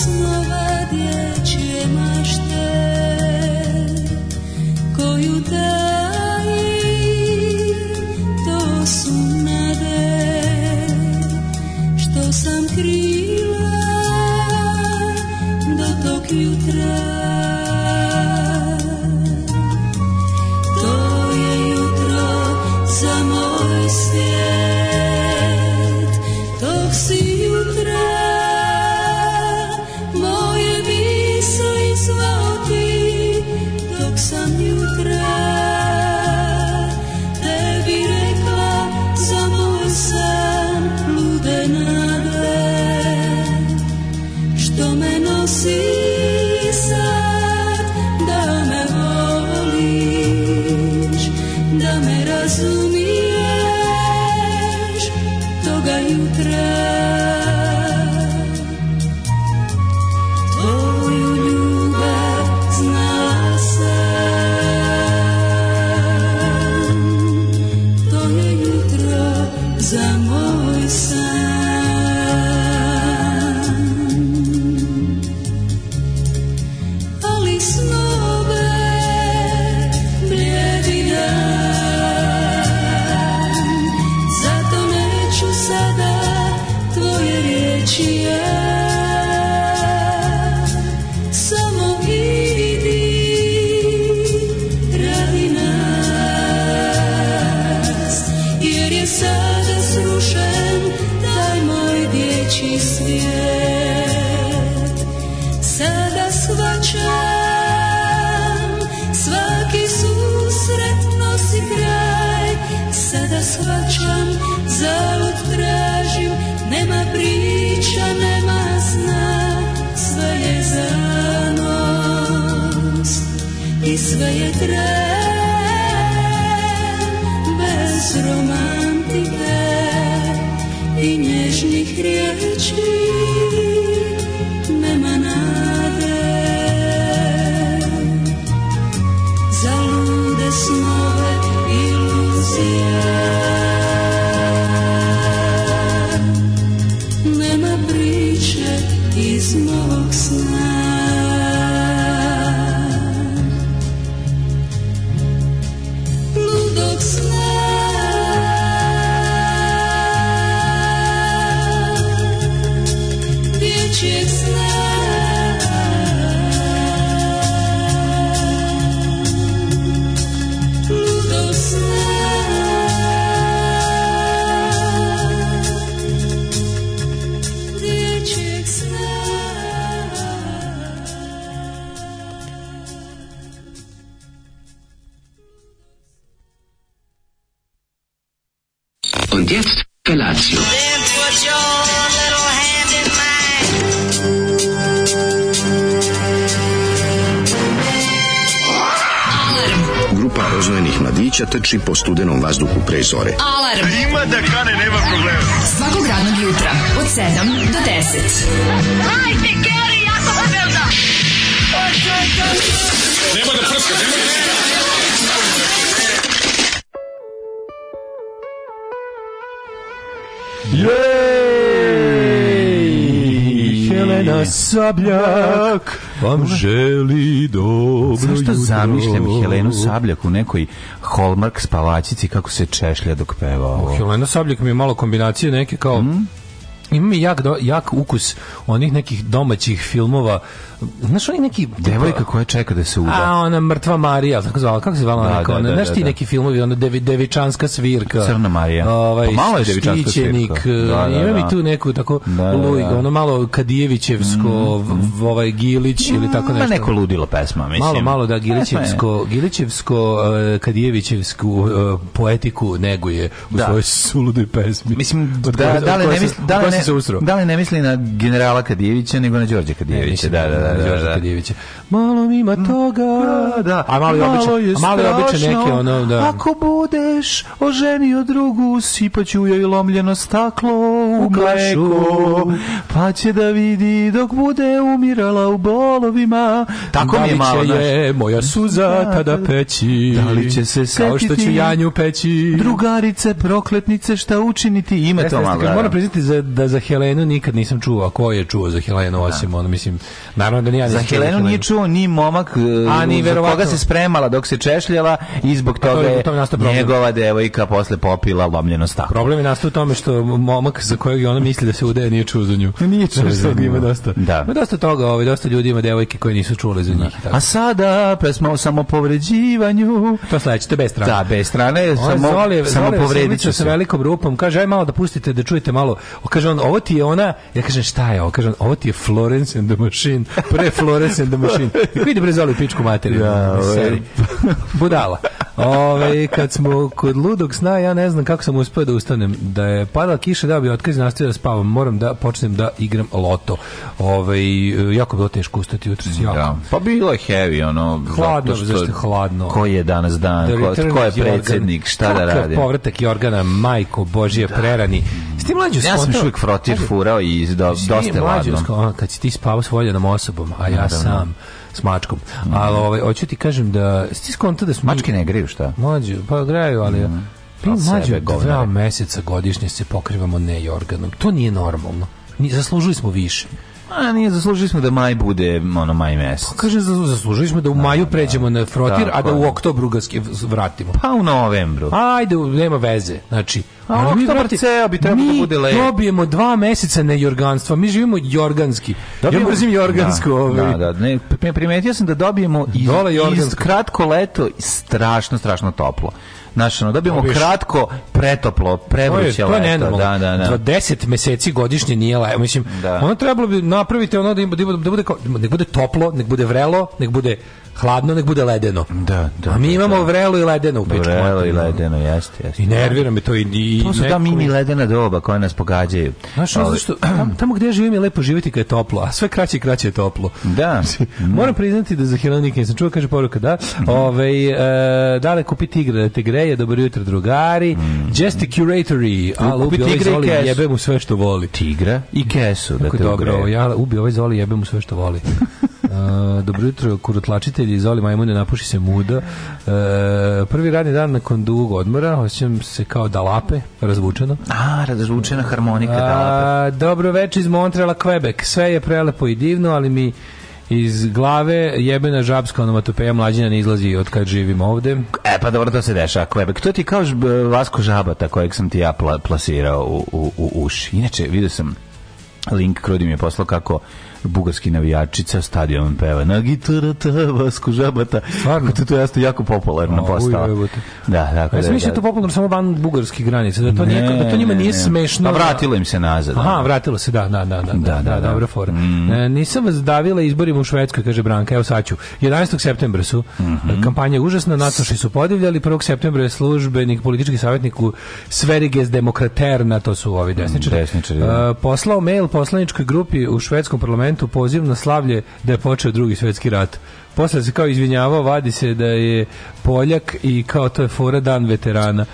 smile. diši po studenom vazduhu pre zore. Alarm! A ima da kane, nema problema. Svakog radnog jutra, od 7 do 10. Hajde, Keri, jako se pa velda! Nema da prska, nema da prska! Jej! Helena Sabljak! vam želi dobro jutro. Zašto jutro. zamišljam Helenu Sabljak u nekoj Hallmark spavačici kako se češlja dok peva ovo. Oh, Helena Sabljak mi je malo kombinacije neke kao... Mm? Ima mi jak, do, jak ukus onih nekih domaćih filmova znaš oni neki devojka koja čeka da se uda. A ona mrtva Marija, tako zvala, kako se zvala da, neka, ona, da, da, znaš ti da, da. neki filmovi, ona devi, devičanska svirka. Crna Marija. Ovaj, pa malo je devičanska svirka. E, da, da, ima mi da. tu neku tako da, Luj, ono malo Kadijevićevsko, mm, ovaj Gilić ili tako nešto. Ma neko ludilo pesma, mislim. Malo, malo da e, Gilićevsko, pa Gilićevsko, uh, Kadijevićevsku uh, poetiku neguje u da. svojoj suludoj pesmi. Mislim, da, da, li ne misli, da, li ne, da li ne misli na generala Kadijevića, nego na Đorđe Kadijevića, da, da, da da, da. da. Malo mi ima toga. Mm. Da, da, A malo, malo je običan, malo je običan neke ono, da. Ako budeš oženio drugu, sipaću joj lomljeno staklo u mleko, pa će da vidi dok bude umirala u bolovima. Tako da mi je malo, je moja da, suza da, tada pa peći. Da li će se setiti? Kao što ću Janju peći. Drugarice, prokletnice, šta učiniti? Ima to malo. Moram priznati za, da za Helenu nikad nisam čuo. A ko je čuo za Helenu osim ono, mislim, naravno da ni ja Za Helenu nije čuo ni momak A, ni, za koga se spremala dok se češljala i zbog pa toga je njegova devojka posle popila lomljeno staklo. Problem je nastao u tome što momak za kojeg ona misli da se udaje nije čuo za nju. Nije čuo za nju. Ima dosta. Da. Ima dosta toga, ovaj, dosta ljudi ima devojke koje nisu čule za njih. Da. Tako. A sada pesma o samopovređivanju. To sledeće, to je bez strane. Da, bez strane, samo, samopovredit ću se. sa velikom rupom, kaže, aj malo da pustite, da čujete malo. O, kaže on, ovo ti je ona, ja kažem, šta je ovo? Kaže on, ovo ti je Florence and the Machine pre Florence and the Machine. I vidi bre pičku materinu. Da, ovaj. Budala. Ove, kad smo kod ludog sna, ja ne znam kako sam uspio da ustanem. Da je padala kiša, da bi otkaz nastavio da spavam. Moram da počnem da igram loto. Ove, e, jako bilo teško ustati jutro. Da. Pa bilo je heavy, ono... Hladno, što, zašto hladno. Ko je danas dan, da ko, ko je predsednik? šta da radi? povratak Jorgana, majko, božje, da. prerani. S mlađu Ja sam uvijek frotir furao i do, dosta je mlađu, hladno. Kad si ti spavao s voljenom osobom, a ja sam s mačkom. Mm. Ali ovaj, hoću ti kažem da... Ti skonta da su... Mačke ne greju, šta? Mlađu, pa graju, ali... Mm. Pa mlađu, dva meseca godišnje se pokrivamo ne nejorganom. To nije normalno. Ni, zaslužili smo više. A nije, zaslužili smo da maj bude ono maj mesec. Pa kaže, zaslužili smo da u da, maju da, da. pređemo na frotir, da, a da u oktobru ga vratimo. Pa u novembru. Ajde, nema veze. Znači, A ali oktobar ceo bi trebalo da bude lepo. Mi dobijemo dva meseca na jorganstva. Mi živimo jorganski. Dobijemo, ja mrzim da, jorgansko. Da, ovaj. da, da. Ne, primetio sam da dobijemo iz, iz kratko leto strašno, strašno toplo. Znaš, ono, dobijemo Obiš. kratko, pretoplo, prevruće leto. To je da, da, da. Za deset meseci godišnje nije lepo. Mislim, da. ono trebalo bi napraviti ono da, im, da, da bude kao, nek bude toplo, nek bude vrelo, nek bude hladno, nek bude ledeno. Da, da. A mi da, imamo da. vrelo i ledeno u pičku. Vrelo i ledeno, jeste, jeste. I nervira me to i... i to su da mini ledena doba koja nas pogađaju. Znaš, ali... Ovaj- zašto, tam, tamo gde živim je lepo živeti kad je toplo, a sve kraće i kraće je toplo. Da. Moram priznati da za Helenika nisam čuo, kaže poruka da. Mhm. Ove, e, dale kupi tigre, da tigreje, dobro jutro drugari. Mm. Gesticulatory, ali ubi ovaj zoli, jebe mu sve što voli. Tigra i kesu. Da te dobro, ja ubi ovaj zoli, jebe mu sve što voli. Uh, dobro jutro, kurotlačitelji, izoli majmune, napuši se muda. E, prvi radni dan nakon dugog odmora, osjećam se kao da lape, razvučeno. A, razvučena harmonika dalape. Uh, dobro večer iz Montreala, Quebec. Sve je prelepo i divno, ali mi iz glave jebena žabska onomatopeja mlađina ne izlazi od kad živim ovde. E pa dobro to se dešava Quebec. To ti kao Vasko Žabata kojeg sam ti ja pla, plasirao u, u, u uši. Inače, vidio sam link Krudi mi je poslao kako bugarski navijačica stadion peva na gitara vasku žabata stvarno to je jasno jako popularno postala da tako ja sam da mislio da to da. popularno samo van bugarski granice da to ne, nije, da to njima ne, nije ne. smešno pa vratilo im se nazad aha vratilo se da da da da da, da, dobra fora mm. e, nisam vas davila izborima u Švedskoj kaže Branka evo sad ću 11. septembra su mm -hmm. kampanja užasna natoši su podivljali 1. septembra je službenik politički savjetnik u Sveriges Demokraterna to su ovi desničari, mm, desničari uh, poslao mail poslaničkoj grupi u švedskom parlamentu parlamentu poziv na slavlje da je počeo drugi svetski rat. Posle se kao izvinjavao, vadi se da je Poljak i kao to je fora dan veterana.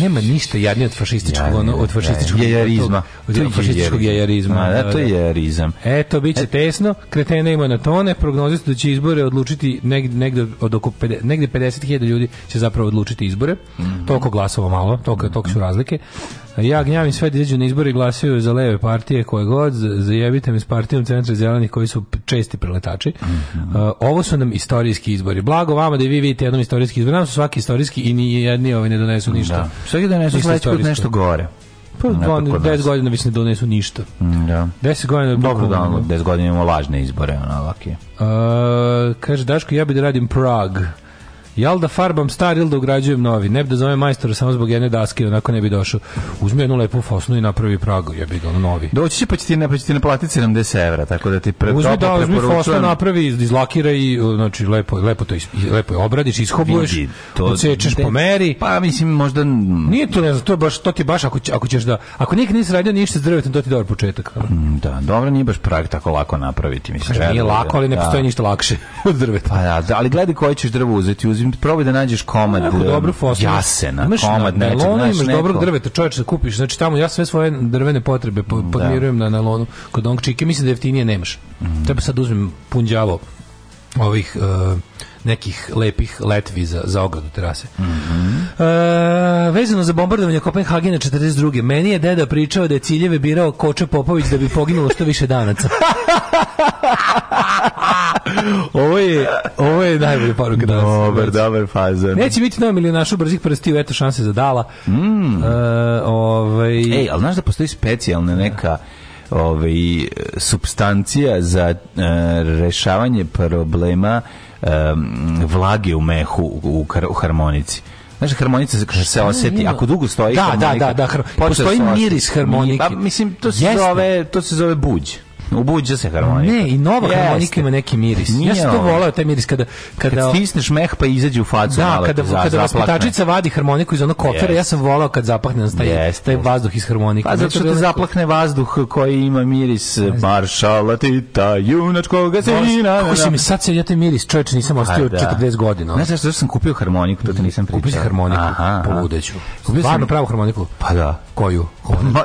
Nema ništa jadnije od fašističkog, ja, od da, fašističkog ja, jajarizma. Od, fašističkog jajarizma. A, da, da, to je da. jajarizam. Eto, bit će e- tesno, kretene ima na tone, prognoze su da će izbore odlučiti negde, negde, od oko 50, negde 50.000 ljudi će zapravo odlučiti izbore. Mm -hmm. Toliko glasova malo, toliko, toliko su razlike. Ja gnjavim sve da izađu na izbore i glasaju za leve partije koje god, zajebite me s partijom Centra zelenih koji su česti preletači. Mm -hmm. ovo su nam istorijski izbori. Blago vama da vi vidite jednom istorijski izbor. Nam su svaki istorijski i ni jedni ovaj ne donesu da. ništa. Da. Svaki donesu sledeći put nešto gore. Pa 10 godina već ne donesu ništa. Mm, da. 10 godina Dobro da, 10 godina imamo lažne izbore, ona ovakve. Uh, kaže Daško ja bih da radim Prag. Jel da farbam star ili da ugrađujem novi? Ne bi da zove majstora samo zbog jedne daske, onako ne bi došao. Uzmi jednu lepu fosnu i napravi pragu, ja bi ga ono novi. Doći će pa će ti, na, pa će ti naplatiti 70 evra, tako da ti pre, uzmi da, uzmi fosnu, napravi, izlakira i znači, lepo, lepo to is, lepo je obradiš, ishobuješ, Vidi, po meri. Pa mislim, možda... Nije to, ne znam, to, je baš, to ti baš, ako, ako ćeš da... Ako nikad nisi radio ništa s drvetom, to ti je dobar početak. Mm, da, dobro, nije baš prag tako lako napraviti. Mislim, Kaži, nije lako, ali ne da- postoji ništa lakše od drveta. Pa da, ali gledaj koje ćeš drvo uzeti, uzmi probaj da nađeš komad Kako, dobro fosnu. jasena, imaš komad na, nečeg, imaš neko. dobrog drveta, čoveče, da kupiš, znači tamo ja sve svoje drvene potrebe da. podmirujem da. na nalonu kod Ong Čike, mislim da jeftinije nemaš. Mm. Treba sad uzmem punđavo ovih uh, nekih lepih letvi za, za ogradu terase. Mm -hmm. e, vezano za bombardovanje Kopenhagena 42. Meni je deda pričao da je ciljeve birao Koča Popović da bi poginulo što više danaca. ovo je ovo je najbolja poruka danas. Dobar, dobar faza. Neće biti novi milionašu brzih prstiju, eto šanse za dala. Mm. E, ovaj... Ej, ali znaš da postoji specijalna neka ovaj, e, substancija za e, rešavanje problema um, vlage u mehu u, u harmonici. Znaš, harmonica se kaže se oseti. Ako dugo stoji da, da harmonika, da, da, da, har... postoji miris pa harmonike. Pa, mislim to se Jeste. zove to se zove buđ. Ubuđa se harmonika. Ne, i nova Jeste. harmonika ima neki miris. Nije ja sam to volao, taj miris kada... Kada, kad stisneš meh pa izađe u facu. Da, kada, za, kada vaspitačica vadi harmoniku iz onog kofera, yes. ja sam volao kad zapahne nas taj, taj vazduh iz harmonike. Pa zato što te zaplakne vazduh koji ima miris maršala Tita, junačkoga se nina. Kako mi sad se, ja taj miris, čovječ, nisam pa ostio 40 da. godina. Ne znaš zašto sam kupio harmoniku, to te nisam pričao. Kupio si harmoniku, poludeću. Kupio Stvarno pravu harmoniku? Pa da. Koju?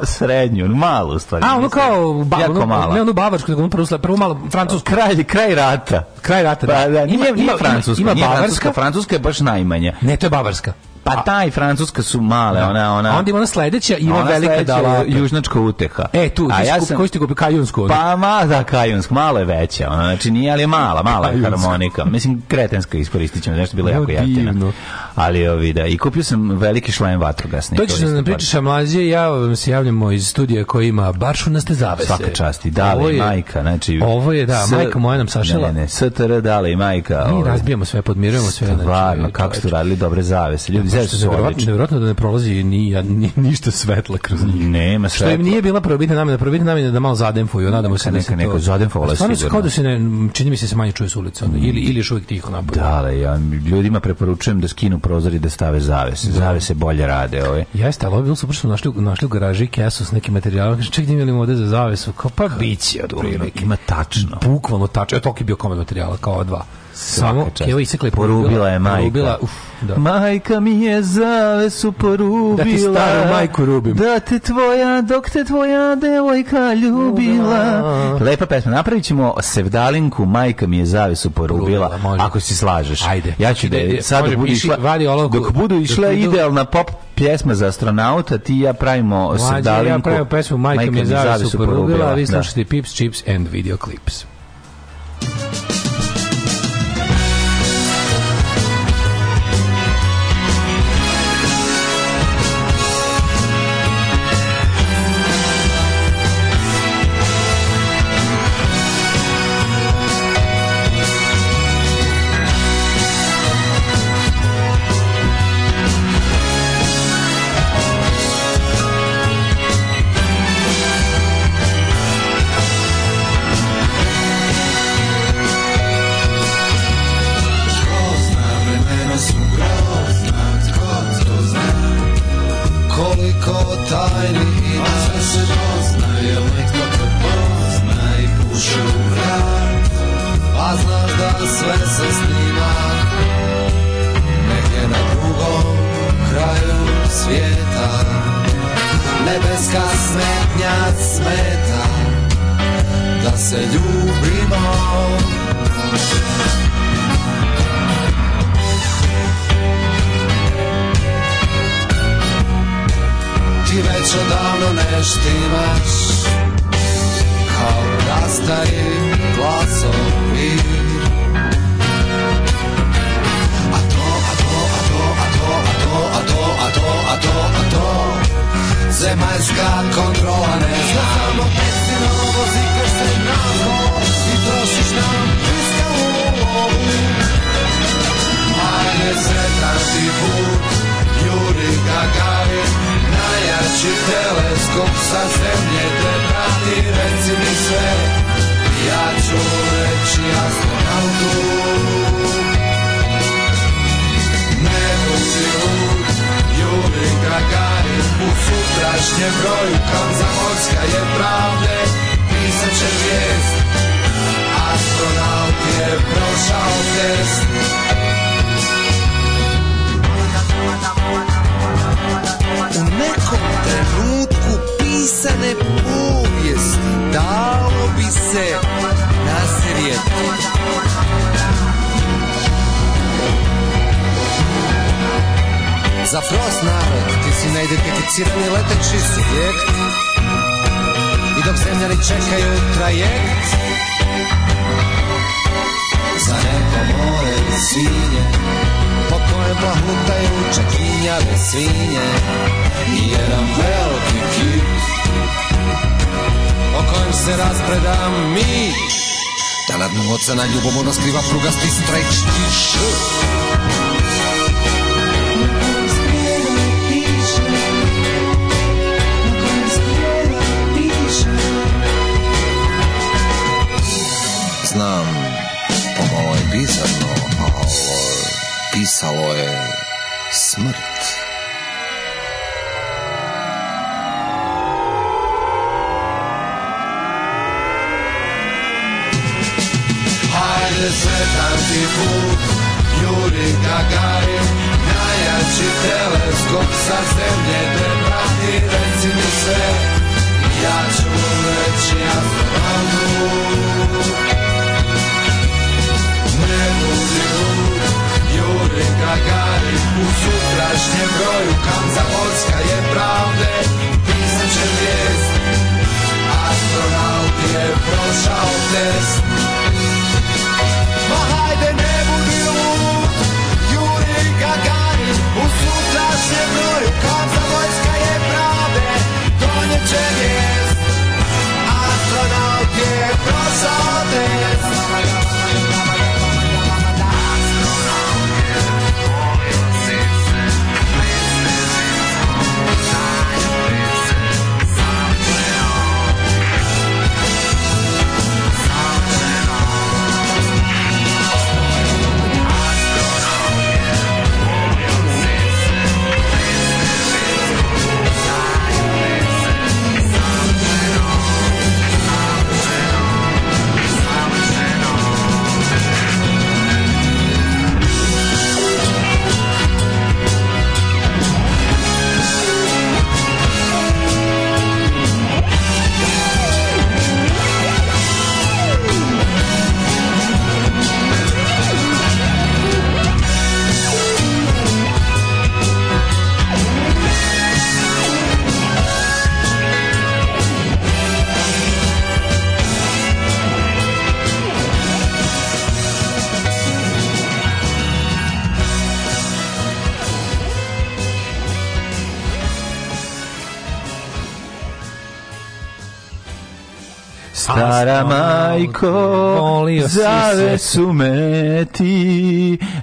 Srednju, malu stvari. A, ono kao, ba, jako mala. Ne, ono Bavarsku, nego prvo, prvo malo Francusku. Kraj, kraj rata. Kraj rata, da. Pa, da, nije, ima, nije Francuska. Ima Bavarska. Francuska je baš najmanja. Ne, to je Bavarska. Pa taj i Francuska su male, da. ona, ona. onda ima ona sledeća, ima velika dala južnačka uteha. E, tu, A ja sam, koji ste kupili kajunsku? Onda? Pa ma, da, kajunsku, malo je veća, ona, znači nije, ali je mala, mala je harmonika. Mislim, kretenska iskoristit ćemo, nešto bilo jako jeftina. Ali, ovi, da, i kupio sam veliki šlajem vatrogasni. To ćeš da nam pričaš, mlađe, ja vam se javljamo iz studija koji ima baršu na ste zavese. Svaka časti, dale i majka, znači... Ovo je, da, s, majka moja nam sašela. Ne, ne, STR, dale i majka. Mi ovaj. razbijamo sve, podmirujemo sve. Znači, Stvarno, kako su radili dobre zavese, ljudi oni zašto su odlični. Nevjerojatno da ne prolazi ni, ni ništa svetla kroz njih. Nema svetla. Što im nije bila prvobitna namjena, prvobitna namjena da malo zadenfuju, nadamo se neka, da se neko to... zadenfovala sigurno. Stvarno kao da se ne, čini mi se da se manje čuje s ulice, onda, ili, ili još uvijek tiho napolje. Da, ali ja ljudima preporučujem da skinu prozor i da stave zavese. Da. Zavese bolje rade ove. Jeste, ali ovo je bilo super što našli, našli u garaži kesu s nekim materijalima, kaže ček gdje imali za zavesu, kao pa biće od Ima tačno. Bukvalno tačno, je toki bio komad materijala, kao dva. Samo, je isekla je porubila, je majka. Porubila, uf, da. Majka mi je zavesu porubila. Da ti staru majku rubim. Da te tvoja, dok te tvoja devojka ljubila. Lepa pesma. Napravit ćemo sevdalinku Majka mi je zavesu porubila. porubila ako si slažeš. Ajde. Ja ću da, sad dok budu išla, vadi dok budu išla dok budu... idealna pop pjesma za astronauta, ti i ja pravimo sevdalinku. Mlađe, ja pravim pesmu Majka, Majka mi je zavesu porubila, porubila. A vi slušate da. Pips, Chips and Video Clips. majko, zavesu me ti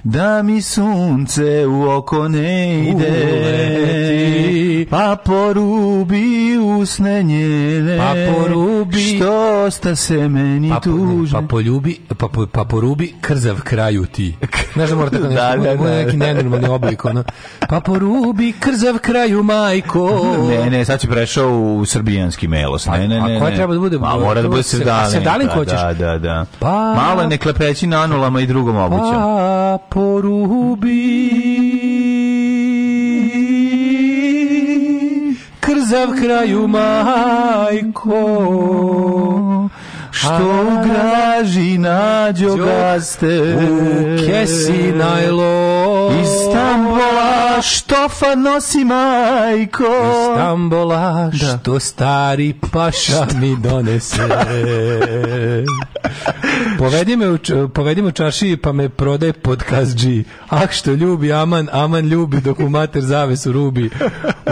da mi sunce u oko ne ide. Uleti. Pa porubi usne njene, pa porubi, što osta se meni pa, tužne. Pa poljubi, pa, pa, pa porubi krzav kraju ti. Znaš da mora tako da, nešto, da, da, da, neki nenormalni oblik, ono. Pa porubi krzav kraju majko. Ne, ne, sad si prešao u srbijanski melos. Ne, pa, ne, ne. A koja treba da bude? Ma, pa, mora da bude sedalin. da, sedalin hoćeš? Da, da, da. Pa, Malo neklepeći na anulama i drugom obućom. Pa, porubi Krzav kraju majko Što u graži nađo gaste U kesi najlo Iz Stambola štofa nosi majko Iz Stambola da. što stari paša mi donese povedi me, u, povedi me u čaši pa me prodaj pod kazđi. Ah što ljubi aman, aman ljubi dok mu mater zavesu rubi.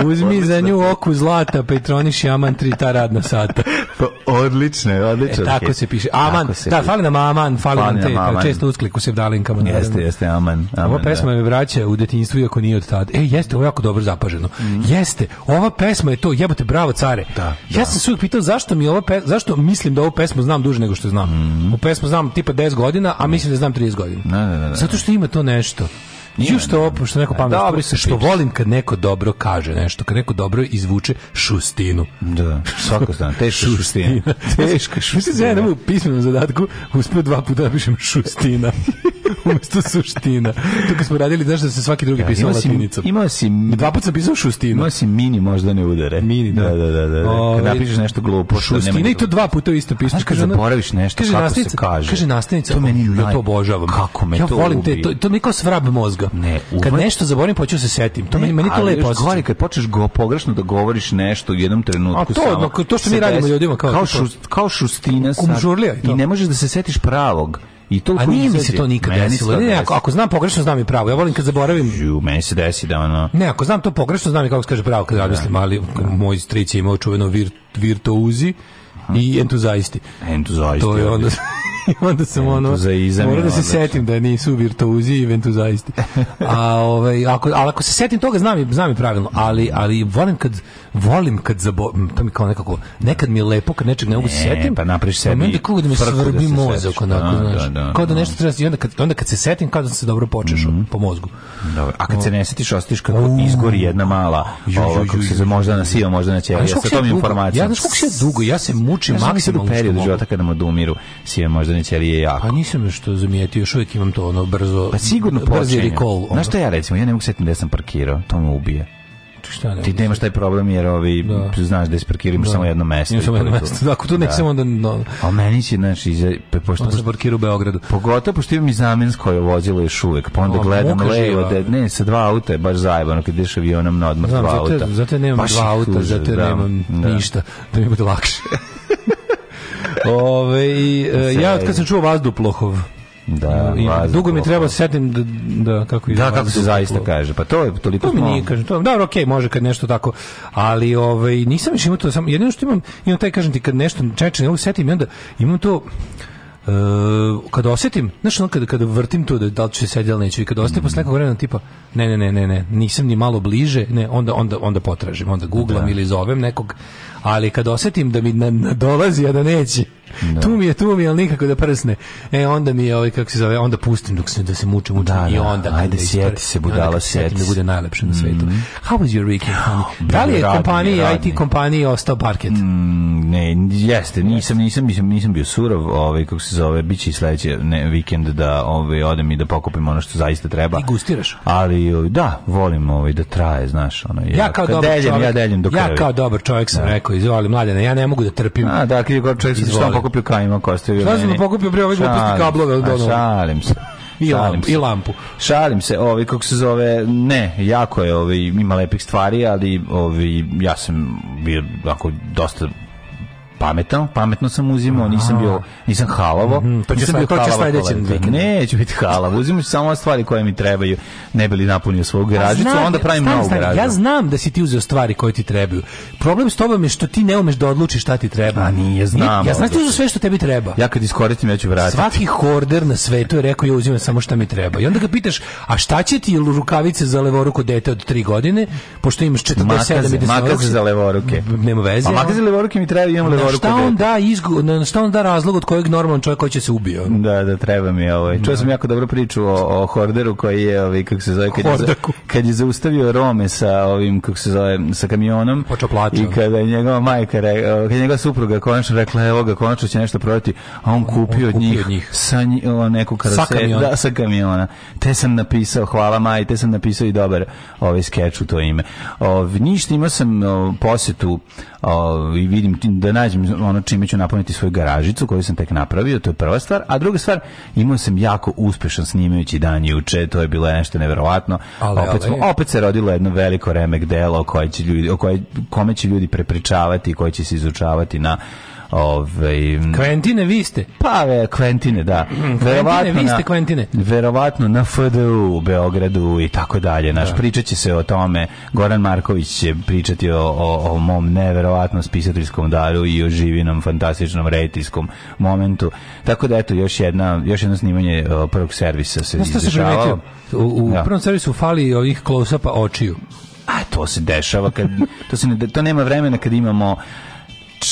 Uzmi za nju oku zlata petroniš pa aman tri ta radna sata. Pa odlično, odlično. E, Tako se piše. Aman. Se da, fali nam aman, fali, fali nam te. Nam često uskliku se vdalinkama. Jeste, jeste aman. aman ova da. pesma da. me vraća u detinjstvu, iako nije od tada. E, jeste, ovo je jako dobro zapaženo. Mm. Jeste, ova pesma je to, jebote, bravo, care. Da, ja da. sam se uvijek pitao zašto mi ova pesma, zašto mislim da ovu pesmu znam duže nego što znam. Mm. Ovu pesmu znam tipa 10 godina, a da. mislim da znam 30 godina. Da, Zato što ima to nešto. Ju što opo što neko pametno. Dobro se što volim kad neko dobro kaže nešto, kad neko dobro izvuče šustinu. Da, svako zna, teška šustina. Teška šustina. Mislim da u pismenom zadatku uspeo dva puta da pišem šustina. Umesto suština. tu kad smo radili, znaš da se svaki drugi pisao latinicom. ima si... Dva puta sam pisao šustina. Imao si mini možda ne udare. Mini, da. Da, da, da. da, da. Kad napišeš nešto glupo. Šustina i to dva puta isto pismo. Znaš kad zaboraviš nešto, kako se kaže. Kaže nastavnica, to meni ja to obožavam. Kako me to Ja volim te, to, to neko svrab mozga ga. Ne, uvr... Kad nešto zaborim, počeo da se setim. To ne, meni to lepo osjeća. Gori, kad počneš go, pogrešno da govoriš nešto u jednom trenutku A to, samo, no, to što mi radimo ljudima. Kao, kao, šust, kao šustina sad. I, ne možeš da se setiš pravog. I to A nije mi se to nikad desilo. Ne, ako, ako znam pogrešno, znam i pravo. Ja volim kad zaboravim. Ju, meni se desi da ono. Ne, ako znam to pogrešno, znam i kako se kaže pravo kad da. razmislim, ali da. moj stric je imao čuveno virt, virtuozi i mhm. entuzaisti. Entuzaisti. To je onda I onda sam ono, moram da se setim da nisu virtuozi i ventuzaisti. A, ovaj, ako, ali ako se setim toga, znam, znam pravilno, ali, ali volim kad volim kad zabavim, to mi kao nekako, nekad mi je lepo kad nečeg ne mogu da se setim, pa napriš sebi da kako da mi da svrbi da mozak, onako, znaš, da, da, kao da, da. nešto treba, i onda kad, onda kad se setim, kad da se dobro počeš mm -hmm. po mozgu. Dobro, a kad se ne setiš, ostiš kako izgori jedna mala, ovo, kako se možda na sivo, možda na ćelija, sa tom informacijom. Ja, znači kako se dugo, ja se mučim maksimalno. Ja sam periodu života kada mu domiru sive možda senzorne ćelije jako. Pa nisam što to zamijetio, još uvijek imam to ono brzo. Pa sigurno brzi recall. Znaš šta ja recimo, ja ne mogu da setiti gde da sam parkirao, to me ubije šta ne. Ti nemaš da taj problem jer ovi da. znaš da isparkiraš da. samo jedno mesto. Imaš samo jedno mesto. Da, ako tu nećemo da. onda no. A meni će znači iz pa pošto se parkira u Beogradu. Pogotovo pošto imam i zamensko je vozilo još uvek, pa onda A, gledam levo da ne sa dva auta je baš zajebano kad ideš avionom na odmah dva zato, auta. Zato nemam baš dva auta, zato nemam da. ništa da mi bude lakše. Ove, i, e, ja od kad sam čuo vazduplohov, da, e, I dugo mi treba da se setim da, da kako da, kako se zaista kaže. Pa to je toliko to mi nije kaže. To, da, okej, okay, može kad nešto tako. Ali ovaj nisam više imao to samo jedino što imam, imam taj kažem ti kad nešto čečem, ja da setim i onda imam to Uh, kad osetim, znaš ono kad, kada vrtim to da, da li ću se sedjeti ili da neću i kada osetim mm. posle nekog vremena tipa ne, ne, ne, ne, ne, nisam ni malo bliže, ne, onda, onda, onda potražim, onda googlam da. ili zovem nekog, ali kad osetim da mi nadolazi, na a da neće, Da. Tu mi je, tu mi je, ali nikako da prsne. E, onda mi je, ovaj, kako se zove, onda pustim dok se, da se muče, muče. Da, I da, onda... Da, ajde, sjeti se, budala, sjeti. Da bude najlepše na svetu. Mm. How was your weekend? Oh, da li je radni, kompaniji, radni. IT kompaniji ostao parket? Mm, ne, jeste, nisam, nisam, nisam, nisam bio surov, ovaj, kako se zove, biće i sledeći ne, vikend da ovaj, odem i da pokupim ono što zaista treba. I gustiraš? Ali, ovaj, da, volim ovaj, da traje, znaš, ono, ja, ja kao dobar deljem, čovjek, ja deljem do Ja kao dobar čovjek sam da. rekao, izvoli, mladene, ja ne mogu da trpim. A, da, kao čovjek pokupio kajmak koji ostavio Šta si mu pokupio bre ove gluposti kablove od ono? Šalim se. I, šalim lampu, se. I lampu. Šalim se, ovi, kako se zove, ne, jako je, ovi, ima lepih stvari, ali ovi, ja sam bio ako dosta pametan, pametno sam uzimao, nisam bio, nisam halavo. Mm -hmm. to će sve, to će sledećem vikendu. Neću biti halav, uzimam ću samo stvari koje mi trebaju, ne bi li napunio svoju garažicu, onda pravim novu garažu. Ja znam da si ti uzeo stvari koje ti trebaju. Problem s tobom je što ti ne umeš da odlučiš šta ti treba. A nije, znam. Ja znam da ti uzeo sve što tebi treba. Ja kad iskoristim, ja ću vratiti. Svaki horder na svetu je rekao, ja uzimam samo šta mi treba. I onda ga pitaš, a šta će ti rukavice za levoruku dete od 3 godine, pošto imaš 47 i 10 da Makaze za levoruke. Nema veze. A pa makaze levoruke mi treba, imam da, govoru šta on da izgo, na šta on da razlog od kojeg normalan čovjek hoće da se ubio. Da, da treba mi ovaj. Da. Čuo sam jako dobro priču o, o Horderu koji je ovaj kako se zove kad je, kad je zaustavio Rome sa ovim kako se zove sa kamionom i kada je njegova majka re, kada je njegova supruga konačno rekla evo ga konačno će nešto prodati, a on kupio, od, on kupio od njih, sa nji, neku karoseriju sa, kamion. da, sa kamiona. Te sam napisao, hvala maj, te sam napisao i dobar ovaj skeč u to ime. Ov, ništa imao sam posetu o, i vidim da nađem nađem ono čime ću napuniti svoju garažicu koju sam tek napravio, to je prva stvar. A druga stvar, imao sam jako uspešan snimajući dan juče, to je bilo nešto neverovatno. Ali, opet, ali. Smo, opet se rodilo jedno veliko remek delo koje će ljudi, o koje, kome će ljudi prepričavati, koje će se izučavati na Ove, ovaj, Kventine, vi ste. Pa, ve, Kventine, da. Kventine, verovatno vi ste Kventine. verovatno na FDU u Beogradu i tako dalje. Naš, da. Pričat će se o tome. Goran Marković će pričati o, o, o mom neverovatnom spisateljskom daru i o živinom, fantastičnom, rejtiskom momentu. Tako da, eto, još, jedna, još jedno snimanje prvog servisa se izdešavalo. U, u da. prvom servisu fali ovih close-upa očiju. A to se dešava kad to se ne, to nema vremena kad imamo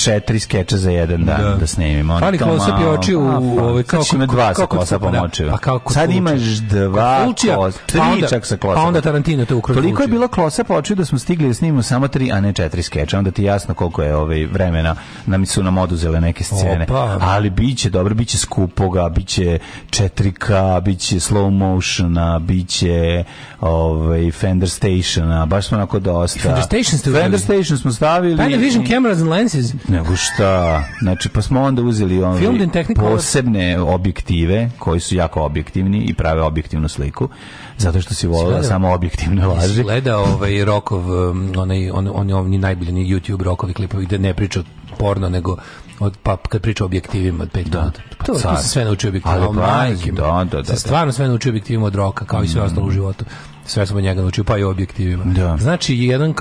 četiri skeča za jedan dan da, da snimim. Oni Fali close-up je oči u... Ovaj, kako, sad ima dva sa kosa pomočeva. Pa kako Sad imaš dva kosa, tri onda, čak sa kosa. Pa onda pa Tarantino te ukroz Toliko je bilo close-up očiju da smo stigli da snimimo samo tri, a ne četiri skeča. Onda ti jasno koliko je ovaj vremena nam su nam oduzele neke scene. Opa. Ali biće dobro, biće skupoga, biće 4K, biće slow motiona, biće ovaj Fender Stationa, baš smo onako dosta. Fender Station ste Fender Station smo stavili. Fender pa Vision Cameras and Lenses. Nego šta? Znači, pa smo onda uzeli on ovaj posebne objektive koji su jako objektivni i prave objektivnu sliku, zato što si volila samo objektivne laži. Gleda ovaj Rokov, um, onaj, on, on, on, on je najbolji YouTube Rokovi klipovi gde ne priča porno, nego od pa kad priča objektivima od 5 da, minuta. Pa to, car. Pa se sve nauči objektivima. Ali, majke, da, da, da, da. Se stvarno sve nauči objektivima od roka, kao i sve mm. ostalo u životu sve smo njega naučio, pa i objektivima. Da. Znači, jedan uh,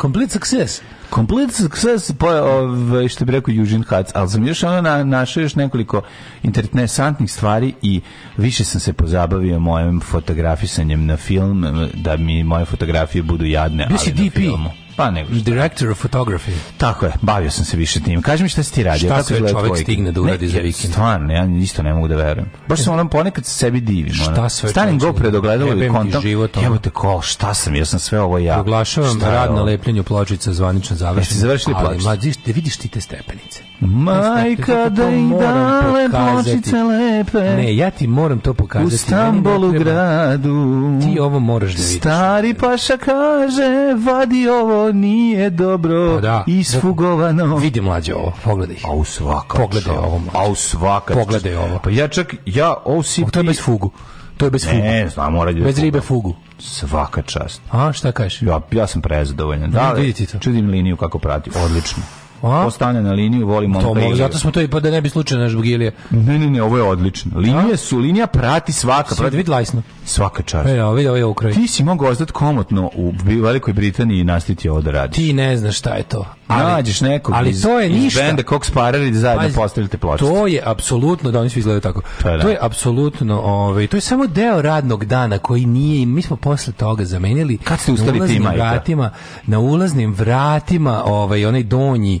complete success. Complete success, po, pa, ov, ovaj, što bi rekao Eugene Katz, ali sam još ono na, našao još nekoliko interesantnih stvari i više sam se pozabavio mojim fotografisanjem na film, da mi moje fotografije budu jadne, Bisi ali DP. na filmu. Pa nego šta. Director of photography. Tako je, bavio sam se više tim. Kaži mi šta si ti radio. Šta kako sve čovjek stigne da uradi ne, za vikend? Stvarno, ja isto ne mogu da verujem. Baš sam onam ponekad sebi divim. Šta ona. sve Stanem go pred ogledalo i kontam. Evo te ko, šta sam, ja sam sve ovo ja. Proglašavam rad na lepljenju pločica zvanično završen. Jesi završili pločice? Mlađi, da vidiš ti te stepenice. Majka da i dale pločice lepe. Ne, ja ti moram to pokazati. U Stambolu gradu. Ti ovo moraš da vidiš. Stari paša kaže, vadi ovo nije dobro pa da. isfugovano. Vidi mlađe ovo, pogledaj. A u svaka. Pogledaj ovo. Mlađe. A u svaka. Pogledaj ovo. Pa ja čak, ja OCP... to je bez fugu. To je bez ne, fugu. Ne, znam, mora da Bez fuga. ribe fugu. Svaka čast. A, šta kažeš? Ja, ja sam prezadovoljan. Da, da, vidite to. Čudim liniju kako prati. Odlično. Ostane na liniju, volim Montpellier. To zato smo to i pa da ne bi slučajno naš Bugilija. Ne, ne, ne, ovo je odlično. Linije su, linija prati svaka. Sve vidi lajsno. Svaka čast. E, evo, vidi ovo je Ti si mogao ostati komotno u Velikoj Britaniji i nastaviti ovo da radiš. Ti ne znaš šta je to. Ali, Nađeš nekog ali iz, to je ništa. iz benda Cox Parer i da zajedno Pazi, postavite pločicu. To je apsolutno, da oni svi izgledaju tako, to je, da. to je apsolutno, ovaj, to je samo deo radnog dana koji nije, mi smo posle toga zamenili Kad ste na ulaznim vratima, na ulaznim vratima, ovaj, onaj donji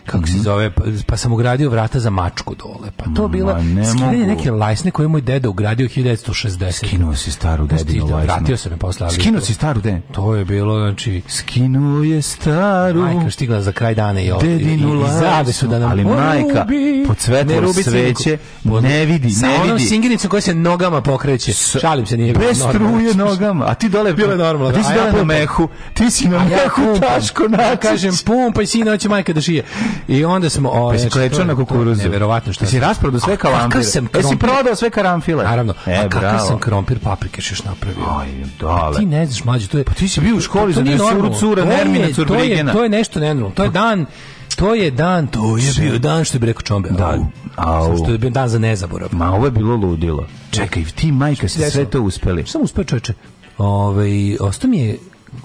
kako se mhm. zove, pa, pa sam ugradio vrata za mačku dole. Pa to bila ne skidanje neke lajsne koje moj deda ugradio 1960. Skinuo si staru dedinu lajsnu. Vratio sam je posle. Skinuo si staru dedinu. To je bilo, znači... Skinuo je staru... Majka štigla za kraj dana i ovo. Dedinu lajsnu. Da ali majka, pod svetlom sveće, ne vidi, ne vidi. Sa onom singericom koja se nogama pokreće. Šalim se, nije bilo Bez struje nogama. A ti dole... Bilo normalno. A ti da. si dole na mehu. Ti si na mehu taško način. Kažem, pumpaj, sinoć, majka da šije. I onda smo... O, pa ovaj, si znači, klečao na kukuruzu. Neverovatno što... Si rasprodao sve kalampire. sam krompir. Jesi prodao sve karamfile. Naravno. E, a kakav sam krompir paprike šeš napravio. Aj, dale. Ti ne znaš, mađo, to je... Pa ti si bio u pa školi za nesuru cura, nermina curbrigena. To je to je nešto nenormalno. To je pa- dan... To je dan, to je bio dan što bi rekao čombe. Da, au. Što je bio dan za nezaborav. Ma ovo je bilo ludilo. Čekaj, ti majka ste sve to uspeli. Sam uspeo čoveče. Ove, ovaj, ostao mi je,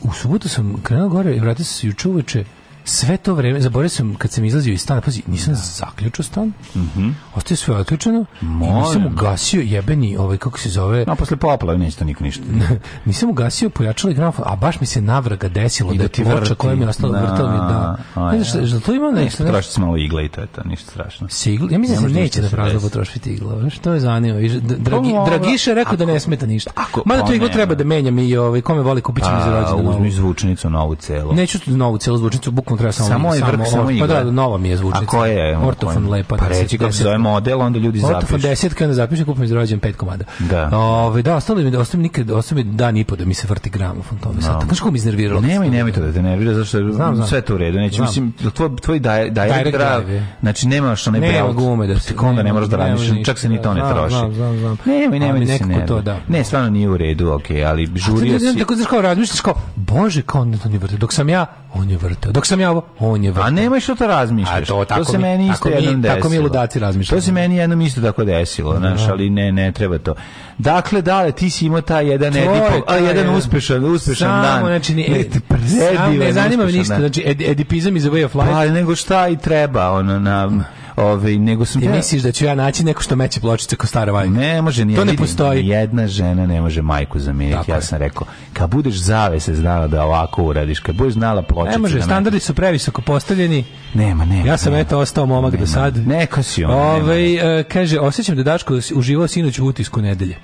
u subotu sam krenuo gore i vratio se juče uveče sve to vreme, zaboravio sam kad sam izlazio iz stana, pazi, nisam da. zaključio stan, mm -hmm. ostaje sve otključeno, Molim. nisam ugasio jebeni, ovaj, kako se zove... No, posle poplave ništa, niko ništa. nisam ugasio pojačalo i gramofon, a baš mi se navraga desilo I da, da ti ploča koja mi je nastala da, vrtala mi, da. A, ne znaš, da to ima nešto... Ne, trošiš malo igle i to je to, ništa strašno. Se igla, ja mislim da neće da prazno da potrošiti igla, to je zanima. Pa dragi, Dragiša je rekao da ne smeta ništa. Ako, Mada to iglo treba da menjam i ovaj, kome voli kupit ću da, mi za rođendan. Uzmi zvučnicu novu celu. Neću novu celu zvučnicu, bukvalno bukvalno treba samo samo, samo, samo igla. Pa da, nova mi je zvuči. A koje znači, je? Ortofon pa lepa. Pa reći kako se zove model, onda ljudi zapišu. Ortofon 10 kada zapišu, kupim izrađen pet komada. Da. Ove, da, ostalo mi, ostalo mi nikad, ostalo mi dan i po da mi se vrti gramofon. To mi sad. Tako što mi iznerviralo. Nemoj, nemoj to da te nervira, zašto znam, znam. sve to u redu. Neće, znači, mislim, tvoj, tvoj direct, direct drive, znači nema što ne nema gume da se onda ne moraš da radiš, čak se ni to ne troši. Znam, znam, Nemoj, nemoj da se da Ne, stvarno nije u redu, okej, ali žurio si. Tako znaš kao razmišljaš kao, bože, kao onda to nije vrti. Dok sam ja on je vrteo. Dok sam ja ovo, on je vrteo. A nemoj što to razmišljaš. to, to se mi, meni isto tako jednom desilo. Tako mi ludaci razmišljaju. To se meni jednom isto tako desilo, da. znaš, ali ne, ne treba to. Dakle, da, ti si imao taj jedan Tvoj, edipov, a, jedan uspešan, uspešan samo, dan. Znači, ni, ne, predivan, ne zanima me ništa, znači, edipizam is a way of life. Pa, nego šta i treba, ono, na ovaj nego sam Ti misliš da ću ja naći neko što meće pločice kao stara valjka? Ne može, ni to Jedna žena ne može majku zameniti. Tako ja sam rekao. Kad budeš zavese znala da ovako uradiš, kad budeš znala pločice... Ne može, da standardi su previsoko postavljeni. Nema, nema. Ja sam nema, eto ostao momak nema, do sad. Neko si on. Ovaj e, kaže, osećam da dačko uživao sinoć u utisku nedelje.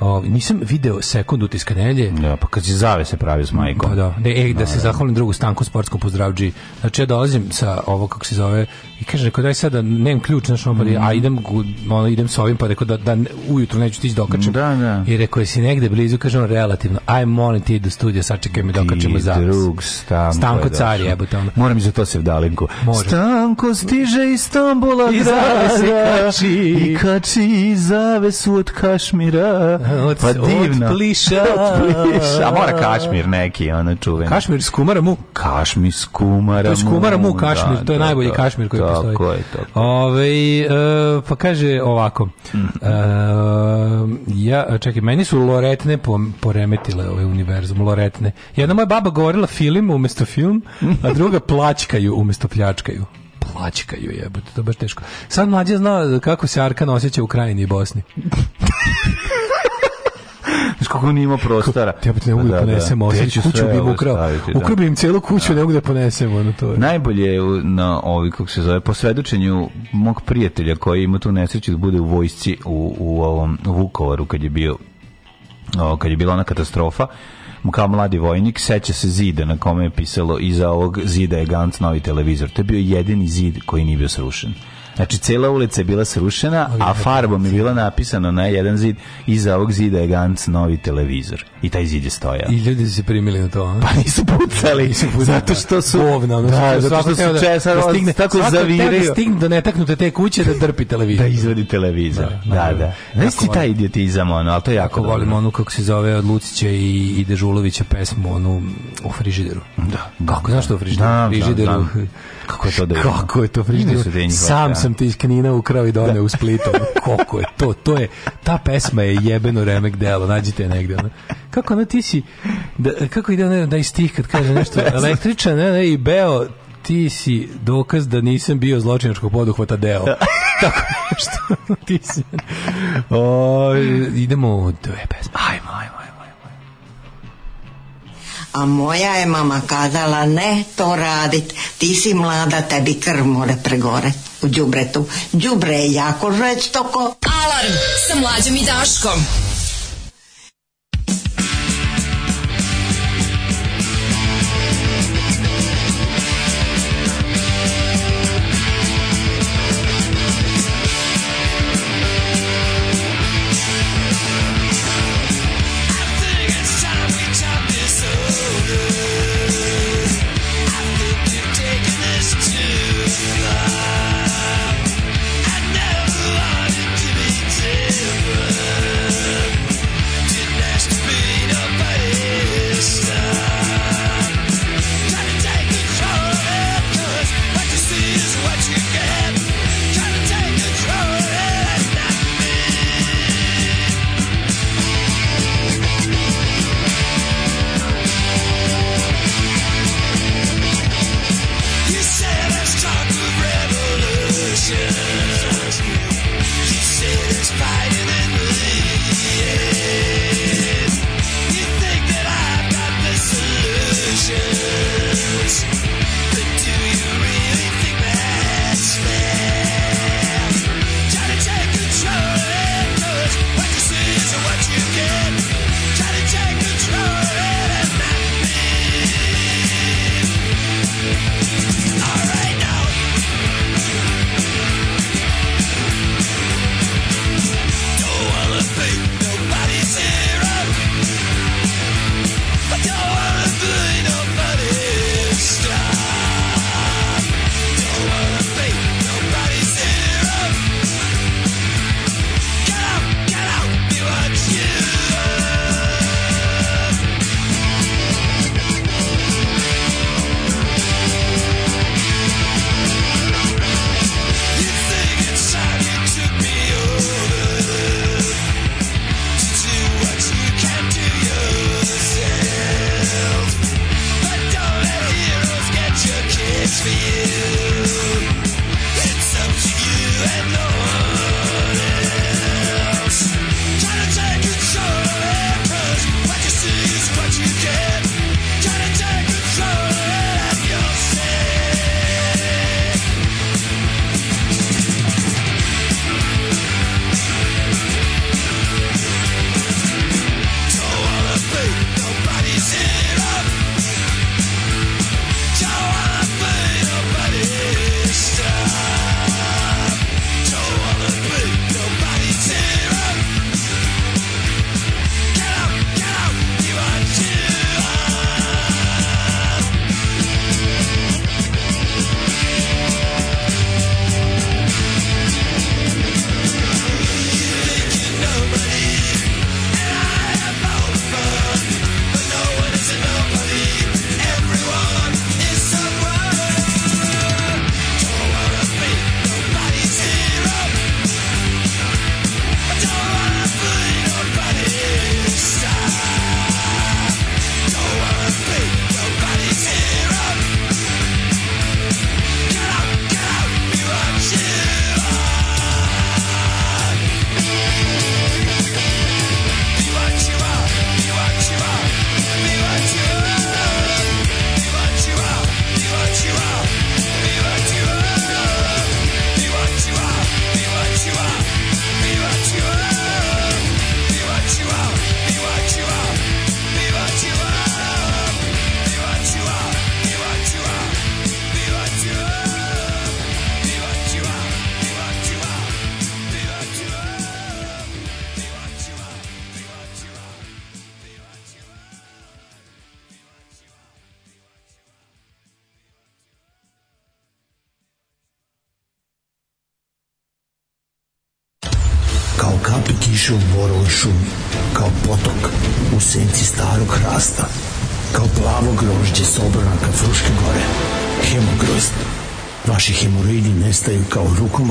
O, ovaj, nisam video sekund utiska nedelje. Ja, da, pa kad si zave se pravi s majkom. Pa da, da, e, da, da se zahvalim drugu stanku sportsko pozdravđi. Znači ja dolazim sa ovo kako se zove I kaže, rekao, daj sada, da nemam ključ, znaš, ono, mm a mhm. idem, ono, idem s ovim, pa rekao, da, da ujutru neću tići dokačem. Da, da. I rekao, jesi negde blizu, kaže on, relativno, aj, molim ti do studija, sačekaj me dokačemo za drug Stanko, stanko car je, jebote, Moram i za to se vdalinku. Može. Stanko stiže iz Stambula I grada kači. i kači zavesu od Kašmira. Od, pa divno. Od pliša. od pliša. A mora Kašmir neki, ono, čuveni. Kašmir skumara mu. Kašmir skumara mu. To je skumara mu Kašmir, da, to je da, najbolji da, Kašmir koji Tako je, tako. Ove, e, pa kaže ovako. Mm. ja, čekaj, meni su loretne poremetile ovaj univerzum, loretne. Jedna moja baba govorila film umesto film, a druga plačkaju umesto pljačkaju plaćkaju jebote, to baš teško. Sad mlađe zna kako se Arkan osjeća u Krajini i Bosni. kako nije imao prostora. Ja ne mogu da, ponesem, da, da. kuću bi im ukrao. Da. Ukrao bi im celu kuću, da. ne mogu da ponesem. Ono to je. Najbolje je na ovi, kako se zove, po svedočenju mog prijatelja koji ima tu nesreću da bude u vojsci u, u ovom Vukovaru kad je bio o, kad je bila ona katastrofa kao mladi vojnik, seća se zida na kome je pisalo iza ovog zida je Gantz novi televizor. To je bio jedini zid koji nije bio srušen. Znači, cela ulica je bila srušena, a farbom je bila napisano na jedan zid, iza ovog zida je Gantz novi televizor. I taj zid je stojao. I ljudi su se primili na to. A? Pa nisu pucali, nisu pucali zato da. što su... Bovna, ono, da, zato što su česar, da, da stigne, tako da zavirio. Da stigne da netaknute te kuće da drpi televizor. da izvadi televizor, da, da. da. Znaš ti taj idiotizam, ono, ali to je jako... volim onu, kako se zove, od Lucića i, i Dežulovića pesmu, onu, o frižideru. Da. Kako, znaš što o frižideru? Da, frižideru. Da, da. Kako je to dobro? Da kako je to frižder? Da sam sam ti iz Knina ukrao i doneo da. u Splitu. Kako je to? To je ta pesma je jebeno remek delo. Nađite je negde. Ono. Kako ono ti si da, kako ide ono, da istih kad kaže nešto električan ne, ne, i beo ti si dokaz da nisam bio zločinačkog poduhvata deo. Da. Tako što ti si. O, idemo do pesme. Ajmo, ajmo. A moja je mama kazala, ne to radit, ti si mlada, tebi krv more pregore u džubretu. Džubre je jako žveć toko. Alarm sa mlađom i daškom.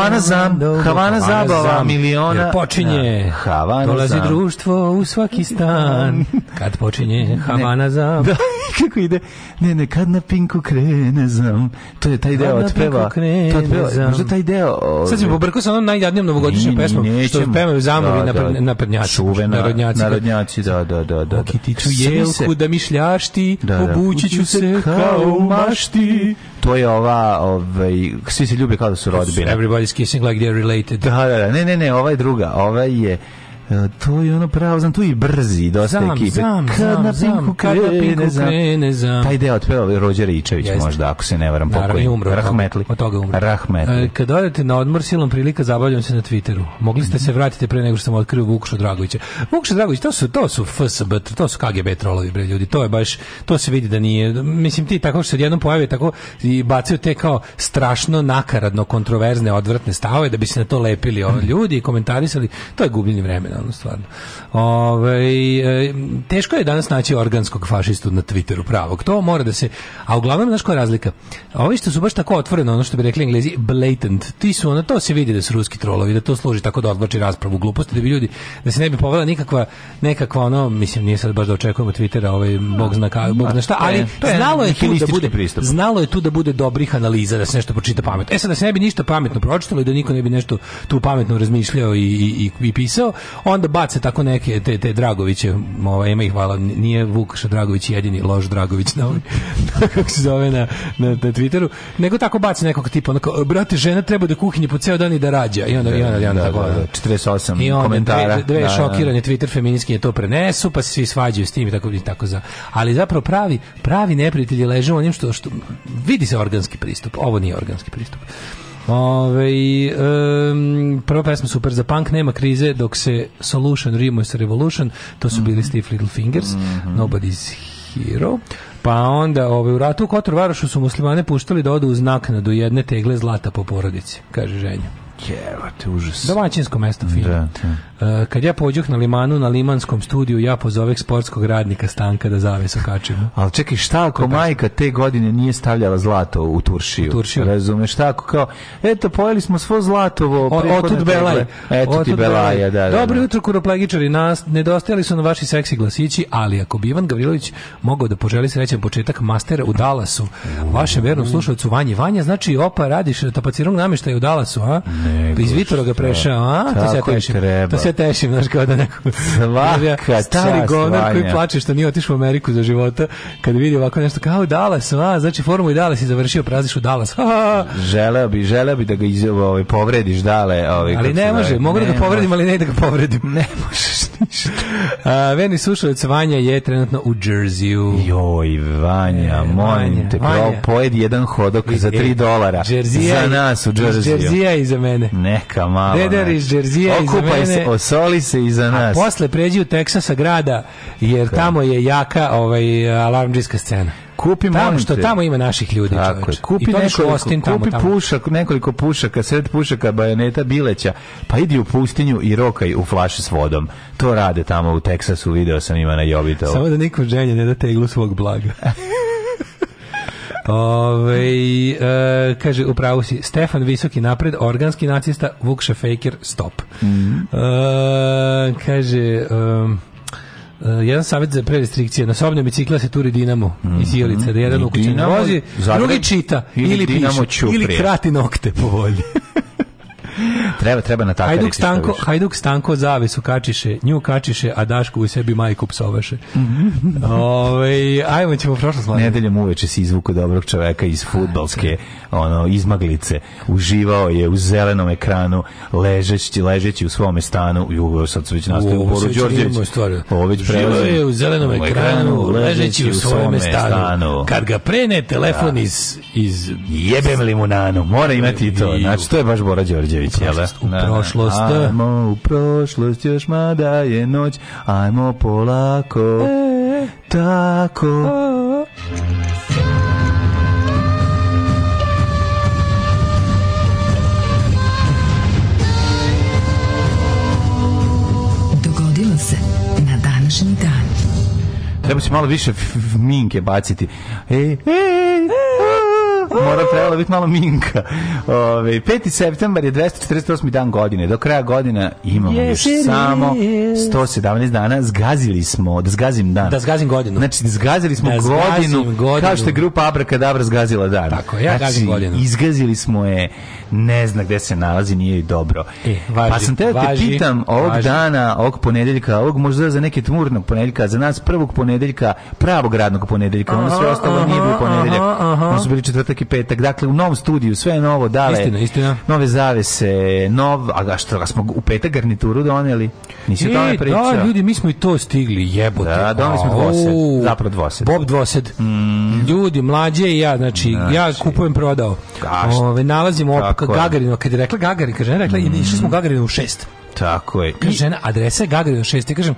Havana Zam, Havana Zabava, miliona. počinje. Da. Havana Dolazi zam. društvo u svaki stan. Kad počinje Havana Zam. Da, kako ide? Ne, ne, kad na pinku krene zam. To je taj deo otpeva. To je Možda taj deo. Ovdje. Sad se ovaj- pobrkao sa onom najjadnijom novogodišnjom pesmom što pevaju zamovi da, da, na prednjači. Čuvena, narodnjaci. Narodnjaci, da, da, da. da. da. Okitiću jelku da mi šljašti, da, obućiću se kao mašti, to je ova, ovaj, svi se ljube kao da su da rodbina. Everybody's kissing like they're related. Da, da, da, ne, ne, ne, ova je druga, ova je E, to je ono pravo, znam, tu i brzi dosta znam, ekipe. Znam, kad znam, na pinku krene, znam, krene, znam. Taj deo otpeo Rođe Ričević Jeste. možda, ako se ne varam pokoj. Naravno umro. Rahmetli. Od toga umro. Rahmetli. E, kad odete na odmor, silom prilika, zabavljam se na Twitteru. Mogli ste se vratiti pre nego što sam otkrio Vukšu Dragovića. Vukšu Dragović, to su, to su FSB, to su KGB trolovi, bre, ljudi. To je baš, to se vidi da nije, mislim ti tako što se jednom pojavio tako i bacio te kao strašno nakaradno kontroverzne odvratne stavove da bi se na to lepili ovi ljudi i komentarisali to je gubljenje vremena ono stvarno. Ove, e, teško je danas naći organskog fašistu na Twitteru pravog. To mora da se... A uglavnom, znaš koja je razlika? Ovi što su baš tako otvoreno, ono što bi rekli englezi, blatant. Ti su, ono, to se vidi da su ruski trolovi, da to služi tako da odvlači raspravu gluposti, da bi ljudi, da se ne bi povela nikakva, nekakva ono, mislim, nije sad baš da očekujemo Twittera, ovaj, bog zna, ka, bog zna šta, e, ali to je, znalo je tu da, da bude pristup. Znalo je tu da bude dobrih analiza, da se nešto pročita pametno. E sad, da se ne bi ništa pametno pročitalo i da niko ne bi nešto tu pametno razmišljao i, i, i, i pisao, onda bace tako neke neke te, te Dragoviće, ovaj, ima ih hvala, nije Vukaša Dragović jedini loš Dragović na, ovaj, kako se zove na, na, na Twitteru, nego tako baci nekog tipa, onako, brate, žena treba da kuhinje po ceo dan i da rađa. I onda, i onda, i onda, da, tako, da, da, 48 i onda, komentara. Dve, dve da, da, šokirane da. Twitter feministkinje to prenesu, pa se svi svađaju s tim i tako, i tako za. Ali zapravo pravi, pravi neprijatelji leže u onim što, što vidi se organski pristup. Ovo nije organski pristup. Ove, um, prva pesma super za punk, nema krize dok se Solution rimuje sa Revolution, to su bili mm -hmm. Stiff Little Fingers, mm -hmm. Nobody's Hero. Pa onda ove, u ratu u Kotor Varošu su muslimane puštali da odu uz naknadu jedne tegle zlata po porodici, kaže ženja. Jevate, užas. Domaćinsko mesto fino. Da, da. E, kad ja pođuh na limanu na limanskom studiju, ja pozoveh sportskog radnika Stanka da zaves okačimo. Ali čekaj, šta ako majka te godine nije stavljala zlato u turšiju? U turšiju. Razumeš, šta ako kao, eto, pojeli smo svo zlatovo. O, otud belaj. Eto otud ti belaja, da, da, da, Dobro jutro, kuroplegičari, nas, nedostajali su na vaši seksi glasići, ali ako bi Ivan Gavrilović mogao da poželi srećan početak mastera u Dalasu, vašem vernom slušalcu Vanji Vanja, znači, opa, radiš tapacirnog namještaja u Dalasu, a? Nego, Iz Vitora ga prešao, a? Tako to se se tešim, znaš, kao da neko... Svaka Stari govnar koji plače što nije otišao u Ameriku za života, kad vidi ovako nešto kao Dallas, a, znači formu i Dallas i završio, praziš u Dallas. Želeo bi, želeo bi da ga iz, ovaj, povrediš, Dale. Ovaj, ali ne može, mogu da ga povredim, ali ne da ga povredim. Ne možeš ništa. A, verni slušalac Vanja je trenutno u Jerseyu. Joj, e, Vanja, molim te, pojedi jedan hodok e, za 3 dolara. Jersey za nas u Jerseyu. Jersey i za mene. Neka malo. Deder iz Jersey i za mene. Posoli se iza nas. A posle pređi u Teksasa grada, jer okay. tamo je jaka ovaj, alarmđijska scena. Kupi tamo što tamo ima naših ljudi Tako je. kupi I nekoliko, Ostin, tamo, kupi tamo. pušak nekoliko pušaka sred pušaka bajoneta bileća pa idi u pustinju i rokaj u flaši s vodom to rade tamo u Teksasu video sam ima na Jovitovu samo da niko ženje ne da teglu svog blaga Ove, e, kaže, upravo si, Stefan Visoki napred, organski nacista, Vukša Faker, stop. Mm -hmm. e, kaže... Um, Uh, jedan savjet za prerestrikcije. Na sobne bicikla se turi Dinamo mm -hmm. iz Ilica, mhm. da jedan ukućan vozi, drugi čita ili, ili piše, ili krati nokte po volji. treba, treba na takav Hajduk Stanko, Hajduk Stanko zavisu kačiše, nju kačiše, a Daško u sebi majku psovaše. Mhm. ovaj ajmo ćemo prošlo slavno. Nedeljom uveče se izvuko dobrog čoveka iz fudbalske ono, izmaglice. Uživao je u zelenom ekranu, ležeći, ležeći u svom stanu. Jugo, sad se već nastavio u Boru Đorđević. Oveć je u zelenom ekranu, ležeći u svome stanu. Kad ga prene telefon da. iz, iz... Jebem limunanu, mora imati i to. Znači, to je baš Bora Đorđević. Đorđević, jel da? U da, da. prošlost. Ajmo u prošlost, još mada je noć, ajmo polako, e, e tako. O, Dogodilo se na današnji dan. Treba se malo više minke baciti. Ej, ej, Mora trebalo biti malo minka. Ove, 5. septembar je 248. dan godine. Do kraja godina imamo yes, još samo 117 dana. Zgazili smo, da zgazim dan. Da zgazim godinu. Znači, zgazili smo da godinu, godinu, kao što je grupa Abrakadabra zgazila dan. Tako, ja znači, gazim godinu. Izgazili smo je, ne zna gde se nalazi, nije i dobro. E, važi, pa sam te važi, te pitam ovog važi. dana, ovog ponedeljka, ovog možda za neke tmurnog ponedeljka, za nas prvog ponedeljka, pravog radnog ponedeljka, ono sve ostalo aha, nije bio ponedeljak. Ono su bili četvrtak svaki petak. Dakle, u novom studiju sve je novo, dale. Istina, istina. Nove zavese, nov, a što ga smo u petak garnituru doneli? Nisi e, o tome pričao. Da, ljudi, mi smo i to stigli, jebote. Da, doneli smo dvosed, zapravo dvosed. Bob dvosed. Mm. Ljudi, mlađe i ja, znači, znači ja kupujem prodao. Gašt. Ove, nalazimo opaka Gagarino, kad je rekla Gagarin, kaže, rekla, mm. išli smo Gagarinu u šest. Tako je. Kaže žena, adresa je u šest, I kažem,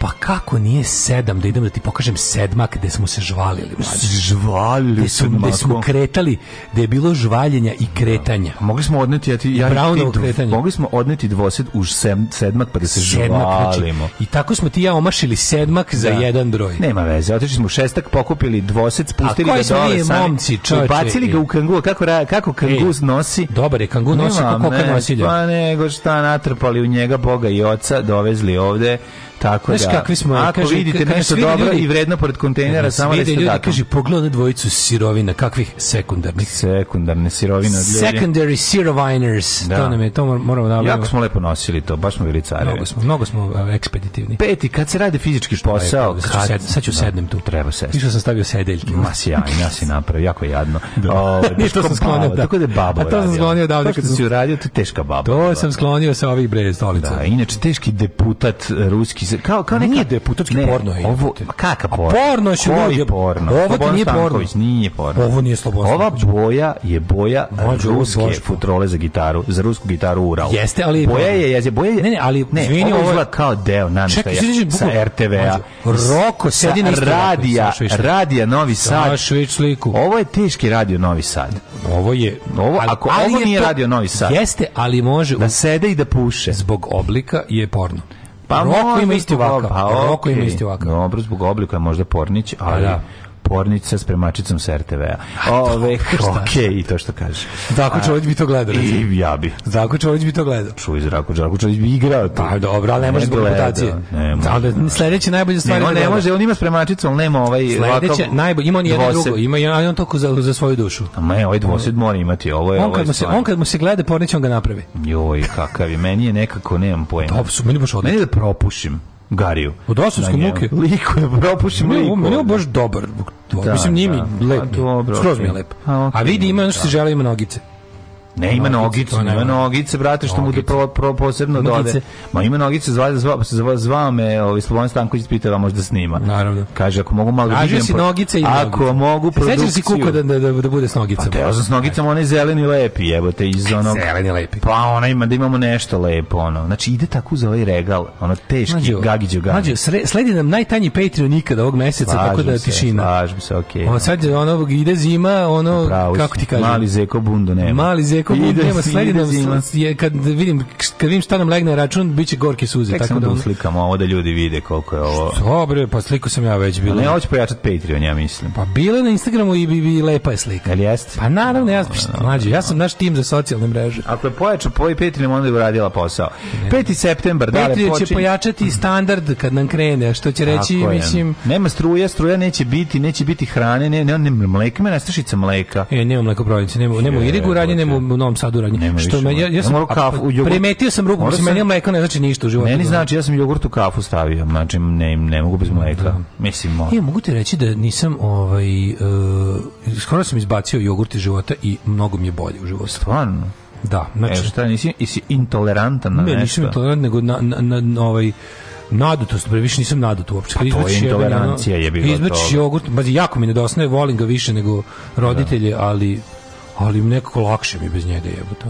pa kako nije sedam da idem da ti pokažem sedmak gde smo se žvalili mlađe. žvalili su gde smo kretali da je bilo žvaljenja i kretanja da. mogli smo odneti ja ti, ja Brownovo kretanje mogli smo odneti dvosed u sedmak pa da se sedmak, znači, žvalimo znači, i tako smo ti ja omašili sedmak da. za jedan broj nema veze otišli smo u šestak pokupili dvosed spustili ga dole sami momci čoveče bacili ga u kangu kako kako kangu e, nosi dobar je kangu nosi kako nosi pa nego šta natrpali u njega boga i oca dovezli ovde Tako Znaš da. kakvi smo, ako kaže, vidite kaže, nešto dobro ljudi, i vredno pored kontejnera, da samo vide, ljudi, kaže, pogledaj dvojicu sirovina, kakvih sekundarnih. Sekundarne sirovine. Secondary siroviners. Da. To nam je, to moramo da... Jako smo lepo nosili to, baš smo bili cari. Mnogo smo, mnogo smo e, ekspeditivni. Peti, kad se radi fizički posao... Je, kad, sad, ću sad ću da, sednem tu. Treba sesti. Više sam stavio sedeljke. Ma sjajno, ja si napravio, jako jadno. Da. O, ovaj, I to sam sklonio, da. Tako da je babo A to sam sklonio odavde. To što da si uradio, to je teška baba. To sam sklonio sa ovih bre stolica. Da, inače, teški deputat ruski kao kao neka nije deputatski ne, porno je. Ovo kaka porno? Porno je ljudi porno. Ovo Slobodan nije porno. nije porno. Ovo nije Slobodan. Ova boja je boja Mađu, ruske božko. futrole za gitaru, za rusku gitaru Ural. Jeste, ali boja je je boja. Je, ne, ne, ali ne, izvini, ovo je kao deo čekaj, sa RTV-a. Roko sedi na radija, radija Novi Sad. sliku. Ovo je teški radio Novi Sad. Ovo je ovo ako ovo nije radio Novi Sad. Jeste, ali može da sede i da puše. Zbog oblika je porno. Pa, pa Roko ima isti ovakav. Pa, okay. Roko ima isti ovakav. Dobro, zbog oblika je možda Pornić, ali... Da. da pornice s premačicom sa RTV-a. E, Ove, okej, okay, i to što kaže. Zdravko Čolić bi to gledao. I ja bi. Zdravko Čolić bi to gledao. Čuj, Zdravko Čolić bi igrao. Pa dobro, ali ne može zbog reputacije. Da, sledeće najbolje stvari. Ne, on da ne može, on ima s premačicom, nema ovaj... Sledeće, najbolje, ima on jedno drugo, ima on toliko za, za svoju dušu. A me, ovaj dvosed mora imati, ovo je... On kad mu se, on kad mu se gleda, pornice on ga napravi. Joj, kakav je, meni je nekako, nemam pojma. Dobro, meni baš odlično. Meni da propušim. Gariju. Od osovske muke? Liku je, propušim meni, liku. Meni je baš dobar. Da, Mislim, njimi da. lep. Dobro, Skroz mi je lepo. A, okay, a vidi, ima ono što da. se žele, ima nogice. Ne, ima nogicu, nogicu ima nogice, brate, što nogice. mu pro, pro, posebno nogice. dode. Ma ima nogice, zvao, zvao, zva, zva me, ovaj, Slobodan Stanković pitao, možda snima. Naravno. Kaže, ako mogu malo... Kaže da si nogice i nogice. Ako mogu da produkciju... Sećaš si kuka da, da, da bude s nogicama? Pa teo sam s nogicama, onaj zeleni lepi, evo te, iz e, onog... Zeleni lepi. Pa ona ima, da imamo nešto lepo, ono. Znači, ide tako za ovaj regal, ono, teški, mađo, gagiđo, gagiđo. Mađo, sledi nam najtanji Patreon ikad ovog meseca, slažim tako da je tišina. Slažem se, okej. Okay. Ono, sad, ono, ide zima, ono, kako ti kažem? Mali zeko bundo nema. Mali zeko mlijeko ide, nema sledi nam je kad vidim kad vidim šta nam legne račun biće gorke suze Tek tako da slikamo ovo da ljudi vide koliko je ovo. Dobro, pa sliku sam ja već bilo. Ne hoću pojačati Patreon, ja mislim. Pa bila na Instagramu i bi, bi lepa je slika. ali jeste? Pa naravno ja sam mlađi, ja sam naš tim za socijalne mreže. Ako je pojačao poj Patreon onda bi uradila posao. 5. septembar, da li počinje? pojačati standard kad nam krene, što će reći, mislim. Nema struje, struja neće biti, neće biti hrane, ne, ne, ne mleka, ima nastašica mleka. E, nema mleko prodavnice, nema, nema irigu radnje, nema u Novom Sadu radnje. što više, me, ja, ja sam, kafu, u jogurt, primetio sam ruku, mislim, meni mleko ne znači ništa u životu. Meni znači, ja sam jogurt u kafu stavio, znači ne, ne mogu bez da, mleka. Da. Mislim, mora. E, mogu ti reći da nisam, ovaj, uh, skoro sam izbacio jogurt iz života i mnogo mi je bolje u životu. Stvarno? Da, znači... E, šta, nisi, nisi intolerantan na ne, nešto? Ne, nisam intolerant, nego na, na, na, na ovaj nadutost, previše nisam nadut uopšte. Kad pa to je intolerancija je bilo to. Izbačiš jogurt, bazi, jako mi nedostaje, volim ga više nego roditelje, da. ali ali nekako lakše mi bez njega jebote.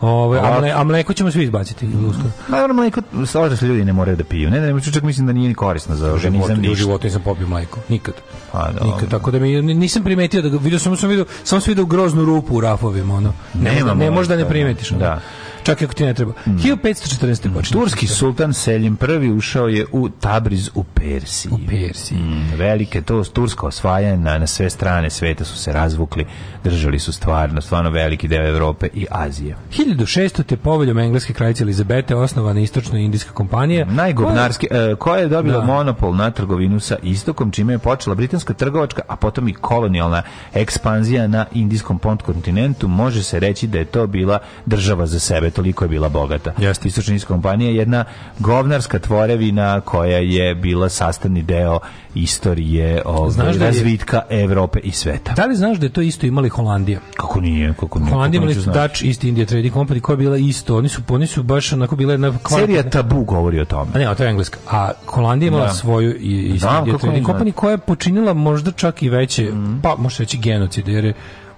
Ove, a, mle, a mleko ćemo svi izbaciti uskoro. Pa, naravno, mleko, slažem se, ljudi ne moraju da piju. Ne, ne, čak mislim da nije ni korisno za organizam ništa. U životu nisam popio mleko, nikad. a, pa, da, nikad, tako da mi, nisam primetio, da, vidio sam, sam vidio, sam sam vidio groznu rupu u rafovima, ono. Ne, ne možda ne da. primetiš. Da čak i ako ti ne treba. Mm. 1514. Mm. Počinje. Turski sultan Selim prvi ušao je u Tabriz u Persiji. U Persiji. Mm. Velike to tursko osvajanje na, sve strane sveta su se razvukli, držali su stvarno, stvarno veliki deo Evrope i Azije. 1600. te poveljom engleske kraljice Elizabete osnovana istočno-indijska kompanija. Najgovnarski, koja, e, koja je dobila da. monopol na trgovinu sa istokom, čime je počela britanska trgovačka, a potom i kolonijalna ekspanzija na indijskom kontinentu. Može se reći da je to bila država za sebe države, toliko je bila bogata. Jeste. istočnička kompanija je jedna govnarska tvorevina koja je bila sastavni deo istorije ove, ovaj, znaš da je, razvitka Evrope i sveta. Da li znaš da je to isto imali Holandija? Kako nije? Kako nije Holandija imali Dutch East India Trading Company koja je bila isto. Oni su, oni su baš onako bila jedna... Serija Tabu govori o tome. A ne, to je engleska. A Holandija imala da. svoju East da, India Trading Company koja je počinila možda čak i veće, mm. pa možda veći genocid, jer je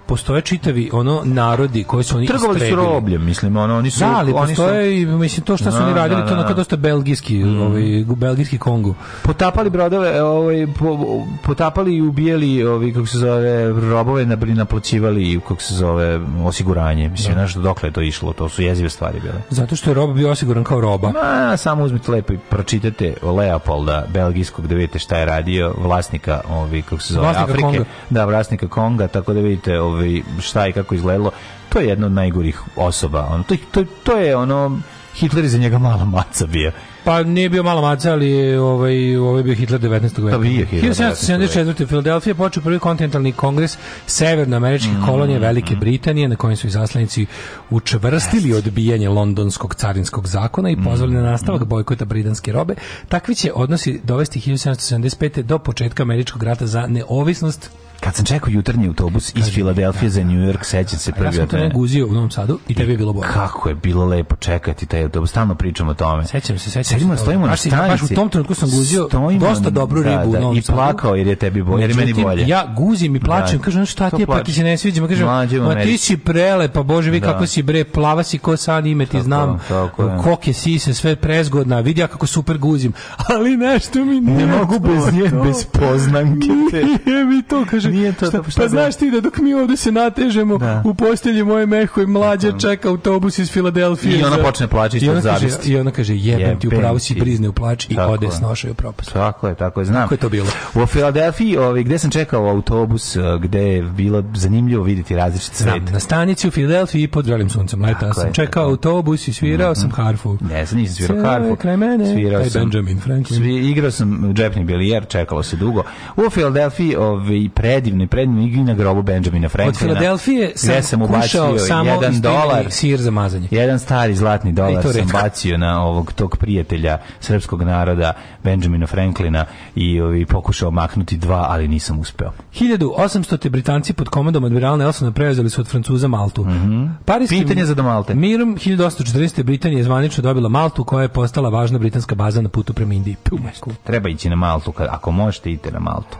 postoje čitavi ono narodi koji su oni trgovali su robljem mislim ono oni su da, ali oni postoje su... mislim to što su oni da, radili na, da, na, to da, na kad dosta belgijski mm. ovaj belgijski Kongo potapali brodove ovaj po, potapali i ubijali ovaj kako se zove robove na bili naplaćivali i kako se zove osiguranje mislim nešto dokle je to išlo to su jezive stvari bile zato što je rob bio osiguran kao roba Ma, samo uzmite lepo i pročitajte Leopolda belgijskog da vidite šta je radio vlasnika ovaj kako se zove vlasnika Afrike Konga. da vlasnika Konga tako da vidite ovaj, ovaj, šta i kako izgledalo, to je jedno od najgorih osoba. on to, to, to je ono, Hitler je za njega mala maca bio. Pa nije bio mala maca, ali je ovaj, ovaj bio Hitler 19. veka. Da, bio Hitler 1774. Filadelfija počeo prvi kontinentalni kongres severnoameričke mm. kolonije Velike mm. Britanije, na kojem su izaslanici učvrstili odbijanje londonskog carinskog zakona i pozvali na mm. nastavak bojkota britanske robe. Takvi će odnosi dovesti 1775. do početka američkog rata za neovisnost Kad sam čekao jutarnji autobus iz Filadelfije da, za New da, York, da, sećam se prvi od Ja sam to guzio u Novom Sadu i tebi je bilo bolje. Kako je bilo lepo čekati taj autobus, stalno pričamo o tome. Sećam se, sećam se. stojimo na stanici. u tom trenutku sam guzio dosta dobru ribu u Novom I plakao jer je tebi bolje, jer meni bolje. Ja guzim i plačem, kažem šta ti je, pa ti se ne sviđa, kažem, ma ti si prelepa, bože, vi kako si bre, plava si ko san ime ti znam, koke sise, sve prezgodna, vidi ja kako super guzim, ali nešto mi ne, mogu bez nje, bez poznanke. Nije mi to, kažem, nije to, šta, šta pa da znaš ti da dok mi ovde se natežemo da. u postelji moje meho i mlađa čeka autobus iz Filadelfije. I ona počne plaći i ona kaže, I ona kaže jebem ti, upravo si prizne u plač i ode s noša u propast. Tako je, tako je, znam. Kako je to bilo? U Filadelfiji, ovaj, gde sam čekao autobus, eh, gde je bilo zanimljivo videti različit svet. na stanici u Filadelfiji pod želim suncem leta sam čekao autobus i svirao mhm. sam harfu. Ne, sam nisam svirao harfu. svirao sam, Benjamin Franklin. Svi, igrao sam džepni bilijer, čekalo se dugo. U Filadelfiji ovaj, pre predivne, predivne igri na grobu Benjamina Franklina. Od Filadelfije sam, sam kušao samo jedan dolar, sir za mazanje. Jedan stari zlatni dolar sam bacio na ovog tog prijatelja srpskog naroda Benjamina Franklina i ovi ovaj, pokušao maknuti dva, ali nisam uspeo. 1800 te Britanci pod komandom admirala Nelsona preuzeli su od Francuza Maltu. Mm -hmm. Parijski Pitanje za do Malte. Mirom 1840 Britanija je zvanično dobila Maltu koja je postala važna britanska baza na putu prema Indiji. Treba ići na Maltu, ako možete idite na Maltu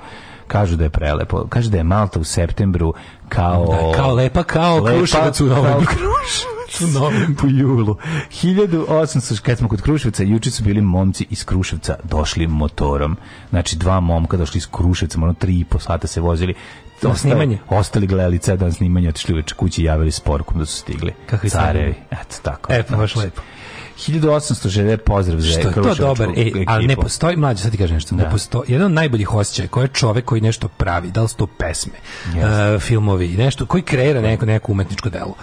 kažu da je prelepo. Kažu da je Malta u septembru kao... Da, kao lepa, kao lepa, kruševac u novembru. u novembru. julu. 1800, kad smo kod Kruševca, juče su bili momci iz Kruševca došli motorom. Znači, dva momka došli iz Kruševca, ono tri i po sata se vozili. Na ostali, snimanje? Ostali gledali cel dan snimanja, otišli uveče kući i javili s porukom da su stigli. Kakvi Carevi. Eto, tako. E, pa baš lepo. 1860 pozdrav za Što je to dobar, e, ali ne postoji, mlađe, sad ti kažem nešto, da. ne postoji, jedan od najboljih osjećaja koji je čovek koji nešto pravi, da li su to pesme, yes. uh, e, filmovi, nešto, koji kreira neko, neko umetničko delo.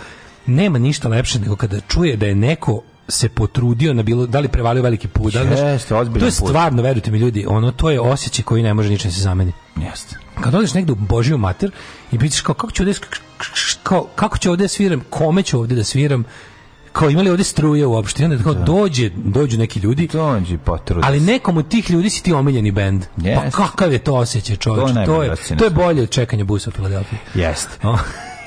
Nema ništa lepše nego kada čuje da je neko se potrudio na bilo da li prevalio veliki put da li Jeste, to je stvarno verujte mi ljudi ono to je osjećaj koji ne može ničim da se zameni jeste kad odeš negde u božju mater i pričaš kao kako ću ovde kao, kako ću ovde da sviram kome ću ovde da sviram kao imali ovdje struje uopšte, onda kao da. dođe, dođu neki ljudi. Dođi potrudi. Ali nekom od tih ljudi si ti omiljeni bend. Yes. Pa kakav je to osjećaj, čovječe? To, to, je, to je bolje od čekanja busa u Filadelfiji. Jeste.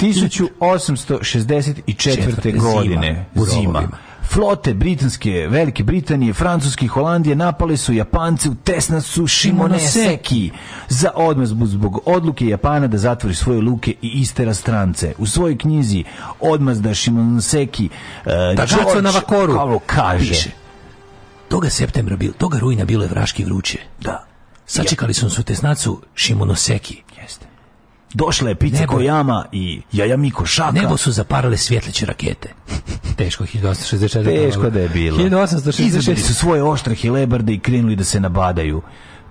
1864. godine zima. Flote britanske, Velike Britanije, Francuske i Holandije napale su Japance u Tesnasu Shimonoseki za odmah zbog odluke Japana da zatvori svoje luke i istera strance. U svojoj knjizi Odmazda Shimonoseki uh, George Navakoru Kavlo kaže piše, toga septembra bilo, toga rujna bilo je vraški vruće. Da. Sačekali su nas u Tesnacu Shimonoseki. Jeste Došla je Pica Kojama i Jaja Šaka. Nebo su zaparale svjetleće rakete. Teško 1864. Teško da je bilo. 1866. Izabili su svoje oštre hilebarde i krenuli da se nabadaju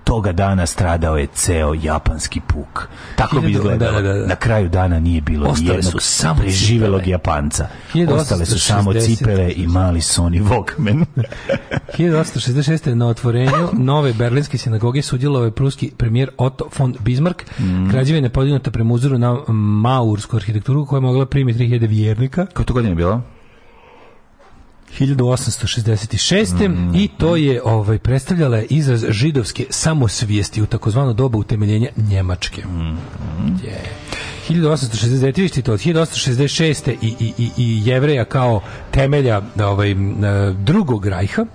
toga dana stradao je ceo japanski puk. Tako bi izgledalo. Da, da, da. Na kraju dana nije bilo Ostale jednog samo preživelog Japanca. 1860. Ostale su samo cipele i mali Sony Walkman. 1866. na otvorenju nove berlinske sinagoge sudjelovao je pruski premijer Otto von Bismarck. Mm. Građevina je podignuta prema uzoru na maursku arhitekturu koja je mogla primiti 3000 vjernika. Kako to godine bilo? 1866. Mm -hmm. i to je ovaj predstavljala izraz židovske samosvijesti u takozvano doba utemeljenja Njemačke. Mm -hmm. yeah. 1869. to od 1866. i, i, i, i jevreja kao temelja ovaj, e, drugog rajha,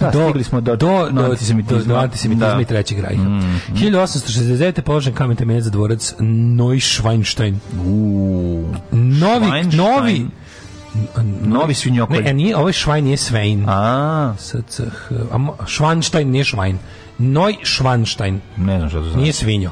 da, do, stigli smo do, do, do antisemitizma, do, do antisemitizma da. i trećeg rajha. Mm, mm. 1869. položen kamen temeljac za dvorac Neuschweinstein. Uuu. Novi, novi, novi svinjokolj. Ne, e, nije, ovaj švajn nije svein. A. Švanštajn nije švajn. Noj Švanštajn. Ne znam što to znači. Nije svinjo.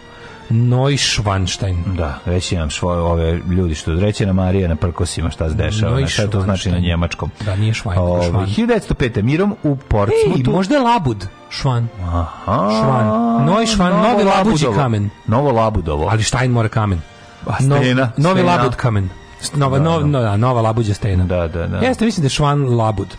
Noj Švanštajn. Da, reći nam svoje ove ljudi što reći na Marija na prkosima šta se dešava. Noj šta to znači na njemačkom? Da, nije švajn, o, švan. 1905. Mirom u Portsmutu. Ej, možda labud. Švan. Aha. Švan. Noj švan, novo novi labuđi kamen. Novo labudovo. Ali Stein mora kamen. A stena, Nov, novi labud kamen. Nova, da, no, no, da, nova labuđa stena. Da, da, da. Jeste, mislim da je Švan Labud.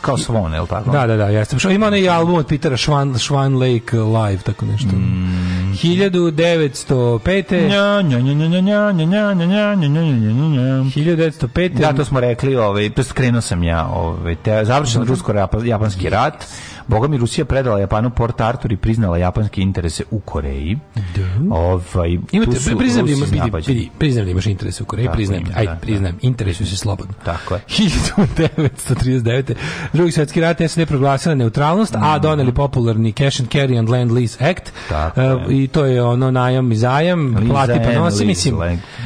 Kao Svon, je li tako? Da, da, da, jeste. Što ima onaj album od Petera Švan, Švan Lake Live, tako nešto. Mm. 1905. Nja, 1905. Da, to smo rekli, ovaj, skrenuo sam ja, ovaj, završen rusko-japanski rat Boga mi Rusija predala Japanu Port Arthur i priznala japanske interese u Koreji. Da. Ovaj, Imate, priznam da, da, imaš, vidi, priznam da imaš interese u Koreji, Tako priznam, ajde, da, priznam, da. interesuju se slobodno. Tako je. 1939. Drugi svjetski rat SAD proglasila neutralnost, mm. a mhm. doneli popularni Cash and Carry and Land Lease Act. Tako uh, I to je ono najam i zajam, Liza plati pa nosi, mislim.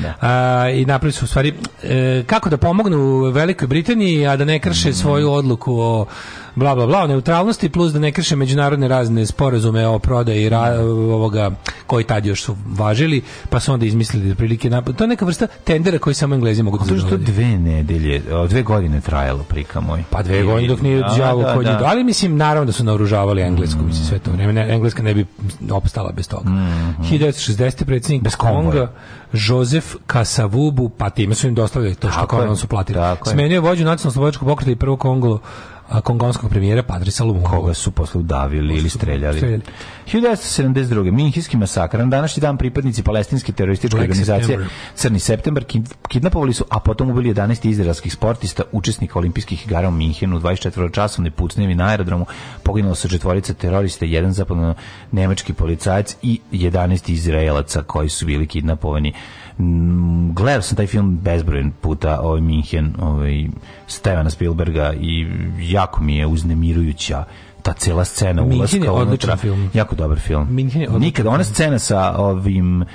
da. Uh, I napravili su u stvari, uh, kako da pomognu Velikoj Britaniji, a da ne krše mm. svoju odluku o bla, bla, bla, neutralnosti, plus da ne krše međunarodne razne sporazume o prodaji ra, ovoga, koji tad još su važili, pa su onda izmislili da prilike napad. To je neka vrsta tendera koji samo Englezi mogu da zadovolje. To je dve nedelje, dve godine trajalo, prika moj. Pa dve godine dok nije da, da, đavo da, da, Ali mislim, naravno da su naoružavali Englesku, mm. sve to vreme. Engleska ne bi opstala bez toga. Mm -hmm. 1960. predsjednik bez Konga, Jozef Kasavubu, pa time su im dostavili to što Konga su platili. Smenio je vođu nacionalno slobodačkog pokreta i prvo Kongolo a kongonskog premijera Patrisa Lumumba. Koga su posle udavili Koga ili streljali. streljali. 1972. Minhijski masakr. Na današnji dan pripadnici palestinske terorističke Black organizacije September. Crni septembar kidnapovali su, a potom ubili 11 izraelskih sportista, učesnika olimpijskih igara u Minhenu, 24 časovne pucnjevi na aerodromu. Poginulo su četvorica terorista, jedan zapadno nemački policajac i 11 izraelaca koji su bili kidnapovani Mm, gledao sam taj film bezbrojen puta, ovaj Minhen, ovaj Stevena Spielberga i jako mi je uznemirujuća ta cela scena ulaska je odličan unutra, film. Jako dobar film. Nikad ona scena sa ovim e,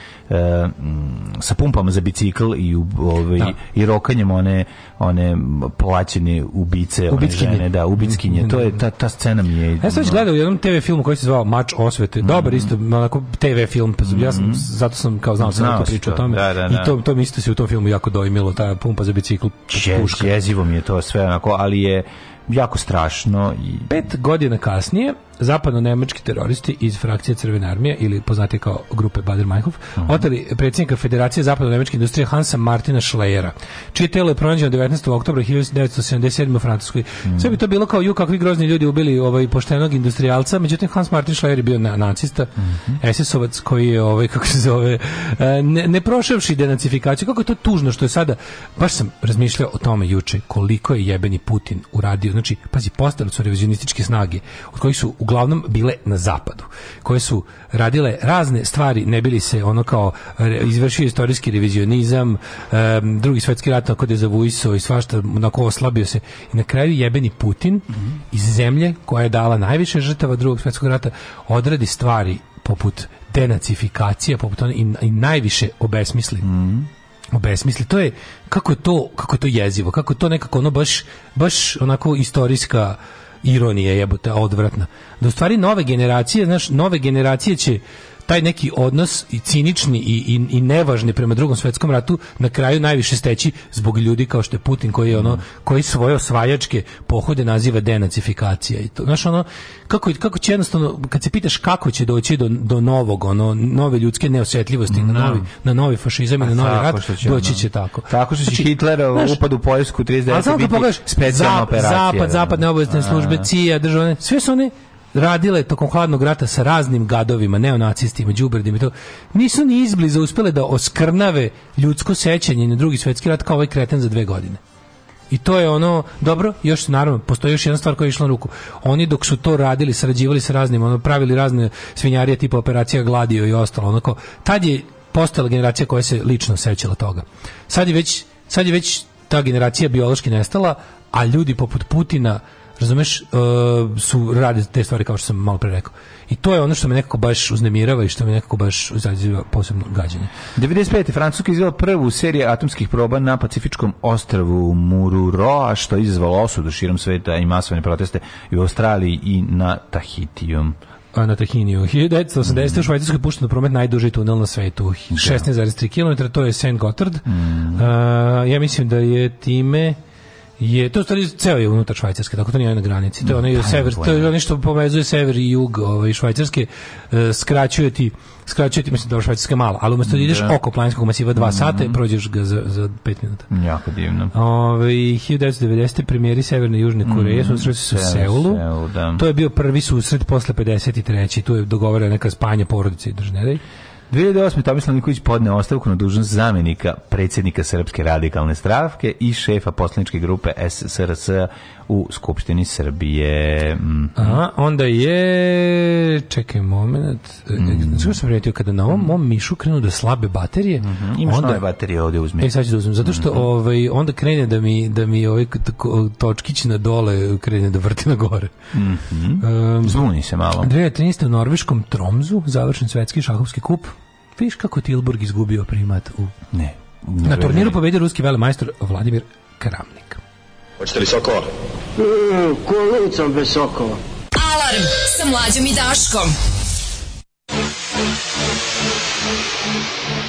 mm, sa pumpama za bicikl i ovaj da. i rokanjem one one plaćene ubice, ubickinje. one žene, da, ubickinje. To je ta ta scena mi je. Ja sam gledao u jednom TV filmu koji se zvao Mač osvete. Mm. Dobar isto, onako TV film, pa ja sam, mm. zato sam kao znao sam da to priču o tome. Da, da, da. I to to mi isto se u tom filmu jako dojmilo ta pumpa za bicikl. puška Jezivo mi je to sve onako, ali je jako strašno. I... Pet godina kasnije, zapadno-nemački teroristi iz frakcije Crvena armija ili poznati kao grupe Bader-Meinhof uh mhm. -huh. oteli predsjednika Federacije zapadno-nemačke industrije Hansa Martina Schleyera, čije telo je pronađeno 19. oktobra 1977. u Francuskoj. Uh mhm. -huh. Sve bi to bilo kao ju kakvi grozni ljudi ubili ovaj poštenog industrijalca, međutim Hans Martin Schleyer je bio na, nacista, uh mhm. -huh. SS-ovac koji je ovaj kako se zove e, ne, ne prošavši denacifikaciju. Kako je to tužno što je sada baš sam razmišljao o tome juče koliko je jebeni Putin uradio. Znači, pazi, postali su revizionističke snage od kojih su u uglavnom bile na zapadu, koje su radile razne stvari, ne bili se ono kao izvršio istorijski revizionizam, um, drugi svetski rat tako da zavuiso i svašta, na onako slabio se. I na kraju jebeni Putin mm -hmm. iz zemlje koja je dala najviše žrtava drugog svetskog rata, odradi stvari poput denacifikacije, poput one i, i najviše obesmisli. Mm -hmm obesmisli. To je kako je to kako je to jezivo, kako je to nekako ono baš baš onako istorijska ironija jebote odvratna da u stvari nove generacije znaš nove generacije će taj neki odnos i cinični i, i, i nevažni prema drugom svetskom ratu na kraju najviše steći zbog ljudi kao što je Putin koji je ono koji svoje osvajačke pohode naziva denacifikacija i to znaš ono kako kako će jednostavno kad se pitaš kako će doći do, do novog ono nove ljudske neosjetljivosti no. na da. novi na novi fašizam i na novi rat će, doći će tako tako što će znači, Hitler upad u Poljsku 39 biti specijalna zap, operacija zapad da. zapadne obavezne službe CIA države sve su oni radile tokom hladnog rata sa raznim gadovima, neonacistima, đubrdima i to, nisu ni izbliza uspjele da oskrnave ljudsko sećanje na drugi svetski rat kao ovaj kreten za dve godine. I to je ono, dobro, još naravno, postoji još jedna stvar koja je išla na ruku. Oni dok su to radili, sarađivali sa raznim, ono, pravili razne svinjarije tipa operacija Gladio i ostalo, onako, tad je postala generacija koja se lično sećala toga. Sad je već, sad je već ta generacija biološki nestala, a ljudi poput Putina, razumeš, uh, su rade te stvari kao što sam malo pre rekao. I to je ono što me nekako baš uznemirava i što me nekako baš izaziva posebno gađanje. 95. Francuska izvela prvu seriju atomskih proba na Pacifičkom ostrvu Mururoa, što je izazvalo osudu širom sveta i masovne proteste i u Australiji i na Tahitijom na Tahiniju. 1980. Mm. u Švajcarskoj je pušten u promet najduži tunel na svetu. 16,3 da. km, to je St. Gotthard. Mm. Uh, ja mislim da je time je to stari ceo je unutar švajcarske, tako to nije na granici. To je onaj sever, to je ono što povezuje sever i jug, ovaj švajcarske e, skraćuje ti skraćuje ti mislim da je švajcarska mala, ali umesto da ideš da. oko planinskog masiva 2 mhm. sata, prođeš ga za za 5 minuta. Jako divno. Ovaj 1990 premijeri Severne i Južne Koreje mhm. su -hmm. se u Seulu. Da. To je bio prvi susret posle 53. Tu je dogovorena neka spanja porodice i držnere. 2008. Tomislav Nikolić podne ostavku na dužnost zamenika predsjednika Srpske radikalne strafke i šefa poslaničke grupe SSRS u Skupštini Srbije. Mm. Aha, onda je, čekaj moment, mm. Znači sam prijetio, kada na ovom mom mišu krenu da slabe baterije, mm -hmm. imaš onda, nove baterije ovdje uzmi. E, sad ću da uzmem, zato što mm -hmm. ovaj, onda krene da mi, da mi ovaj točkić na dole krene da vrti na gore. Mm -hmm. um, Zvuni se malo. 2013. u norveškom Tromzu završen svetski šahovski kup. Viš kako Tilburg izgubio primat u... Ne. na turniru pobedio ruski velemajstor Vladimir Karamnik. Hoćete li sokova? Mm, e, kolicom bez sokova. Alarm sa mlađom i Daškom. Thank you.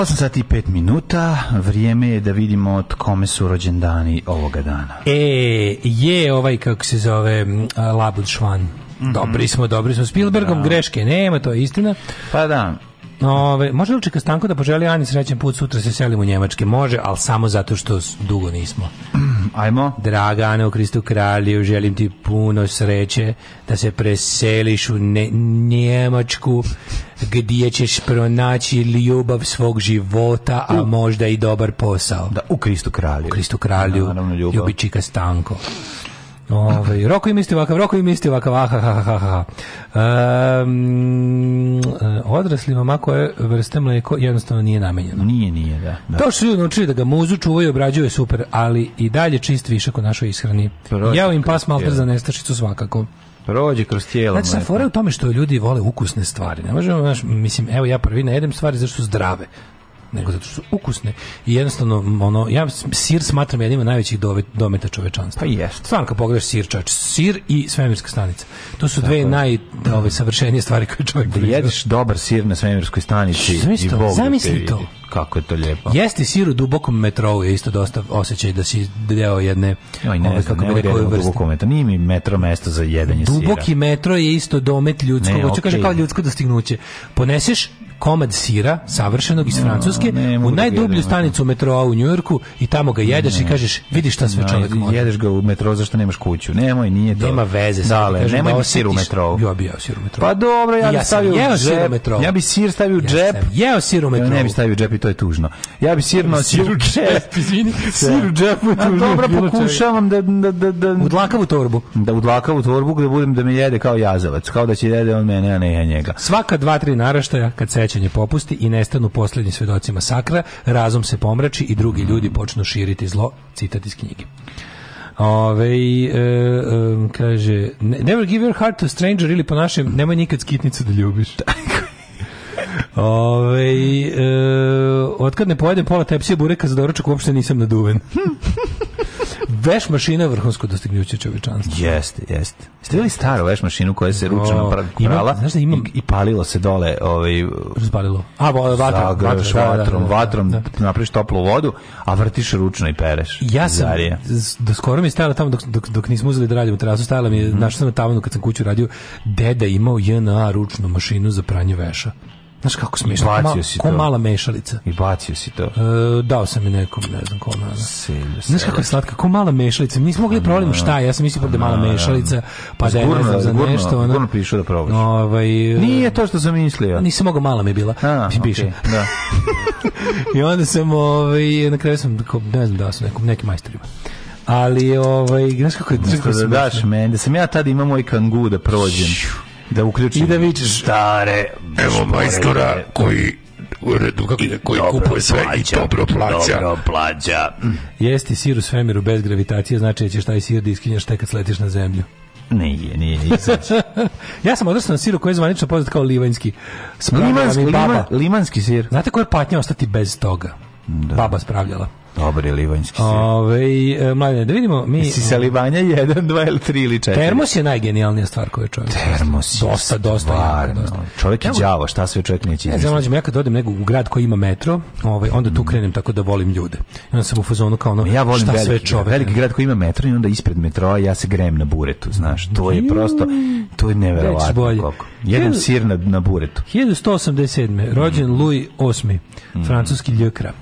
8 sati i 5 minuta, vrijeme je da vidimo od kome su rođendani ovoga dana. E, je ovaj, kako se zove, Labud Švan. Mm -hmm. Dobri smo, dobri smo. Spielbergom da. greške nema, to je istina. Pa da. Ove, može li Čeka Stanko da poželi Ani srećen put, sutra se selimo u Njemačke? Može, ali samo zato što dugo nismo. Ajmo. Draga Ana u Kristu Kralju, želim ti puno sreće da se preseliš u ne Njemačku gdje ćeš pronaći ljubav svog života, a možda i dobar posao. Da, u Kristu kralju. U Kristu kralju, Naravno, ljubav. ljubičika Stanko. Ovaj Roko i misli ovakav, Roko i misli ovakav, ha, ha, ha, ha. Um, odraslima mako je vrste mleko jednostavno nije namenjeno. Nije, nije, da. da. To što ljudi naučili da ga muzu čuvaju i obrađuju super, ali i dalje čist višak u našoj ishrani. ja im pas malter za nestašicu svakako prođe kroz tijelo. Znači, sa fora u tome što ljudi vole ukusne stvari. Ne možemo, znaš, mislim, evo ja prvi ne jedem stvari zašto su zdrave nego zato što su ukusne i jednostavno ono ja sir smatram jednim od najvećih dometa čovečanstva. Pa jeste. Stvarno kad pogledaš sir čač, sir i svemirska stanica. To su dve naj da, ove savršenije stvari koje čovjek da jedeš dobar sir na svemirskoj stanici i Bog. Da zamisli to. Kako je to lijepo. Jeste sir u dubokom metrou je isto dosta osjećaj da si deo jedne... Joj, ne, ove, kako ne, bi rekao, dubokom metro. Nije mi metro mesto za jedanje Duboki sira. Duboki metro je isto domet ljudsko, ne, okay. Da kaže kao ljudsko dostignuće. Poneseš komad sira savršenog iz Francuske ne, u da najdublju stanicu metroa u Njujorku i tamo ga jedeš ne, i kažeš vidi šta sve čovjek može. Jedeš ga u metro zašto nemaš kuću. Nemoj, nije to. Nema veze. Dale, nemoj da sir u metro. Ja bi jeo sir u metro. Pa dobro, ja, ja bi stavio u džep. Ja bi sir stavio u džep. Jeo sir u metro. Ne bi stavio u džep to je tužno. Ja bi sir nosio... Sir u džep, izvini. Sir u džepu je tužno. Dobro, pokušavam da... da, da, da u dlakavu torbu. Da, u dlakavu torbu da budem da me jede kao jazavac. Kao da će jede on mene, a ne ja njega. Svaka dva, tri naraštaja, kad sećanje popusti i nestanu posljednji svedoci masakra, razum se pomrači i drugi ljudi počnu širiti zlo, citat iz knjige. Ove, e, e, kaže, never give your heart to a stranger ili po našem, nemoj nikad skitnicu da ljubiš. Ove, e, otkad ne pojedem pola tepsije bureka za doručak, uopšte nisam naduven. veš mašina je vrhunsko dostignuće čovečanstva. Jeste, jeste. Ste videli staru veš mašinu koja se ručno prala ima, znaš da imam... i, i palilo se dole. Ovaj, Razpalilo. A, vatra, zagraš, vatra, vatrom, da, da, da. vatrom da. napriš toplu vodu, a vrtiš ručno i pereš. Ja sam, Zarija. da skoro mi je stajala tamo, dok, dok, dok nismo uzeli da radimo terasu, stajala mi je, mm. našao sam na tavanu kad sam kuću radio, deda imao JNA ručnu mašinu za pranje veša. Znaš kako smiješno? ko to. Ko mala mešalica. I bacio si to. E, dao sam je nekom, ne znam kome. Selj, Znaš kako je slatka? Ko mala mešalica. Mi nismo mogli da provaliti šta Ja sam mislio da je mala mešalica. Pa da je ne znam za nešto. Gurno, gurno pišu da probaš. Ovaj, e, Nije to što sam mislio. Nisam mogao, mala mi bila. A, Piše. Okay, da. I onda sam, ovaj, na kraju sam, ne znam, dao sam nekom, nekim majstorima ali ovaj znaš kako je da daš meni da sam ja tad imao moj kangu da prođem da uključim. I da vičeš stare. Evo majstora koji uredu kako je, koji kupuje sve plaća, i dobro plaća. Dobro plaća. Jesti sir u svemiru bez gravitacije, znači da ćeš taj sir da iskinješ tek kad sletiš na zemlju. Nije, nije, nije. ja sam odrastao na siru koji je zvanično poznat kao livanjski. Limanski, liman, limanski sir. Znate ko je patnja ostati bez toga? Da. Baba spravljala. Dobar je livanjski sir. Ove, e, mladine, da vidimo mi... Jesi sa Libanja 1, 2 ili 3 ili 4? Termos je najgenijalnija stvar koju čovjek... Termos je dosta, dosta, stvarno. Dosta. Čovjek je đavo, šta sve čovjek neće e, izmisliti. Ja, mlađe, ja kad odem negdje u grad koji ima metro, ovaj, onda tu mhm. krenem tako da volim ljude. I onda sam u fazonu kao ono, ja volim šta veliki, sve čovjek... Veliki grad koji ima metro i onda ispred metroa ja se grem na buretu, znaš. To je prosto, mm. to je neverovatno koliko. Jedan sir na, na buretu. 1187. Rođen mm. Louis VIII, mm. francuski ljekra.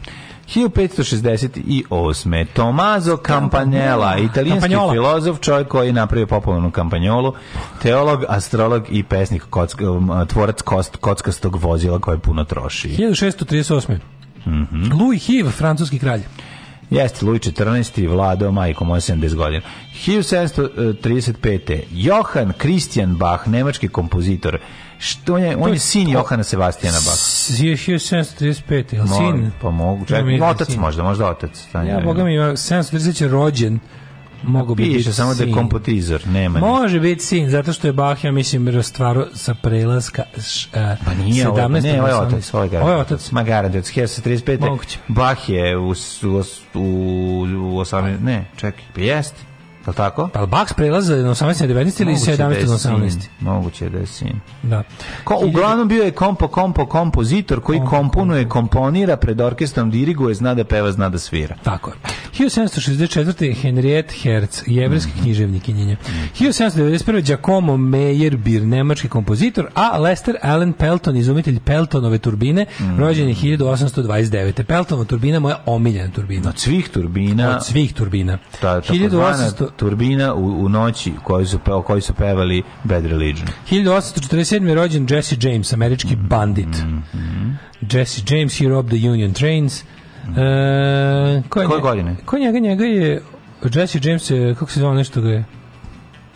1568. Tomazo pa Campanella, italijanski Campanjola. filozof, čovjek koji je napravio popularnu kampanjolu, teolog, astrolog i pesnik, kocka, um, tvorac kost, kockastog vozila koje puno troši. 1638. Mm -hmm. Louis Hiv, francuski kralj. Jeste, Louis XIV. vladao majkom 80 godina. 1735. Johan Christian Bach, nemački kompozitor, Što je, on je sin Johana Sebastijana Baha. Je 1735, je li sin? Pa mogu, čekaj, otac možda, možda otac. Ja, boga mi, 730 je rođen. Mogu biti Piše samo da je kompotizor, nema. Može biti sin, zato što je Bach, ja mislim, rastvaro sa prelaska 17. E, pa nije, 17. Ovo, ne, ovo je otac, ovo je otac. Ma garant, od Moguće. Bach je u, u, u, u 18, ne, čekaj, pa jeste je tako? Pa Bax prelaze da na 18. 19. ili 17. na 18. Moguće da je sin. Da. Ko, uglavnom bio je kompo, kompo, kompozitor koji kompo, komponuje, komponira, pred orkestrom diriguje, zna da peva, zna da svira. Tako je. 1764. Henriette Hertz, jevrijski mm -hmm. književnik i njenje. Mm -hmm. 1791. Giacomo Meyerbeer, nemački kompozitor, a Lester Allen Pelton, izumitelj Peltonove turbine, mm -hmm. rođen je 1829. Peltonova turbina, moja omiljena turbina. Od svih turbina. Od svih turbina. Ta, 1800 turbina u, u noći koju su, o koji su pevali Bad Religion. 1847. rođen Jesse James, američki mm -hmm. bandit. Mm -hmm. Jesse James, he robbed the Union Trains. Mm -hmm. E, koje Koje godine? Koje njega, njega je... Jesse James je, kako se zove nešto ga je?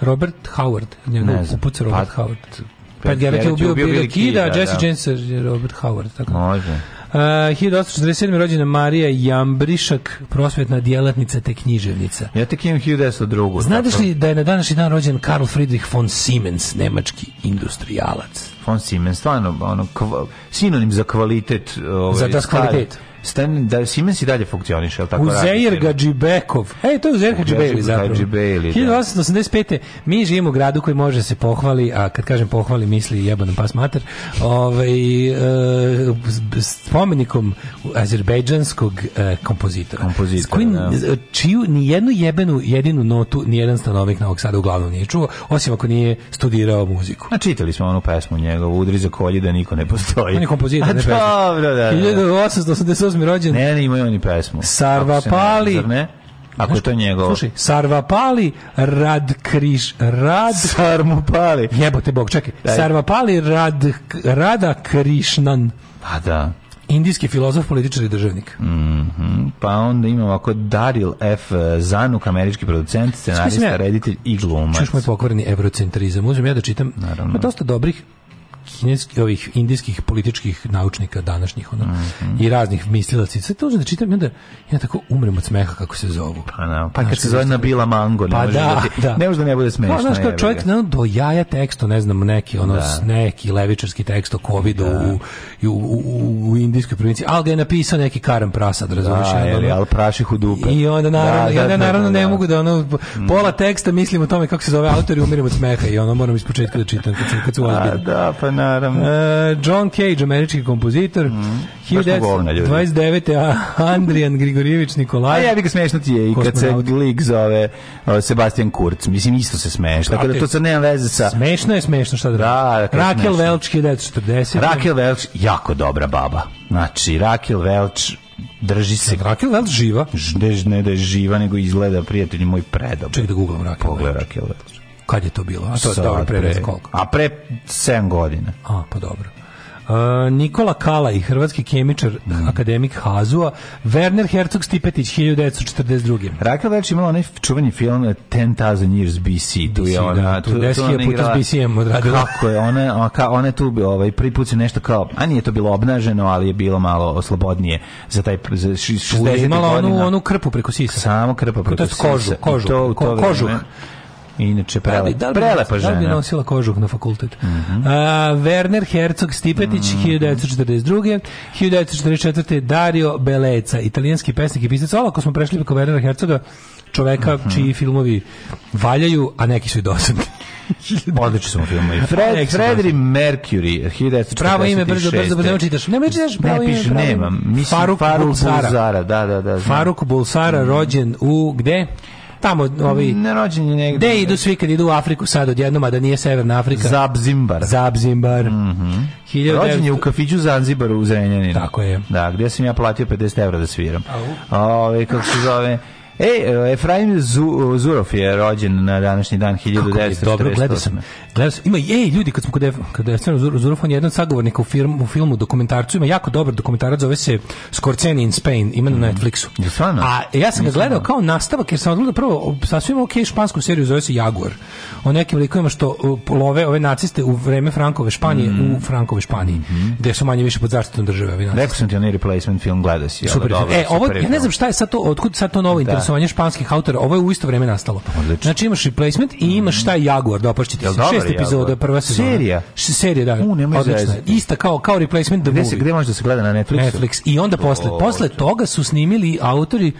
Robert Howard. Njega upuca Robert Pat, Howard. Pat Garrett je ubio Billy Kida, Jesse da. James je Robert Howard. Tako. Može. Uh, eh, 1847. rođena Marija Jambrišak, prosvetna djelatnica te književnica. Ja tek imam 1902. Znadeš li da je na današnji dan rođen Karl Friedrich von Siemens, nemački industrijalac? Von Siemens, stvarno, ono, kva, sinonim za kvalitet. Ovaj, za da kvalitet. Stan, da Siemens i dalje funkcioniše, al tako Uzeir Gadžibekov. Ej, to je Uzeir Gadžibeli zapravo. Gadžibeli, da. 1885. Mi živimo u gradu koji može da se pohvali, a kad kažem pohvali, misli jebanom pas mater, ovaj, e, spomenikom azerbejdžanskog e, kompozitora. Kompozitora, kojim, da. Čiju ni jednu jebenu jedinu notu ni jedan stanovnik Novog Sada uglavnom nije čuo, osim ako nije studirao muziku. A čitali smo onu pesmu njegovu, Udri za kolje da niko ne postoji. On je kompozitor, ne pesma. Dobro, da, da. 1888 da. 108. rođen. Ne, ne imaju oni pesmu. Sarvapali. Ako ne? Ako je to njegov. Slušaj, Sarvapali Radkriš, Rad... Sarmopali. Jebote Bog, čekaj. Daj. Sarvapali Rad, Rada Krišnan. Pa da. Indijski filozof, političar i državnik. Mm -hmm. Pa onda imamo ako Daril F. Zanuk, američki producent, scenarista, reditelj i glumac. Čuš moj pokvarni eurocentrizam. Uzem ja da čitam. Naravno. Ima dosta dobrih kineskih ovih indijskih političkih naučnika današnjih ono mm -hmm. i raznih mislilaca. Sve to da čitam i onda ja tako umrem od smeha kako se zovu. Pa, no, pa znaš, kad se zove Nabila Mango, pa ne, da, da, da, ne može da ne bude smešno. Pa, znaš, kao čovjek ne, do jaja tekstu, ne znam, neki, ono, da. neki levičarski tekst o COVID-u da. u, u, u, u, indijskoj provinciji, ali ga je napisao neki Karam Prasad, razumiješ? Da, ali, al praših u dupe. I onda da, naravno, da, ja da, naravno ne mogu da ono, mm. pola teksta mislim o tome kako se zove autor i umirem od smeha i ono moram ispočetka da čitam kad, kad su A, pa Da, pa na Naravno. Uh, John Cage, američki kompozitor. Mm. A Andrijan Grigorijević Nikolaj. A ja bih ga smešno ti je i kad se lik zove Sebastian Kurz. Mislim, isto se smeš. Tako da to sad nema veze sa... Smešno je smešno šta da radi. Rakel Velčki, 1940. Rakel Velč, jako dobra baba. Znači, Rakel Velč, drži se. Rakel Welch živa? Ne, ne da je živa, nego izgleda, prijatelji moj, predobro. Ček da googlam Rakel Welch. Pogledaj Rakel Welch. Kad je to bilo? A to je dobro pre, pre koliko? A pre 7 godina. A, pa dobro. Uh, Nikola i hrvatski kemičar, mm. akademik Hazua, Werner Herzog Stipetić, 1942. Rakel Velč imala onaj čuveni film 10,000 Years BC. Tu je ona, da, tu, tu, tu ona puta BC-em Kako je, ona, ka, ona je tu bila, ovaj, prvi put se nešto kao, a nije to bilo obnaženo, ali je bilo malo oslobodnije za taj za 60 godina. Imala onu, onu krpu preko sisa. Samo krpu preko sisa. Kožu, kožu, to, to, kožu. Inače, prelep, da, da prelepa da žena. Da bi nosila kožuh na fakultet? Mm -hmm. A, Werner Herzog Stipetić, mm -hmm. 1942. 1944. Dario Beleca, italijanski pesnik i pisac. Ovo, ako smo prešli preko Wernera Herzoga, čoveka mm -hmm. čiji filmovi valjaju, a neki su i dosadni. Odlični su filmovi. Fred, Fredri Mercury, 1946. Pravo ime, brzo, brzo, brzo, ne čitaš. Ne čitaš da pravo ime. Ne piše, nemam. Mislim, Faruk, Faruk Bulsara. Bulsara. Da, da, da. Znam. Faruk Bulsara, mhm. rođen u, gde? tamo ovi ne rođen negde. Gde idu svi kad idu u Afriku sad odjednom, a da nije Severna Afrika? Zabzimbar. Zabzimbar. Mhm. Mm 19... rođen je u kafiću Zanzibaru u Zrenjaninu. Tako je. Da, gde sam ja platio 50 € da sviram. a Ove kako se zove? E, e, Efraim Zu, Zurov je rođen na današnji dan 1948. Dobro, gledao sam. Gledao sam. Ima, ej, ljudi, kad smo kod, Ef, kod Efraim Zurov, on je jedan sagovornik u, firmu, u filmu, dokumentarcu, ima jako dobar dokumentarac, zove se Scorseni in Spain, ima na mm. Netflixu. Stvarno? A ja sam ga gledao kao nastavak, jer sam odgledao prvo sasvim ok špansku seriju, zove se Jaguar. O nekim likovima što love ove naciste u vreme Frankove Španije, mm. u Frankove Španiji, mm -hmm. gde su manje više pod zaštitom države. Rekao sam ti onaj replacement film, gledao si. Super, da, dobro, e, ovo, ja ne znam šta je sad to, otkud sad to novo da. interesovanje gostovanje španskih autora, ovo je u isto vrijeme nastalo. Odlično. Znači imaš replacement i imaš taj Jaguar, dopašćite da se. Šest epizoda, prva sezona. Serija? Serija, da. U, nema Ista kao, kao replacement The gde Movie. Se, gde može da se gleda na Netflixu? Netflix. I onda posle, posle toga su snimili autori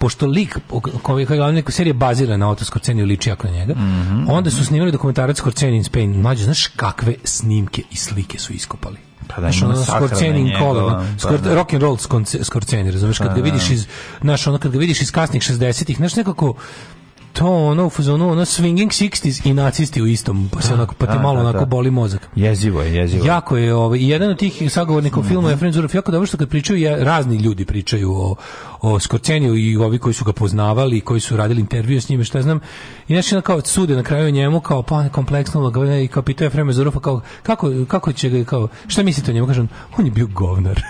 pošto lik koji je glavni serija bazira na autorskoj sceni liči jako na njega, mm -hmm. onda su snimili dokumentarac Scorsese in Spain. Mlađe, znaš kakve snimke i slike su iskopali? pa da ima Skorcenin kola, skor, pa, da. rock and roll Skorceni, razumeš, kad pa ga da. vidiš iz znaš, ono kad ga vidiš iz kasnih 60-ih, znaš nekako to ono u fazonu ono swinging 60s i nacisti u istom pa se da, onako pa te malo onako boli mozak jezivo je jezivo jako je ovaj jedan od tih sagovornika mm -hmm. filma je mhm. Franz Zurov jako dobro što kad pričaju ja, razni ljudi pričaju o o Skorceniju i ovi koji su ga poznavali i koji su radili intervju s njime, šta znam. I znači na kao sude na kraju njemu kao pa kompleksno i kao pitao je Freme Zorufa kao kako kako će ga kao šta mislite o njemu kažem on je bio govnar.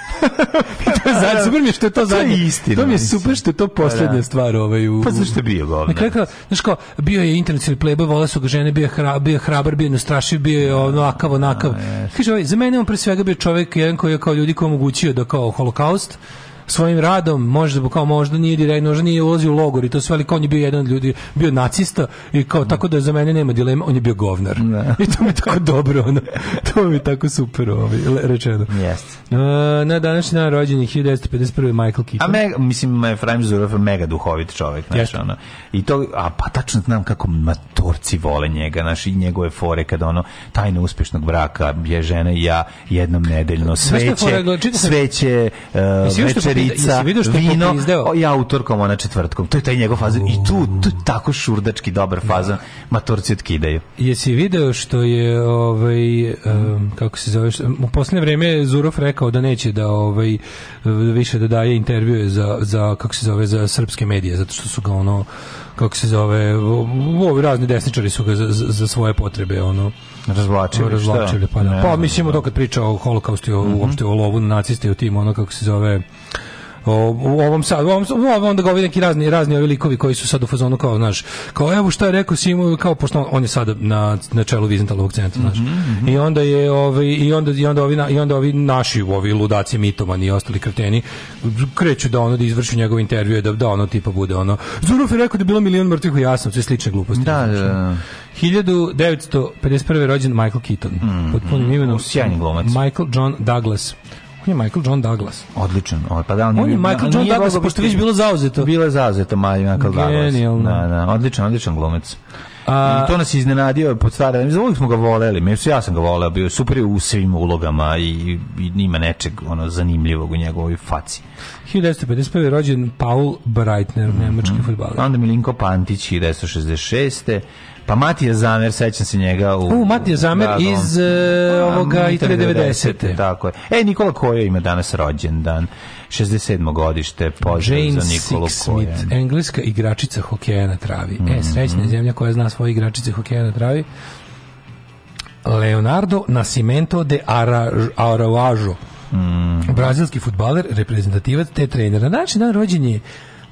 to je zadnje, super mi je što je to zadnje. To je istina. To mi je super što je to poslednja da, da. stvar ovaj u, Pa zašto je bio govnar? Na kraju znaš kao, bio je internacionalni playboy, vole su ga žene, bio je, hra, bio je hrabar, bio je nastrašiv, bio je ono akav, onakav. Kaže, ovaj, za mene on pre svega bio čovek jedan koji je kao ljudi koji omogućio da kao holokaust, svojim radom, možda kao možda nije direktno, možda nije ulazio u logor i to sve, ali on je bio jedan od ljudi, bio nacista i kao tako da za mene nema dilema, on je bio govnar. Ne. Da. I to mi je tako dobro, ono, to mi je tako super ovaj, rečeno. Yes. Uh, e, na današnji dan rođen je 1951. Michael Keaton. A mega, mislim, Frank Zurov mega duhovit čovjek, znači, yes. ono. I to, a pa tačno znam kako matorci vole njega, znaš, i njegove fore kada ono, tajna uspešnog braka, je žena i ja jednom nedeljno, sveće, sveće, uh, večeri pica, vidio što vino o, i autorkom ona četvrtkom. To je taj njegov fazon. I tu, tu tako šurdački dobar fazon. Da. Maturci otkidaju. Jesi video što je ovaj, um, kako se zove, u posljednje vreme Zurov rekao da neće da ovaj, više da daje intervjue za, za, kako se zove, za srpske medije, zato što su ga ono, kako se zove, ovi razni desničari su ga za, za svoje potrebe, ono, razvlačili, razvlačili pa, da. Ne, pa mislimo da. to kad priča o holokaustu i o, mm -hmm. uopšte o lovu na naciste i o tim, ono, kako se zove, o, u ovom sad, u ovom, u ovom da govori neki razni, razni ovi likovi koji su sad u fazonu kao, znaš, kao evo šta je rekao Simo, kao pošto on, on je sad na, na čelu Vizentalovog centra, znaš. Mm -hmm. I onda je ovi, i onda, i onda ovi, i onda ovi naši, ovi ludaci, mitomani i ostali kreteni, kreću da ono da izvršu njegov intervju, da, da ono tipa bude ono, Zuruf je rekao da je bilo milion mrtvih u jasnom, sve slične gluposti. Da, da, da. 1951. rođen Michael Keaton. Mm, pod punim mhm. imenom mm, Michael John Douglas je Michael John Douglas. Odličan. Oj, ovaj, pa da, on, on je Michael John Douglas, pošto već bilo zauzeto. Bilo je zauzeto Michael Douglas. Da, da, odličan, odličan glumec. A, I to nas iznenadio pod stare, mi uvijek smo ga voleli, mi ja sam ga voleo, bio je super u svim ulogama i, i nima nečeg ono zanimljivog u njegovoj faci. 1951. rođen Paul Breitner, mm -hmm. nemački mhm. futbaler. Onda Milinko Pantić, 1966. Pa Matija Zamer, sećam se njega. U, u Matija Zamer da, iz uh, ovoga i 90. Tako je. E, Nikola Koja ima danas rođendan. 67. godište, pozdrav za Nikolu Kojo. engleska igračica hokeja na travi. Mm -hmm. E, mhm. srećna zemlja koja zna svoje igračice hokeja na travi. Leonardo Nascimento de Ara, Araujo. Mm. Brazilski futbaler, reprezentativac te trenera. Na način dan rođen je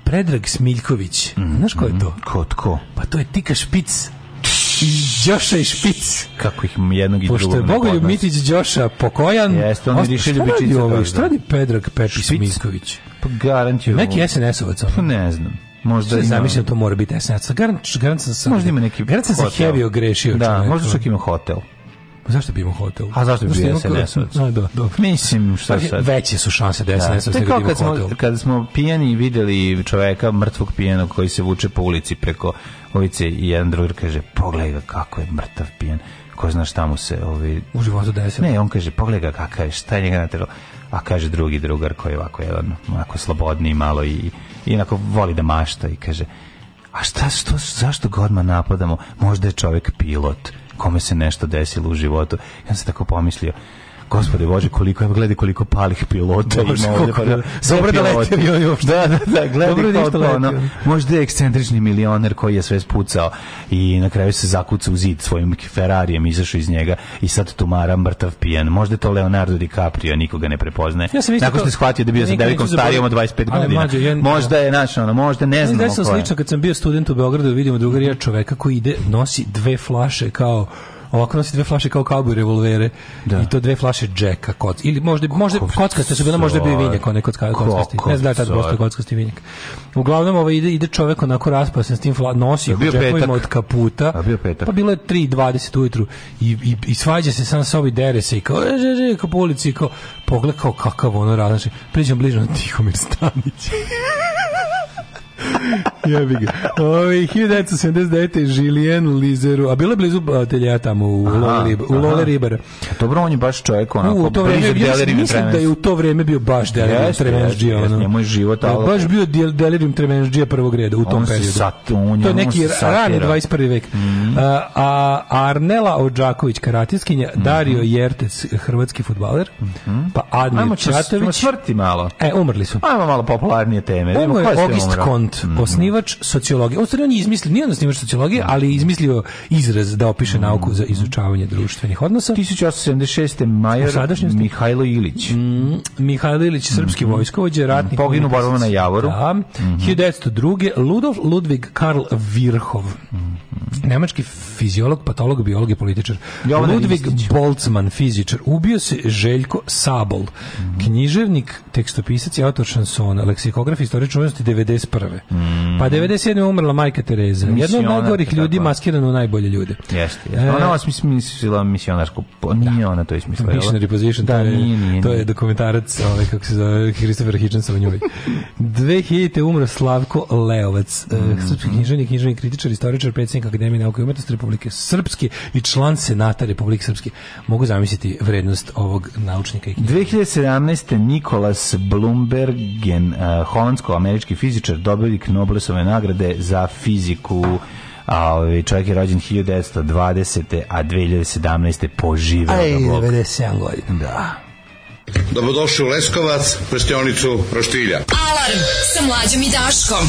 Predrag Smiljković. Mm. Znaš ko je to? Ko, tko? Pa to je Tika Špic. Đoša i Špic. Kako ih jednog i drugog Pošto je Bogoljub Mitić Đoša pokojan. Jeste, on riše ljubičica. Ovaj, šta radi Pedrag pa da. Pepić Misković? Pa garantujem. Neki SNS-ovac. Pa ne znam. Možda je zamišljam to mora biti SNS. Garant, garant sam sam. Možda ima neki. Garant sam se heavy ogrešio. Da, možda čak ima hotel. Pa zašto bi imao hotel? A zašto bi bio SNS? Da, da, da. Pa mislim, šta pa sad? Veće su šanse da SNS da. nego da kad smo, hotel. Kad smo pijani videli čoveka, mrtvog pijenog koji se vuče po ulici preko ulice i jedan drugar kaže, pogledaj ga kako je mrtav pijen. Ko zna šta mu se ovi... U životu desilo. Ne, on kaže, pogledaj ga kakav je, šta je njega natrelo. A kaže drugi drugar koji je ovako jedan, ovako slobodni malo i, i onako voli da mašta i kaže, a šta, što, zašto ga odmah napadamo? Možda je čovjek pilot kome se nešto desilo u životu. Ja sam tako pomislio, Gospode Bože, koliko ima, gledaj koliko palih pilota Bože, ima ovdje. Pa, da, dobro da leti avion uopšte. Da, da, da, gledaj da koliko ono. Možda je ekscentrični milioner koji je sve spucao i na kraju se zakuca u zid svojim Ferrarijem, izašao iz njega i sad tumara mrtav pijan. Možda je to Leonardo DiCaprio, nikoga ne prepoznaje. Ja sam isto Nakon što je shvatio da bio sa devikom starijom od 25 godina. Mađo, ja, možda je, našao ono, možda ne znamo ko je. slično, kad sam bio student u Beogradu, da vidimo drugarija čoveka koji ide, nosi dve flaše kao ovako nosi dve flaše kao kauboj revolvere da. i to dve flaše džeka kod ili možda možda kockaste su bile možda bi vinjak one kod kockasti ne znam da tad postoje kockasti vinjak uglavnom ovo ide ide čovjek onako raspao se s tim fla, nosi u džepovima od kaputa A bio petak. pa bilo je 3:20 ujutru i, i, i svađa se sam sa ovi dere se i kao e, ka po ulici kao pogled kakav ono različit priđem bliže na Tihomir Stanić Jebi ga. Ovi, 1979. Žilijen Lizeru, a bilo je blizu atelja tamo u Lole, u Lole Ribara. Dobro, on je baš čovjek onako. U to vreme, ja mislim da je u to vreme bio baš Delirium Tremensđija. Ono. Njemu je život. Ali... Da, baš bio Delirium Tremensđija prvog reda u tom on periodu. Sat, on, to je neki rani 21. vek. Mm -hmm. a, a Arnela Ođaković, karatiskinja, mm -hmm. Dario Jertes, hrvatski futbaler, mm -hmm. pa Admir Čatović. Ajmo ćemo malo. E, umrli su. Ajmo malo popularnije teme. Umro je Ogist Kon Kant, mm -hmm. osnivač sociologije. Ostali on je izmislio, nije on osnivač sociologije, mhm. ali je izmislio izraz da opiše mm -hmm. nauku za izučavanje društvenih odnosa. 1876. Majer Mihajlo Ilić. Mm, Mihajlo Ilić, mhm. srpski mm -hmm. vojskovođe, mhm. ratnik. Poginu borbama na Javoru. Da. Mm -hmm. 1902. Ludov Ludvig Karl Virhov. Nemački fiziolog, patolog, biolog i političar. Jovana Ludvig Ristić. Boltzmann, fizičar. Ubio se Željko Sabol, književnik, tekstopisac i autor šansona, leksikograf, istoričan 91 države. Mm. Pa 97. Mhm. umrla majka Tereza. Jedna od najgorih ljudi maskirana u najbolje ljude. Jeste, jeste. E, ona vas mislila misionarsku, da. nije da. ona to ismislila. Missionary position, da, to, je, nije, nije, to je dokumentarac, ovaj, kako se zove, Christopher Hitchens o njoj. 2000. umro Slavko Leovac, mm. srpski književnik, književnik kritičar, istoričar, predsjednik Akademije nauke i umetnosti Republike Srpske i član Senata Republike Srpske. Mogu zamisliti vrednost ovog naučnika i književnika. 2017. Nikolas Bloombergen, e, holandsko-američki fizičar, dobio dobitnik Noblesove nagrade za fiziku a ovaj čovjek je rođen 1920. a 2017. poživeo Aj, da 97 godina. Da. Dobrodošli u Leskovac, prštionicu Roštilja. Alarm sa mlađom i Daškom.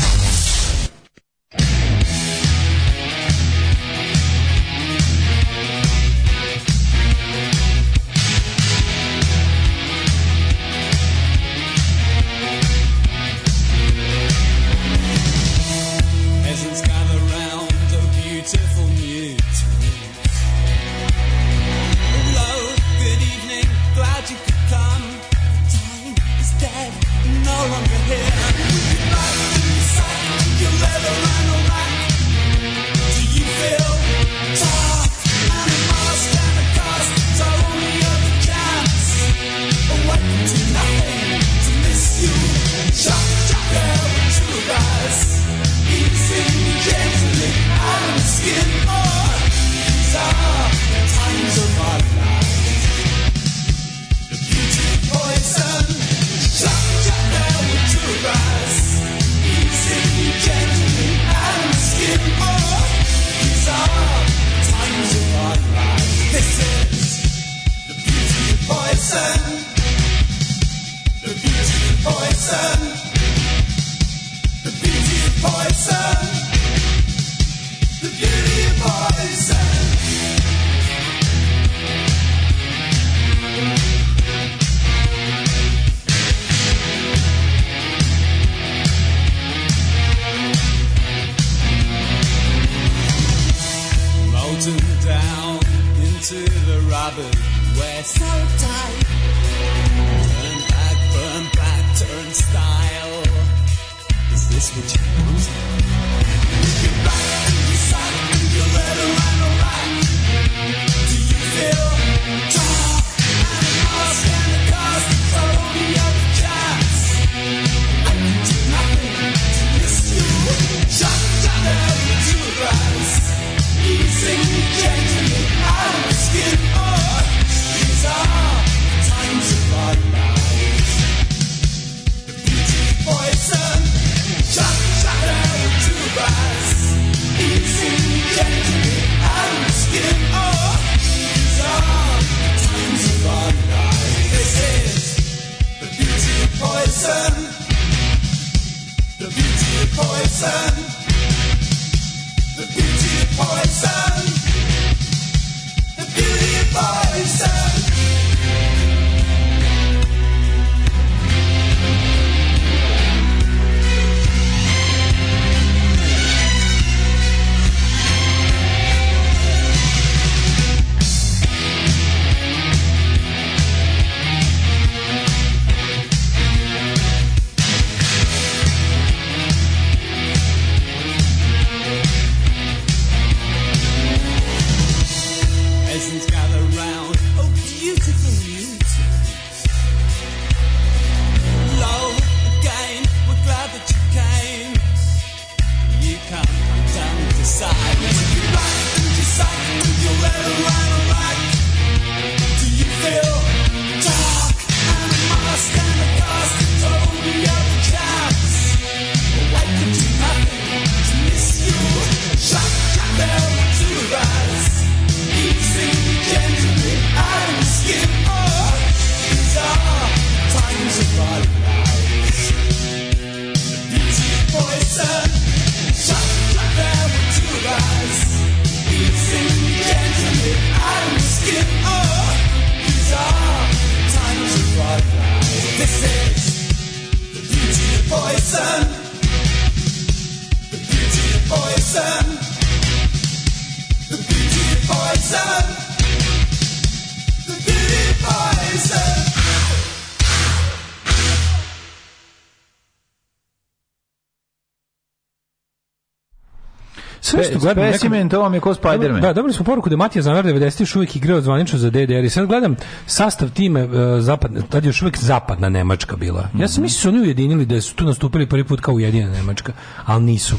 sve gledam... Specimen, to vam je ko Spider-Man. Da, dobili smo poruku da Matija Zanar 90 još uvijek igrao zvanično za DDR i sad gledam sastav time uh, zapadne, tad još uvijek zapadna Nemačka bila. Ja sam mislio da su oni ujedinili da su tu nastupili prvi put kao ujedinjena Nemačka, ali nisu.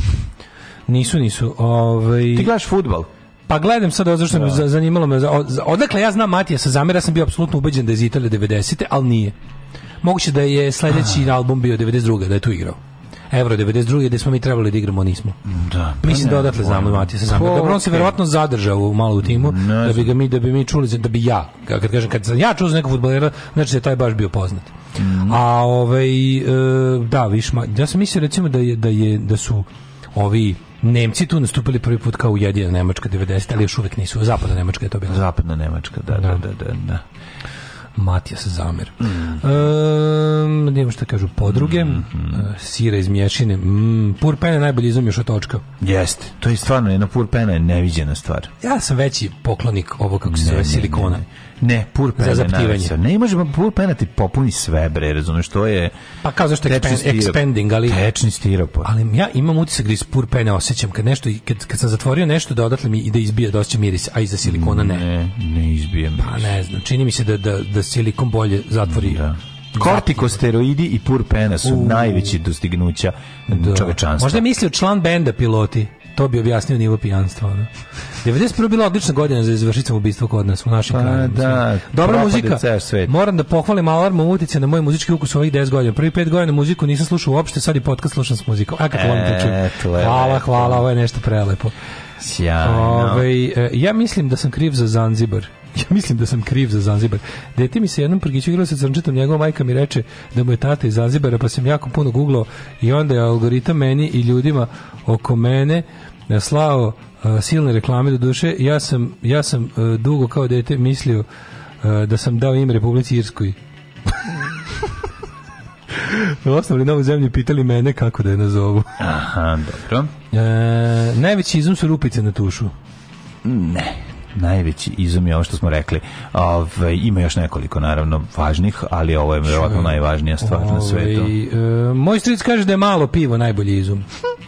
Nisu, nisu. Ovaj... Ti gledaš futbal? Pa gledam sad, zašto me da. zanimalo me. Odakle ja znam Matija sa zamera, sam bio apsolutno ubeđen da je iz Italije 90. ali nije. Moguće da je sljedeći ah. album bio 92. da je tu igrao. Euro 92. gde smo mi trebali da igramo, nismo. Da. Pa mislim da odatle znamo Matija se znam. Pa, Dobro, on se verovatno zadržao u malo u timu, da bi ga mi, da bi mi čuli, za da bi ja, kad kažem, kad sam ja čuo za nekog fudbalera, znači da taj baš bio poznat. Mhm. A ovaj, e, da, viš, ja sam mislio recimo da je, da, je, da su ovi Nemci tu nastupili prvi put kao ujedinjena Nemačka 90, ali još uvek nisu. Zapadna Nemačka je to bila. Zapadna Nemačka, da, da, da, da. da. da. Matijas Zamer. Mm. Um, ne šta kažu podruge, mm, mm. sira iz mješine, mm, purpena je najbolji izum još od točka. Jeste, to je stvarno jedna purpena je neviđena stvar. Ja sam veći poklonik ovo kako se ne, zove silikona. Ne, ne. Ne, pur penal. Za zaptivanje. Ne, možemo pur penal ti popuni sve, bre, razumeš, što je... Pa kao zašto expen, expanding, ali... Tečni stiropor. Ali ja imam utisak da iz pur penal osećam kad, nešto, kad, kad sam zatvorio nešto da odatle mi i da izbije dosta da miris, a iza silikona ne. Ne, ne izbija miris. Pa ne znam, čini mi se da, da, da silikon bolje zatvori da. Kortikosteroidi i pur pena su uh, najveći dostignuća da. čovečanstva. Možda je mislio član benda piloti to bi objasnio nivo pijanstva. Ono. 91. bila odlična godina za izvršicom ubistva kod nas u našim pa, krajima. Da, Dobra muzika. Moram da pohvalim alarmom utice na moj muzički ukus ovih 10 godina. Prvi 5 godina muziku nisam slušao uopšte, sad i podcast slušam s muzikom. A kako e, volim to Hvala, hvala, ovo je nešto prelepo. Sjajno. Ove, e, ja mislim da sam kriv za Zanzibar. Ja mislim da sam kriv za Zanzibar. Dete mi se jednom prgiću igrao sa crnčetom, njegova majka mi reče da mu je tata iz Zanzibara, pa sam jako puno googlao i onda je algoritam meni i ljudima oko mene e, slao e, silne reklame do duše. Ja sam, ja sam e, dugo kao dete mislio da sam dao ime Republici Irskoj. Osnovni novu zemlju pitali mene kako da je nazovu. Aha, dobro. E, najveći izum su rupice na tušu. Ne najveći izum je ovo što smo rekli. Ove, ima još nekoliko, naravno, važnih, ali ovo je vjerojatno najvažnija stvar Ove, na svetu. E, moj stric kaže da je malo pivo najbolji izum.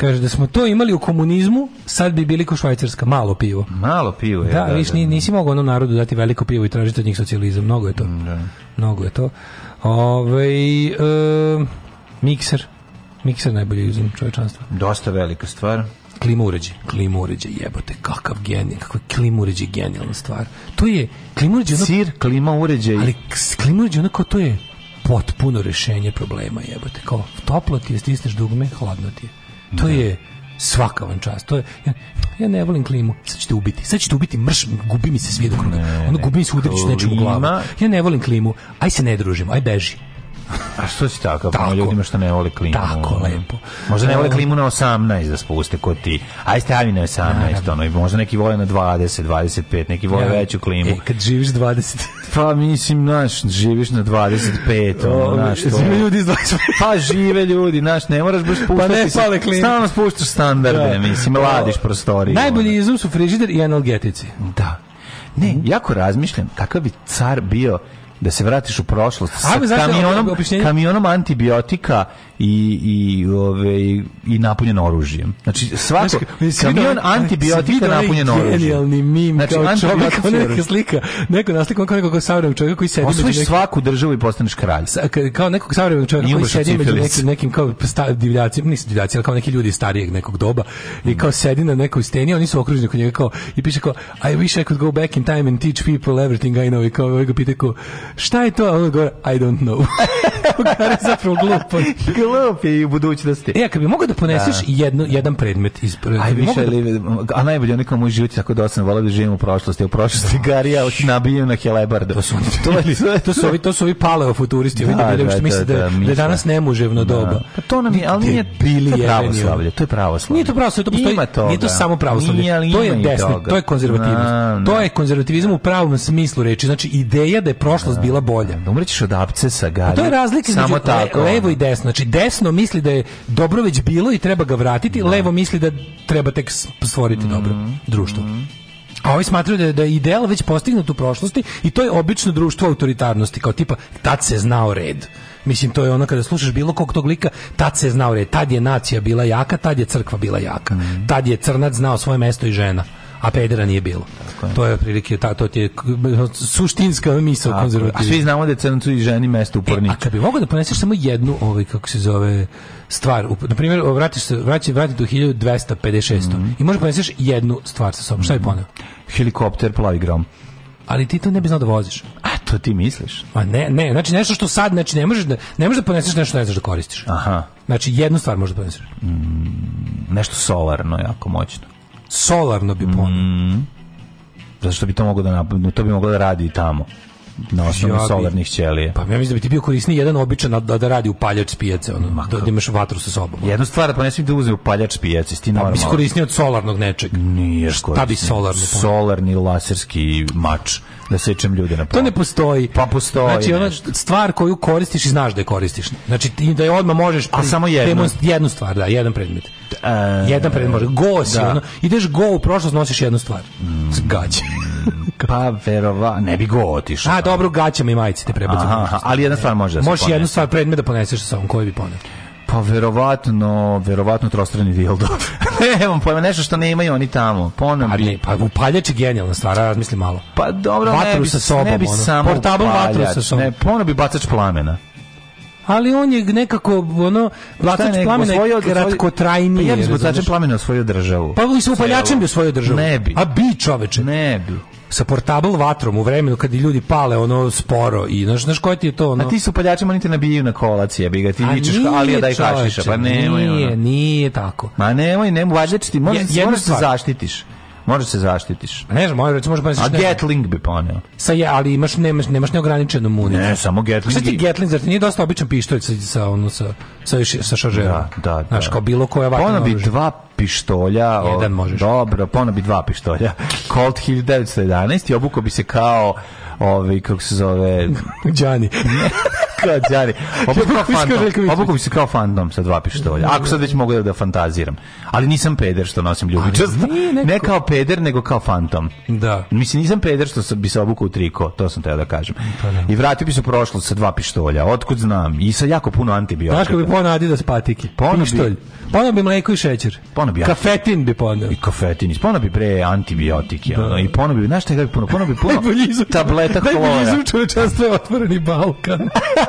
Kaže da smo to imali u komunizmu, sad bi bili ko Švajcarska, malo pivo. Malo pivo, je. Da, da, viš, da, da, nisi mogao onom narodu dati veliko pivo i tražiti od njih socijalizam, mnogo je to. Mm, da. Mnogo je to. Ovaj e, mikser. Mikser najbolje uzim čovečanstva. Dosta velika stvar. Klima uređaj, klima uređaj, jebote, kakav genij, kakva klima uređaj genijalna stvar. To je klima uređaj. Ono, Sir, klima uređaj. Ali klima uređaj onako to je potpuno rešenje problema, jebote. Kao toplo ti je, stisneš dugme, hladno ti je. To da. je svaka vam čast. To je, ja, ja ne volim klimu. Sad ćete ubiti. Sad ćete ubiti mrš, gubi mi se svijet do kruga. Ono gubi mi se udarić nečemu u glavu. Ja ne volim klimu. Aj se ne družimo, aj beži. A što si takav? Tako. Ono ljudima što ne vole klimu. Tako, lepo. Možda ne vole klimu na 18 da spuste kod ti. Aj stavi na 18, ono, i možda neki vole na 20, 25, neki vole ja. veću klimu. E, kad živiš 20... pa mislim, naš, živiš na 25, ono, naš, to... Žive ljudi iz 25. pa žive ljudi, naš, ne moraš baš pa puštati. Pa ne pale klimu. Stalno spuštaš standarde, ja. Da. mislim, pa, ladiš prostoriju. Najbolji izum su frižider i analgetici. Da. Ne, mhm. jako razmišljam kakav bi car bio da se vratiš u prošlost sa kamionom, kamionom antibiotika i i ove i napunjen oružjem. Znači svako znači, kamion antibiotika napunjen oružjem. znači, kao čovjek, kao neka slika, neko naslika kao nekog savremenog čovjeka koji sedi među nekim... svaku državu i postaneš kralj. kao nekog savremenog čovjeka koji sedi među nekim nekim kao sta, divljacima, nisu divljaci, kao neki ljudi starijeg nekog doba i kao sedi na nekoj steni, oni su okruženi oko njega kao i piše kao I wish I could go back in time and teach people everything I know i kao ovaj ga pita kao šta je to? A on govori I don't know. Kao je zapravo glupo lop je i u budućnosti. E, kad bi mogao da poneseš da. Jedno, jedan predmet iz Aj, više, da- li, a najbolje onaj kao moj život tako dosadno, volao bi da živim u prošlosti, u prošlosti da. gari, ja nabijem na helebardu. To su, to, to su ovi, to su ovi paleofuturisti, ovi da, da, što misle da, da, da, danas nemuževno doba. Pa to nam je, ali nije, to je pravoslavlje, to je pravoslavlje. Nije to pravoslavlje, to postoji, to nije to samo pravoslavlje, to je desni, to je konzervativnost. To je konzervativizam u pravom smislu reči, znači ideja da je prošlost bila bolja. Da umrećeš od apcesa, gari. Pa to je razlika između levo i desno, znači desno misli da je dobro već bilo i treba ga vratiti, da. levo misli da treba tek stvoriti mm-hmm. dobro društvo. Mm-hmm. A ovi smatraju da je, da je ideal već postignut u prošlosti i to je obično društvo autoritarnosti, kao tipa tad se znao red. Mislim, to je ono kada slušaš bilo kog tog lika, tad se znao red, tad je nacija bila jaka, tad je crkva bila jaka, mm-hmm. tad je crnac znao svoje mesto i žena a pedera nije bilo. Tako je. To je otprilike ta to je suštinska misao konzervativizma. A svi znamo da je crncu i ženi mesto u porniču. E, a kad bi mogao da poneseš samo jednu, ovaj kako se zove, stvar, na primjer, vratiš se, vraćaš vrati do 1256. Mm -hmm. I možeš da poneseš jednu stvar sa sobom. Šta bi mhm. poneo? Helikopter, plavi grom. Ali ti to ne bi znao da voziš. A to ti misliš? A ne, ne, znači nešto što sad, znači ne možeš da, ne možeš da poneseš nešto ne znaš da koristiš. Aha. Znači jednu stvar možeš da poneseš. Mm, nešto solarno, jako moćno solarno bi ponio. Mm. Zato što bi to moglo da napravimo, to bi moglo da radi i tamo na osnovu ja solarnih ćelija. Pa ja mislim da bi ti bio korisniji jedan običan da, da radi upaljač s pijace, ono, Ma, da, da, imaš vatru sa sobom. Jednu stvar, da pa ne smijem da uzme upaljač s pijace, ti pa normalno. Pa mislim korisniji od solarnog nečeg. Nije Šta korisnije. bi solarni? Solarni laserski mač da sečem ljude na pola. To ne postoji. Pa postoji. Znači, ona stvar koju koristiš i znaš da je koristiš. Znači, da je odmah možeš... A samo jednu? jednu stvar, da, jedan predmet. Uh, jedan predmet može. Go si, da. ono, ideš go u prošlost, nosiš jednu stvar. Mm. Gađe. pa verova, ne bi go otišao. A, dobro, gaćama i majice te prebacimo. ali jedna stvar može da se Možeš ponese. jednu stvar predmet da poneseš sa sobom, koju bi poneo. Pa verovatno, verovatno trostrani dildo. Nemam pojma, nešto što nemaju oni tamo. Ponam pa, bi... pa upaljač je genijalna stvar, razmisli malo. Pa dobro, vatru ne bi, sa sobom, ne bi ono. samo portabl vatru sa sobom. Ne, bi bacač plamena ali on je nekako ono vlatač ne, pa plamena osvojio, trajni Pa ja bi vlatačem plamena svoju državu. Pa i sa upaljačem bi osvojio državu. Ne bi. A bi čoveče. Ne bi sa portable vatrom u vremenu kad i ljudi pale ono sporo i znaš znaš koje ti je to ono A ti su paljačima niti nabijaju na kolac bi ga ti vičeš ali daj kašiša pa nemoj nije ono. nije tako ma nemoj nemoj važeći ti možeš ja, se zaštitiš Može se zaštitiš. Ne znam, može, recimo, možeš pa A Gatling bi poneo. Sa je, ali imaš nemaš nemaš neograničenu municiju. Ne, samo Gatling. Sa pa ti Gatling, zar ti nije dosta običan pištolj sa sa ono sa sa sa šaržerom? Da, da, da. Znaš, kao bilo koja vatna. Ona bi dva pištolja. Jedan možeš. Dobro, ona bi dva pištolja. Colt 1911 i obuko bi se kao ovaj kako se zove Đani kao đari. Obukom se kao fandom sa dva pištolja. Ako sad već mogu da, da fantaziram. Ali nisam peder što nosim ljubičast. Ne kao peder, nego kao fantom. Da. Mislim, nisam peder što bi se obukao u triko, to sam teo da kažem. Pa da. I vratio bi se prošlo sa dva pištolja. Otkud znam? I sa jako puno antibiotika. Znaš kako bi ponadi da patike? Pištolj. Ponao bi mleko i šećer. Ponao bi kafetin bi ponao. I kafetin. Ponao bi pre antibiotike. Da. I ponao bi, znaš šta bi ponao? Ponao bi puno tableta hlora. Najbolji izum čovečanstva je otvoreni Balkan.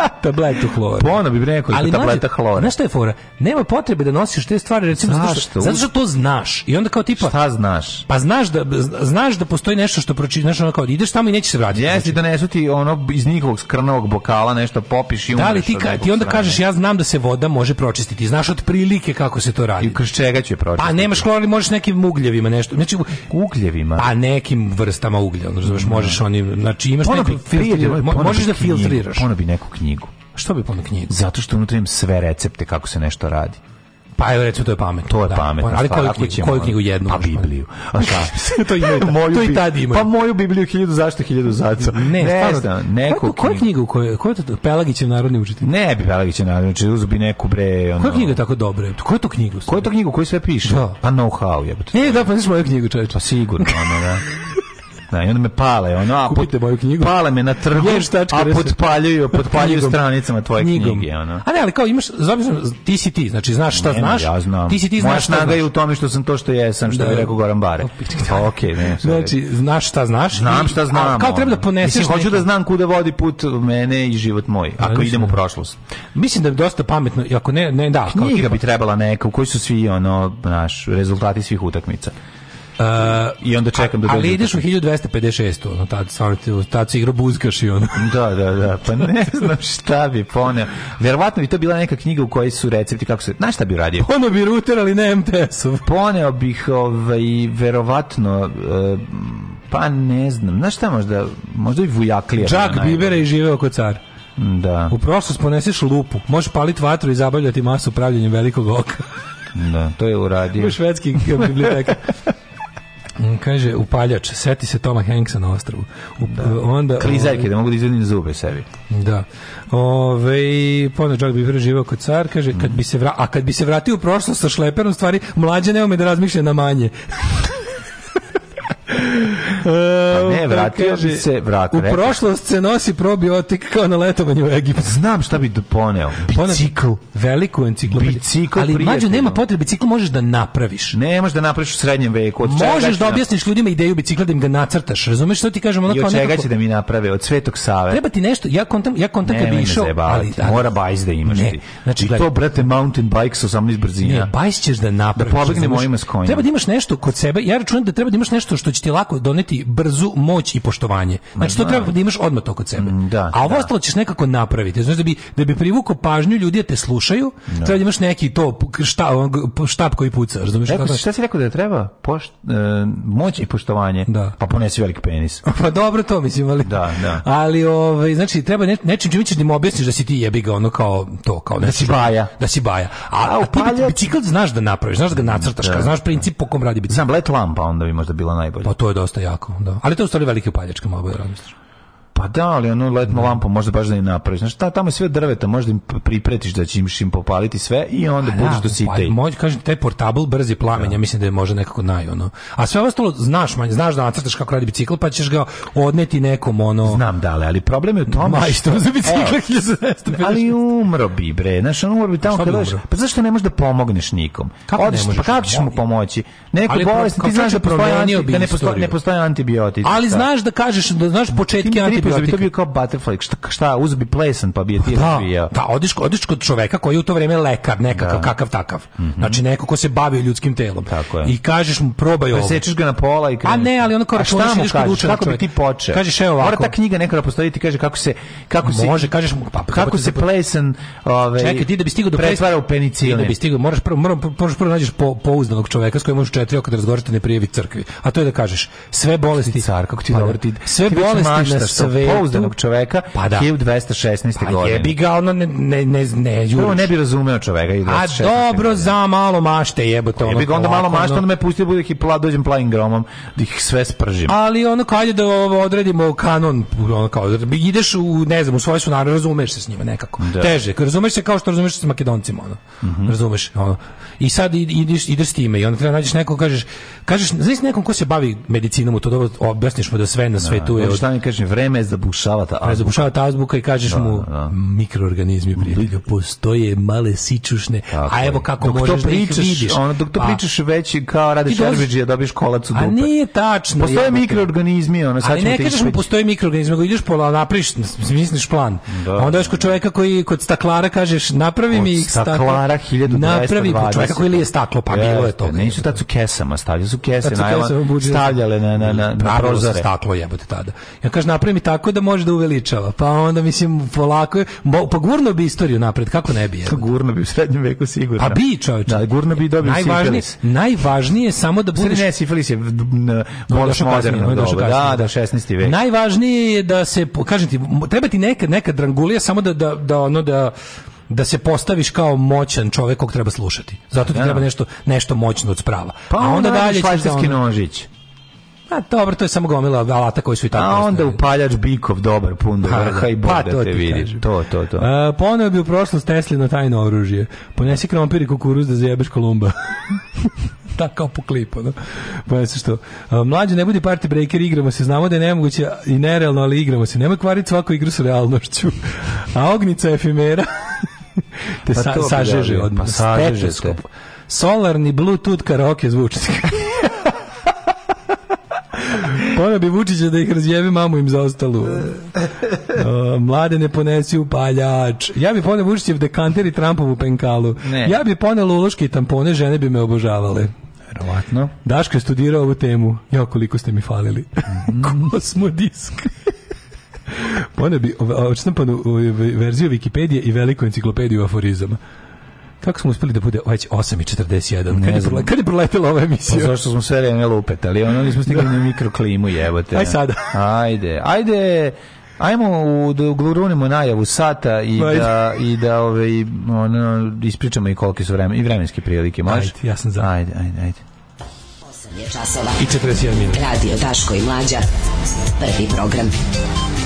tabletu hlora. Pono bi rekao ali tableta hlora. Znaš šta je fora? Nema potrebe da nosiš te stvari, recimo, zašto? Zato što to znaš. I onda kao tipa Šta znaš? Pa znaš da znaš da postoji nešto što pročitaš, ono kao ideš tamo i neće se vratiti. Jesi znači- da nesu ti ono iz njihovog skrnovog bokala nešto popiš i da, umreš. Da li ti, ka, ti onda strane. kažeš ja znam da se voda može pročistiti. Znaš od prilike kako se to radi. I kroz čega će pročistiti? Pa nemaš hlor, ali možeš nekim ugljevima nešto. Znači ugljevima. Pa nekim vrstama uglja, razumeš, da. možeš onim, znači imaš neki filtr, možeš da filtriraš. Ona bi neku knjigu knjigu. Što bi ponio knjigu? Zato što unutra imam sve recepte kako se nešto radi. Pa evo recimo to je pamet. To je da, pametno. Ali koju, knjigu, ćemo, koju knjigu jednu? Pa Bibliju. A šta? to, ima, moju, to i tad ima. Pa moju Bibliju hiljadu zašto hiljadu zaca. Ne, ne stvarno. Neku koju knjigu? Koju, koju je to? Pelagićev narodni učitelj? Ne bi Pelagićev narodni učitelj. Uzu bi neku bre... Ono... Koja knjiga je tako dobra? Koju to knjigu? Koju to knjiga? Koja sve piše? Da. Pa know how jebote. Ne, da, pa znaš moju knjigu čovječe. Pa sigurno, ono da. Da, i onda me pale, ono, a Kupite pot, moju knjigu. Pale me na trgu, a potpaljuju, potpaljuju stranicama tvoje knjige, ono. A ne, ali kao imaš, zavisno, ti si ti, znači znaš šta ne, znaš. Ja znam. Ti si ti znaš Moja snaga je u tome što sam to što jesam, što da. bi rekao Goran Bare. Okej, da. okay, ne. Znači, znaš šta znaš? Znam šta znam. A, kao treba da poneseš. Mislim, hoću da znam kude vodi put mene i život moj, da, ako idem u prošlost. Mislim da je dosta pametno, ako ne, ne da, knjiga bi trebala neka u kojoj su svi ono, naš, rezultati svih utakmica. Uh, I onda čekam da dođe. Ali ideš u 1256. Ono, tad, stvarno, tad si igrao buzkaš i ono. da, da, da. Pa ne znam šta bi poneo. Verovatno bi to bila neka knjiga u kojoj su recepti kako se... Znaš šta bi uradio? Ono bi ruter, ali ne MTS-ov. Poneo bih, ovaj, verovatno... Eh, pa ne znam. Znaš šta možda? Možda i vujaklija. Džak Bibera i živeo kod car. Da. U prošlost poneseš lupu. Možeš paliti vatru i zabavljati masu pravljenjem velikog oka. da, to je uradio. U švedskim bibliotekama. Kaže, upaljač, seti se Toma Hanksa na ostrvu U, da. onda, Klizarke, ovaj- da mogu da izvedim zube sebi. Da. Ove, ponoć Jack bi preživeo kod car, kaže, kad bi se vra, a kad bi se vratio u prošlost sa šleperom, stvari, mlađe ne me da razmišlja na manje. Pa ne, e, vratio bi se, vratio. U rekao. prošlost se nosi probiotik kao na letovanju u Egiptu. Znam šta bi poneo. Bicikl. Veliku enciklopediju. Bicikl Ali mađo, nema potrebe, bicikl možeš da napraviš. Ne možeš da napraviš u srednjem veku. Od možeš da, da objasniš ljudima ideju bicikla da im ga nacrtaš. Razumeš što ti kažem? Ono I od čega nekako... će da mi naprave? Od Svetog Save. Treba ti nešto, ja kontam, ja kontam kad bi išao. Ali, ali, da- mora bajs da imaš ne, ti. Znači, I gledam. to, brate, mountain bike sa 18 brzina. Ne, bajs ćeš da napraviš. Da pobegne mojima s Treba da imaš nešto kod sebe. Ja računam da treba da imaš nešto što će ti lako doneti imati brzu moć i poštovanje. Znači to treba da imaš odmah to kod sebe. Mm, da, A ovo da. ostalo ćeš nekako napraviti. Znači da bi da bi privukao pažnju ljudi da te slušaju, da. treba da imaš neki to šta štap koji puca, razumiješ kako? Šta si rekao da treba? Pošt, e, moć i poštovanje. Da. Pa ponesi veliki penis. pa dobro to mislim, ali. Da, da. Ali ovaj znači treba ne, nečim čime ćeš da mu objasniš da si ti jebi ga ono kao to kao da si baja. Da si baja. A, a, a ti bicikl znaš da napraviš, znaš da ga nacrtaš, da, znaš princip po kom radi bicikl. Znam, let lampa onda bi možda bila najbolja. Pa to je dosta jako tako, da. Ali to je u stvari veliki upaljačka, mogu bolje da razmisliš. Pa da, ali ono letnu da. lampu možda baš da i napraviš. Znaš, ta, tamo je sve drveta, možda im pripretiš da će im popaliti sve i onda budeš budiš da, do site. Pa, moj, kažem, taj portable brzi plamenja, da. ja mislim da je možda nekako naj, ono. A sve ostalo, znaš, manje, znaš da nacrtaš kako radi bicikl, pa ćeš ga odneti nekom, ono... Znam, da, ali problem je u tome... Majstor za bicikl, Ali umro bi, bre, znaš, on umro bi tamo kada Pa zašto ne možeš da pomogneš nikom? Kako Odiš, ne pa možeš? Pa kako ćeš mu pomoći? Neko bolest, ti znaš da, da ne postoje, ne postoje antibiotici. Ali znaš da kažeš, da znaš početke antibiotika kupiš da bi to bio kao butterfly, šta, šta uzbi plesan pa bi je ti pa da, razvijao. Da, odiš, odiš kod čoveka koji je u to vrijeme lekar, nekakav, da. kakav takav. Mm -hmm. Znači neko ko se bavi ljudskim telom. Tako je. I kažeš mu probaj ovo. Presečeš ga na pola i kreneš. A ne, ali ono kao šta mu kažeš, kako bi ti počeo? Kažeš evo ovako. Mora ta knjiga nekada postoji ti kaže kako se kako se Može, kažeš mu pa kako se plesan, ovaj Čekaj, ti da bi stigao do pretvara u penicilin. Da bi stigao, moraš prvo moraš prvo nađeš pouzdanog čoveka s kojim možeš četiri oko da razgovaraš, ne prijevi crkvi. A to je da kažeš sve bolesti car, kako ti pa dobro da. ti sve bolesti na svetu. Pouzdanog čoveka, pa da. 1216. Pa godine. jebi ga, ono ne, ne, ne, ne juriš. Prvo ne bi razumeo čoveka. A dobro, godine. za malo mašte jebote to. Pa jebi ga onda malo mašte, onda me pusti da bude i pla, dođem plavim gromom, da ih sve spržim. Ali ono, kad je da odredimo kanon, ono kao, ideš u, ne znam, u svoje su narod, razumeš se s njima nekako. Da. Teže, razumeš se kao što razumeš se s makedoncima, ono. Mm -hmm. Razumeš, ono. I sad ideš, ideš s time i onda treba nađeš nekog, kažeš, kažeš, znaš nekom ko se bavi medicinom, to dobro objasniš mu da sve na svetu da, je... Od... Šta mi kažeš, vreme prezabušava ta azbuka. Prezabušava ta azbuka i kažeš da, mu da. mikroorganizmi prijatelju postoje male sičušne. Tako a evo kako možeš pričaš, da ih vidiš. Ono, dok to a, pričaš već kao radiš Erbiđija dobiješ kolac u dupe. A nije tačno. Postoje mikroorganizmi, ono sad Ali ne kažeš mu postoje mikroorganizmi, ako ideš pola napriš, misliš plan. Da. A onda još kod čoveka koji kod staklara kažeš napravi mi ih staklo. Staklara 1220. Napravi čoveka koji je staklo, pa bilo je to. Nisu tad su kesama, stavljali su kese, stavljale na na na na prozore. Staklo jebote tada. Ja kažem napravi mi tako da može da uveličava. Pa onda, mislim, polako, pa gurno bi istoriju napred, kako ne bi. Pa je. Gurno bi u srednjem veku sigurno. A pa bi, čovječe. Da, gurno bi dobio najvažnije, sifilis. Najvažnije samo da budeš... Ne, sifilis je da, bolest moderno. Da, da, da, 16. vek. Najvažnije je da se, kažem ti, treba ti neka, neka drangulija samo da, da, da ono da da se postaviš kao moćan čovjek kog treba slušati. Zato ti da. treba nešto nešto moćno od sprava. Pa A onda, onda dalje da švajcarski ono... nožić. Pa dobro, to je samo gomila alata koji su i tako. A onda postavili. upaljač Bikov dobar pun do pa vrha da, i boda pa, da te vidiš. To, to, to. A, e, poneo bi u prošlost Tesli na tajno oružje. Ponesi krompir i kukuruz da zajebeš Kolumba. tako da, kao po klipu, no. Pa se što. E, Mlađe ne budi party breaker, igramo se, znamo da je nemoguće i nerealno, ali igramo se. Nemoj kvariti svaku igru sa realnošću. A ognica efimera te pa sa, sažeže odmah. Pa sažeže Solarni Bluetooth karaoke zvučnik. Pona bi Vučića da ih razjebi mamu im za ostalu. Uh, mlade ne ponesi upaljač. Ja bi poneo Vučićev dekanter da i Trumpovu penkalu. Ne. Ja bi ponela uloške i tampone, žene bi me obožavale. Verovatno. Daško je studirao ovu temu. Ja, koliko ste mi falili. Mhm. Kosmodisk. Pone bi, očitampanu verziju Wikipedije i veliku enciklopediju aforizama. Kako smo uspeli da bude već 8.41? Kad, je kad je proletela ova emisija? Pa zašto smo sve vreme ali ono nismo stigli na da. mikroklimu, jebote. Aj sada. Ajde, ajde. Ajmo u, da uglurunimo najavu sata i da, Ajde. da, i da ove, ovaj, i, ono, ispričamo i kolike su vremen, i vremenske prilike, može? Ajde, ja sam za. Ajde, ajde, ajde. 8 je časova. I 41 minuta. Radio Daško i Mlađa. Prvi program. Prvi program.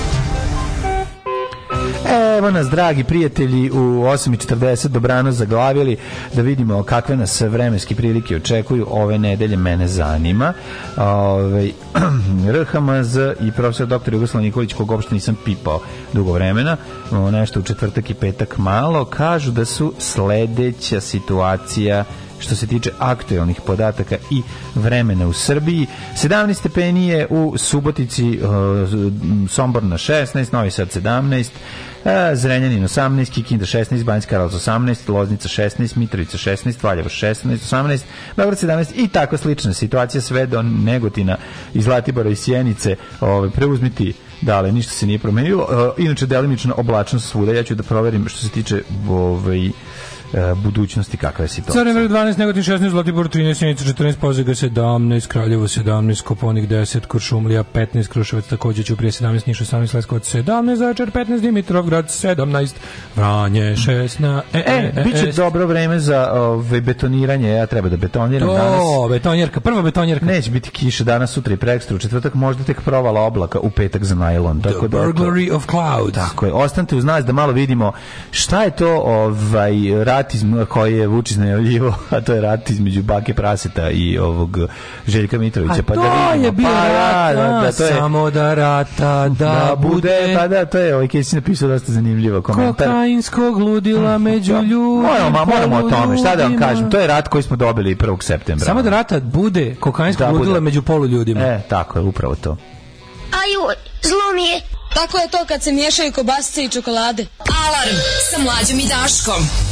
Evo nas, dragi prijatelji, u 8.40 dobrano zaglavili da vidimo kakve nas vremenske prilike očekuju. Ove nedelje mene zanima. Ove, ovaj, RHMZ i profesor dr. Jugoslav Nikolić, kog uopšte nisam pipao dugo vremena, nešto u četvrtak i petak malo, kažu da su sledeća situacija što se tiče aktuelnih podataka i vremena u Srbiji. 17 stepeni u Subotici, eh, Sombor na 16, Novi Sad 17, Zrenjanin 18, Kikinda 16, Banjska Karlovac 18, Loznica 16, Mitrovica 16, Valjevo 16, 18, Beograd 17 i tako slična situacija sve do Negotina iz Zlatibora i Sjenice. Ovaj preuzmiti ali ništa se nije promenilo. E, inače delimična oblačno svuda. Ja ću da proverim što se tiče ovaj uh, budućnosti kakva je situacija. Crne 12, Negotin 16, Zlatibor 13, Sjenica 14, Požega 17, Kraljevo 17, Koponik 10, Kuršumlija 15, Kruševac takođe će prije 17, Niš 18, Leskovac 17, Zaječar 15, Dimitrovgrad 17, Vranje 16. E, e, e, e biće e, dobro vreme za ove, ovaj, betoniranje, ja treba da betoniram to, danas. O, betonjerka, prva betonjerka. Neće biti kiše danas, sutra i prekstra, četvrtak možda tek provala oblaka, u petak za najlon. Tako The da, burglary of clouds. Tako je, ostanite uz nas da malo vidimo šta je to ovaj, rad rat iz, koji je Vučić najavljivo, a to je rat između Bake Praseta i ovog Željka Mitrovića. Pa da to da vidimo, je bio pa, rat, da da, da, da, to je, samo da rata da, bude. Pa da, to je, ovaj Kesić napisao dosta zanimljivo komentar. Kokainsko gludila mm, među pa, ljudima. Moramo, moramo o tome, šta da vam kažem, to je rat koji smo dobili 1. septembra. Samo da rata bude kokainsko da, ludila bude. među polu ljudima. E, tako je, upravo to. Ajoj, zlo mi je. Tako je to kad se miješaju kobasice i čokolade. Alarm sa mlađom i Daškom.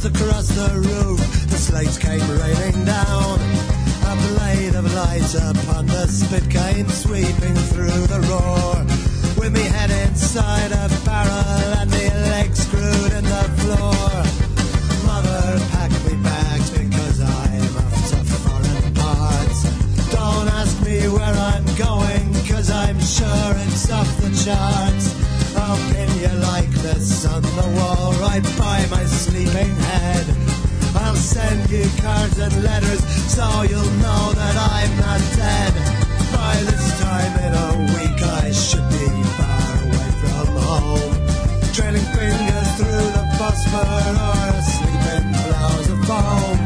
jumped across the roof. The slates came raining down. A blade of light upon the spit came sweeping through the roar. With me head inside a barrel and me legs screwed in the floor. Mother packed me bags because I'm off to foreign parts. Don't ask me where I'm going, cause I'm sure it's off the charts. Opinion spots on the wall right by my sleeping head. I'll send you cards and letters so you'll know that I'm not dead. By this time in a week, I should be far away from home. Trailing fingers through the phosphor or asleep in clouds of foam.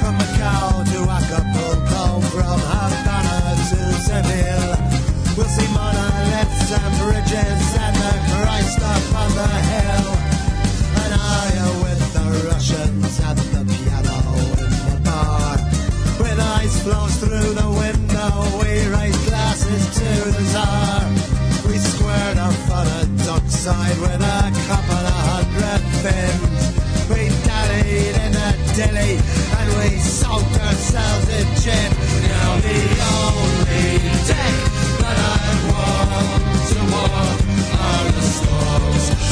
From Macau to Acapulco, from Havana to Seville. We'll see monoliths and bridges the hill. An aria with the Russians at the piano in the bar. With ice flows through the window, we raise glasses to the Tsar. We squared up on a side with a couple of hundred pins. We dallied in a dilly and we soaked ourselves in gin. Now the only deck that I want to walk are the stars.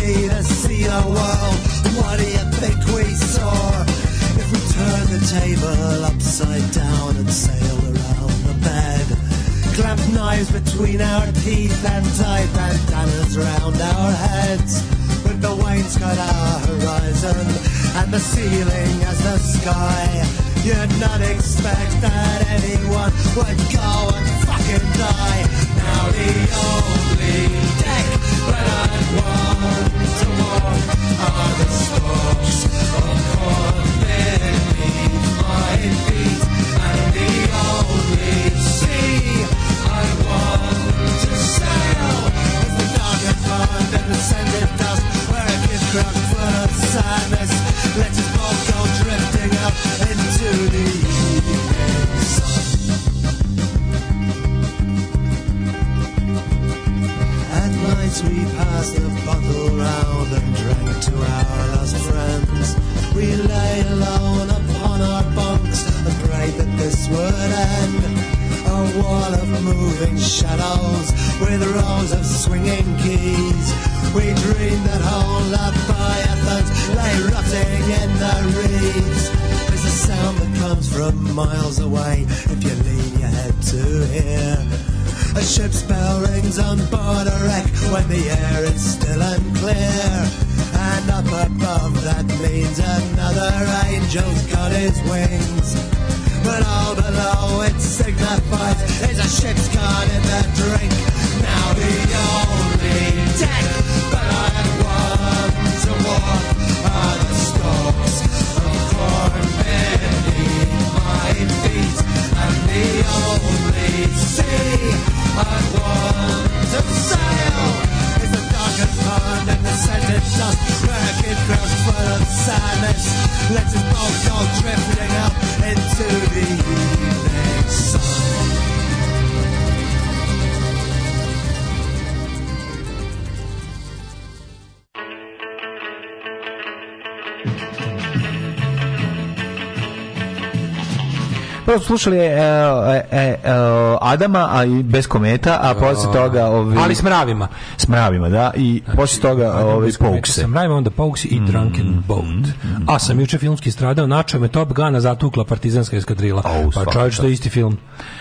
sea to see our world. What do you think we saw? If we turn the table upside down and sail around the bed, clamp knives between our teeth and tie bandanas round our heads. With the wainscot our horizon and the ceiling as the sky. You'd not expect that anyone would go and fucking die. Now the only deck, but I the falls. slušali e e, e, e, Adama, a i bez kometa, a posle toga... Ovi, ali s mravima. mravima, da, i znači, posle toga ovi, Poukse. Sa mravima, onda Poukse i mm, Drunken mm, Boat. Mm, mm, a sam juče filmski stradao, načeo me Top Gana zatukla partizanska eskadrila. Oh, pa čovječ, što je isti film.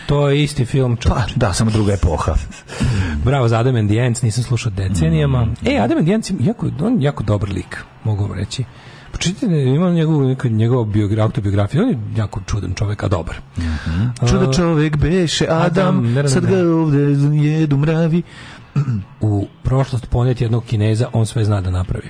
To je isti film, čovječ. Pa, da, samo druga epoha. Bravo za Adam and the Ants, nisam slušao decenijama. Mm. E, Adam and the Ants, jako, on jako dobar lik, mogu vam reći. Počitajte, pa ima njegovu, neku, njegovu autobiografiju, on je jako čudan čovek, a dobar. Mm -hmm. Čudan čovek beše Adam, Adam ne, sad ga ovde jedu mravi. U prošlost poneti jednog kineza, on sve zna da napravi.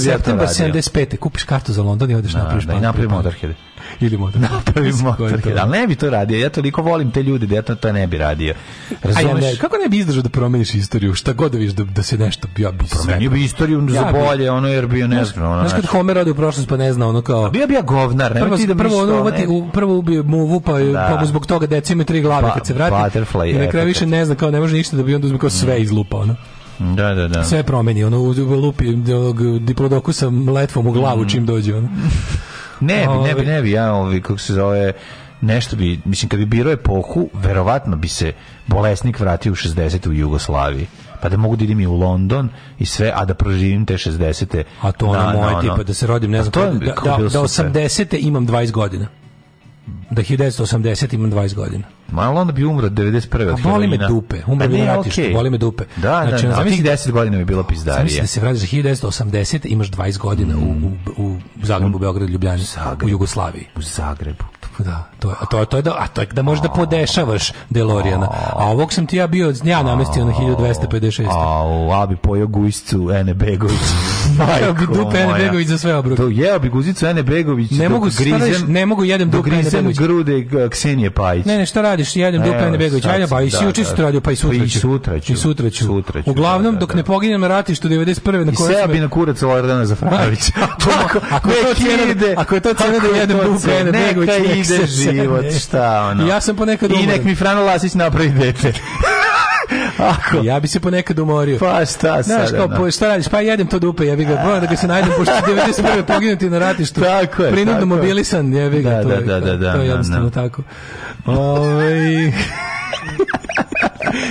septembar 75. Kupiš kartu za London i odeš na, da, napraviš da, napravi Motorhead. Ili Motorhead. Napravi Motorhead. Ali ne bi to radio. Ja toliko volim te ljude da ja to, to ne bi radio. Razumeš? Ja kako ne bi izdržao da promeniš istoriju? Šta god da viš da, da se nešto... Ja bi Promenio bi istoriju ja za bolje, ono jer bio ne znam. znaš kad Homer ode u prošlost pa ne zna, ono kao... Bio bi ja govnar. Ne prvo, ti da prvo, ono, uvati, u, prvo ubio muvu, pa, da. pa mu zbog toga deca ima tri glave pa, kad se vrati. Butterfly. I na kraju više ne zna, kao ne može ništa da bi onda uzme kao sve mm. izlupa, ono. Da, da, da. Sve promeni, ono, lupi diplodokusa letvom u glavu mm. čim dođe, ono. Ne bi, ne bi, ovaj. ne bi, ja, ovi, ovaj, kako se zove, nešto bi, mislim, kad bi biro epohu, verovatno bi se bolesnik vratio u 60. u Jugoslaviji pa da mogu da idem i u London i sve, a da proživim te 60. A to ono moje tipa, da se rodim, ne pa znam, da, da, da 80. imam 20 godina da 1980 imam 20 godina. Malo onda bi umro 91. A voli me da. dupe, umro pa bi ratiš, okay. boli me dupe. Da, znači, da, da, znači, da, 10 godina mi je bila pizdarija. Znači da se za 1980, imaš 20 godina mm. u, u, u Zagrebu, u, Beogradu, Ljubljani, u Jugoslaviji. U Zagrebu. Da, to, a to, to je da, a to je da možda podešavaš Deloriana. A ovog sam ti ja bio dnja namestio na 1256. A, a bi pojao gujscu Ene Begović. Majko bi dupe Ene Begović za sve obruke. To jeo bi guzicu Ene Begović. Ne mogu grizem, ne mogu jedem dupe Ene Begović. grude e, Ksenije Pajić. Ne, ne, šta radiš? Jedem dupe Ene Begović. Ajde, pa i si da, juče što da. radio, pa, pa i sutra ću. I sutra ću. I sutra ću. Sutra ću. Uglavnom, da, dok ne poginem na ratištu 91. na kojem... I sebi na kurac Lordana Zafranović. Ako je to cijena da jedem dupe Ene Begović, ide život, šta ono. Ja sam ponekad umoran. I nek mi Frano Lasić napravi dete. Ako. Ja bi se ponekad umorio. Pa šta sad? Znaš, kao, po, šta radiš? Pa jedem to dupe, jebi ga. Moram da ga se najdem, pošto 91. poginuti na ratištu. Tako je. Prinudno mobilisan, jebi ga. Da, to, da, da, da, da, to, da, to je jednostavno da, da. tako. Ove... Ovaj,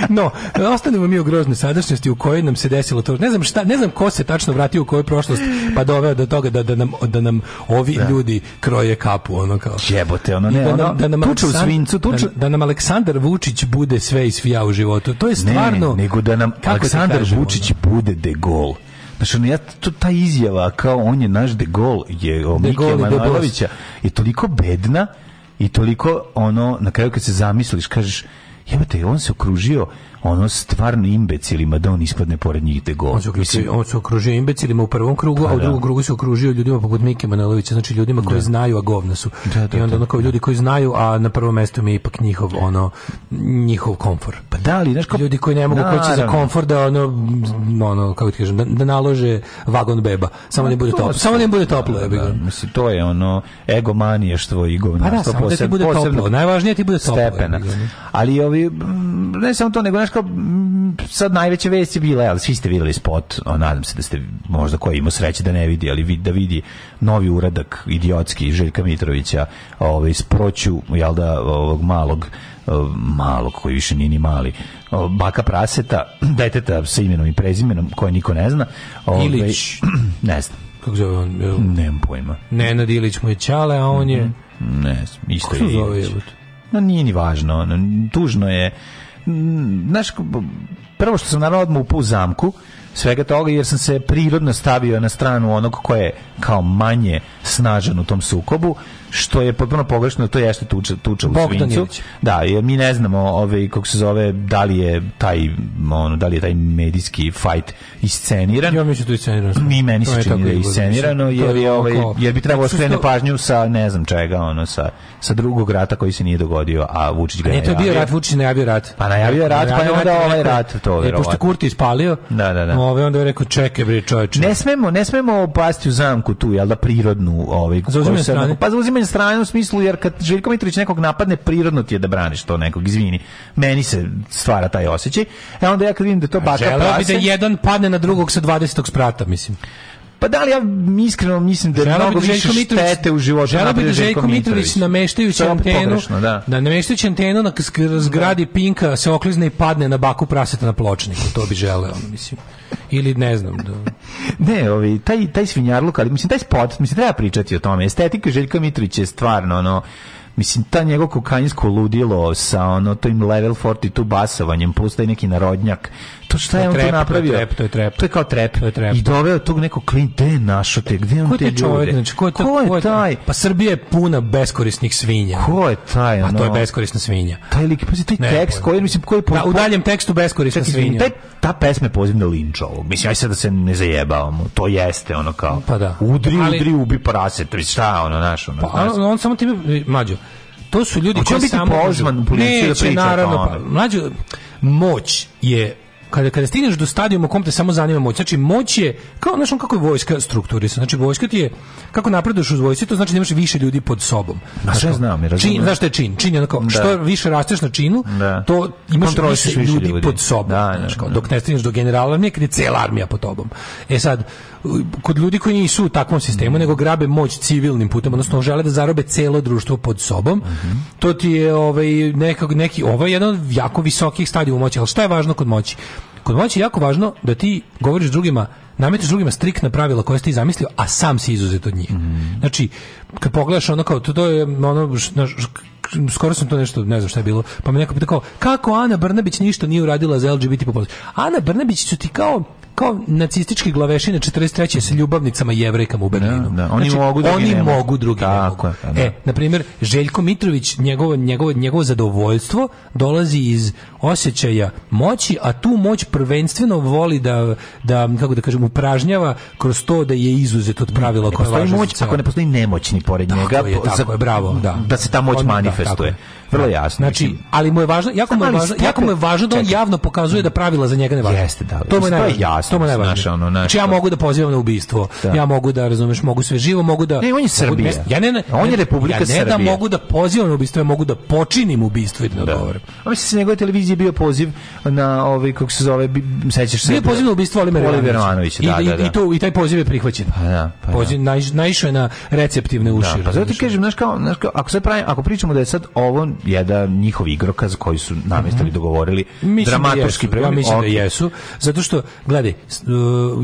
No, ostanemo mi u groznoj sadašnjosti u kojoj nam se desilo to. Ne znam šta, ne znam ko se tačno vratio u koju prošlost pa doveo do toga da, da, nam, da nam ovi da. ljudi kroje kapu, ono kao. Jebote, ono ne, da, ono, da nam, tuča u svincu, tuča. Da, da, nam Aleksandar Vučić bude sve i svija u životu. To je stvarno... Ne, nego da nam Aleksandar kažem, Vučić ono? bude de gol. Znači, ono, ja, to, ta izjava kao on je naš de gol je o Mike Manojlovića je toliko bedna i toliko ono, na kraju kad se zamisliš, kažeš jebate, on se okružio ono stvarno imbecilima da on ispadne pored njih de gol. On se okružio, on se imbecilima u prvom krugu, pa, a u da. drugom krugu se okružio ljudima poput Mike Manojlovića, znači ljudima koji da. znaju, a govna su. Da, da, I onda da, ono kao da. ljudi koji znaju, a na prvom mestu mi je ipak njihov, ono, njihov komfor. Pa da li, znaš, kao... Ljudi koji ne mogu da, poći za komfor da ono, ono, kako ti kažem, da, da nalože vagon beba. Samo ne pa bude toplo. Samo ne bude toplo, ja bih Mislim, to je ono egomaniještvo i govnarstvo. Pa da, samo da ti bude toplo. Najvažnije ti bude toplo. Stepena. Ali ovi, ne samo to, nego znaš kao, sad najveća vest je bila, ali svi ste videli spot, o, nadam se da ste možda koji imao sreće da ne vidi, ali vid, da vidi novi uradak idiotski Željka Mitrovića, ovaj, sproću, jel da, ovog malog, eh, malog koji više nije ni mali baka praseta deteta sa imenom i prezimenom koje niko ne zna ovaj, Ilić ne znam kako zove on nemam pojma Nenad Ilić mu je Ćale a on je mhm. ne znam isto je Ilić no nije ni važno tužno je znaš, prvo što sam naravno odmah upao u zamku, svega toga jer sam se prirodno stavio na stranu onog ko je kao manje snažan u tom sukobu što je potpuno pogrešno, to jeste tuča, tuča u svincu. Da, jer mi ne znamo ove ovaj, kako se zove, da li je taj, ono, da li je taj medijski fight isceniran. Ja mislim da je isceniran. Mi meni se čini da je iscenirano, jer, je, ovaj, jer bi trebalo da skrene pažnju sa ne znam čega, ono, sa, sa drugog rata koji se nije dogodio, a Vučić ga najavio. Ne, to je bio rat, Vučić najavio rat. Pa najavio je rat, pa je onda ovaj rat, to e, verovatno. Pošto Kurti ispalio, da, da, da. Ovaj onda je rekao, čekaj bre čoveče. Ne smemo, ne smemo pasti u zamku tu, jel da prirodnu, ovaj, pa zauzimanje u stranom smislu, jer kad Željko Mitrović nekog napadne, prirodno ti je da braniš to nekog, izvini. Meni se stvara taj osećaj E onda ja kad vidim da to baka prase... bi da jedan padne na drugog sa 20. sprata, mislim. Pa da li ja iskreno mislim da je mnogo više Mitrović, štete u životu Žela bi da Željko Mitrović nameštajući antenu, pogrešno, da. da nameštajući antenu na zgradi da. Pinka se oklizne i padne na baku praseta na pločniku, to bi želeo, mislim. Ili ne znam. Da... ne, ovi, taj, taj svinjarluk, ali mislim, taj spot, mislim, treba pričati o tome. Estetika Željka Mitrovića je stvarno, ono, mislim ta njegov kokainsko ludilo sa ono tim level 42 basovanjem plus taj neki narodnjak To šta je on trep, to napravio? Trep, to je trep. To je kao trep. To je trep. I doveo tog nekog klin, gde je našo te, gde on ko te ljude? znači, ko je, to, ko je, ko je taj? Pa Srbija je puna beskorisnih svinja. Ko je taj? Pa no? to je beskorisna svinja. Taj lik, pazi, taj ne, tekst koji, mislim, koji... Po, da, u daljem tekstu beskorisna čak, svinja. Taj, ta pesma je poziv na Linčovu. Mislim, aj sad da se ne zajebavamo. To jeste, ono kao... Pa da. Udri, Ali, udri, ubi paraset. Šta, ono, naš, ono, pa, on, on samo ti mađo to su ljudi koji samo pozvan u policiju da priča naravno, pa, mlađu moć je kada kada stigneš do stadijuma u kom te samo zanima moć, znači moć je kao znaš on kako je vojska strukturisana. Znači vojska ti je kako napreduješ u vojsci, to znači da imaš više ljudi pod sobom. Ma znači, sve znam, ja čin, znaš šta je čin? Čin je onako, da. što više rasteš na činu, da. to imaš više, više ljudi, ljudi, pod sobom. Da, znači, kao, da. dok ne stigneš do generala, nekad je cela armija pod tobom. E sad, kod ljudi koji nisu u takvom sistemu, mm. nego grabe moć civilnim putem, odnosno žele da zarobe celo društvo pod sobom. Mm. To ti je ovaj, nekak, neki, ovaj jedan od jako visokih stadija moći. Ali šta je važno kod moći? Kod moći je jako važno da ti govoriš drugima nametiš drugima striktna pravila koja si ti zamislio, a sam si izuzet od njih. Mm. Znači, kad pogledaš ono kao, to, to je ono, na, skoro sam to nešto, ne znam šta je bilo, pa me neko pitao kao, kako Ana Brnabić ništa nije uradila za LGBT populaciju? Ana Brnabić su ti kao kao nacistički glavešine 43. sa ljubavnicama jevrejkama u Berlinu. Da, da. Oni znači, mogu, drugi oni ne mogu, mogu drugi Tako, ne pa da. E, na primjer, Željko Mitrović, njegovo, njegovo, njegovo zadovoljstvo dolazi iz osjećaja moći, a tu moć prvenstveno voli da, da kako da kažem, upražnjava kroz to da je izuzet od pravila koja važe. Moć, ako ne postoji nemoćni pored tako njega, je, tako za, je, bravo, da, da. da se ta moć On, manifestuje. Da, Vrlo da. jasno. Znači, ali mu je važno, jako mu je važno, jako mu je važno da on javno pokazuje da pravila za njega ne važe. Jeste, da. To mu je najvažnije. Jasno, to mu je najvažnije. Ono, znači, ja mogu da pozivam na ubistvo. Da. Ja mogu da, razumeš, mogu sve živo, mogu da Ne, on je da- Srbija. Da, ja ne, on je Republika da Srbija. Ja ne Srbija. da mogu da pozivam na ubistvo, ja mogu da počinim ubistvo i da, da. odgovorim. A mislim se njegove televizije bio poziv na ovaj kako se zove, sećaš se. Bio poziv na ubistvo Olivera Ivanovića. Da, da, da. I to i taj poziv je prihvaćen. Pa da, pa. Poziv naišao je na receptivne uši. Da, pa zato ti kažem, znaš kao, znaš kao, ako se pravim, ako pričamo da je sad ovo jedan njihov igrokaz koji su namestili, mhm. dogovorili, mislim dramaturski da jesu, ja mislim da jesu, zato što, gledaj, uh,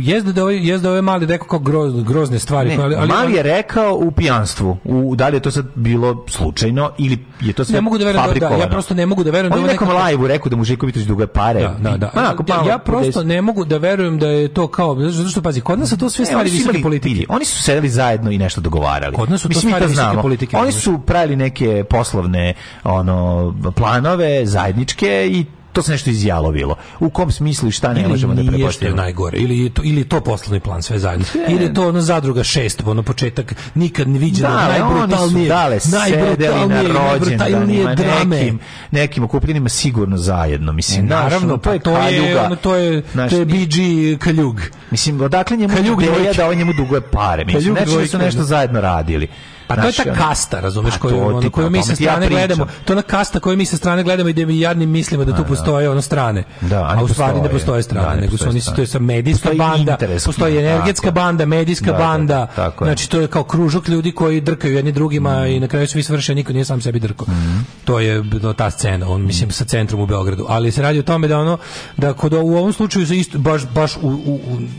jezda da ovaj, jezda ovaj mali rekao kao groz, grozne stvari. Ne, ali, ali, mali je rekao u pijanstvu, u, da li je to sad bilo slučajno ili je to sve ne mogu da verujem, da, da, ja prosto ne mogu da verujem. On da je nekom nekako... live rekao da mu Živković duga pare. Da, da, da. Manako, pa, ja prosto ne mogu da verujem da je to kao, zato što pazi, kod nas su to sve stvari visoke politike. Oni su sedeli zajedno i nešto dogovarali. Kod nas su to stvari visoke politike. Oni su pravili neke poslovne ono planove zajedničke i to se nešto izjalovilo. U kom smislu šta ne možemo da prepostavimo? najgore. Ili je to, ili je to poslovni plan sve zajedno. E. Ili je to ono zadruga šest, ono početak nikad ne viđeno da, najbrutalnije. Dale, najbrutalnije, na najbrutalnije na drame. Nekim, nekim okupljenima sigurno zajedno. Mislim, e, naravno, pa pa to je to kaljuga. Je, ono, to je, to je BG Kaljug. Mislim, odakle njemu kaljug ideja da on njemu duguje pare. Mislim, kaljug, nešto su da. nešto zajedno radili. Pa to je ta kasta, razumeš, pa koju, ono, koju pa mi sa strane gledamo. To je ona kasta koju mi sa strane gledamo i da mi jadnim mislimo da tu da, da, da. postoje ono strane. Da, a u stvari ne postoje strane, nego su oni to je sa medijska banda, postoji energetska banda, medijska banda. da, tako Znači to je kao kružok ljudi koji drkaju jedni drugima mm. i na kraju svi svrše, niko nije sam sebi drko. Mm. To je ta scena, on mislim sa centrom u Beogradu, ali se radi o tome da ono da kod u ovom slučaju se isto baš baš u,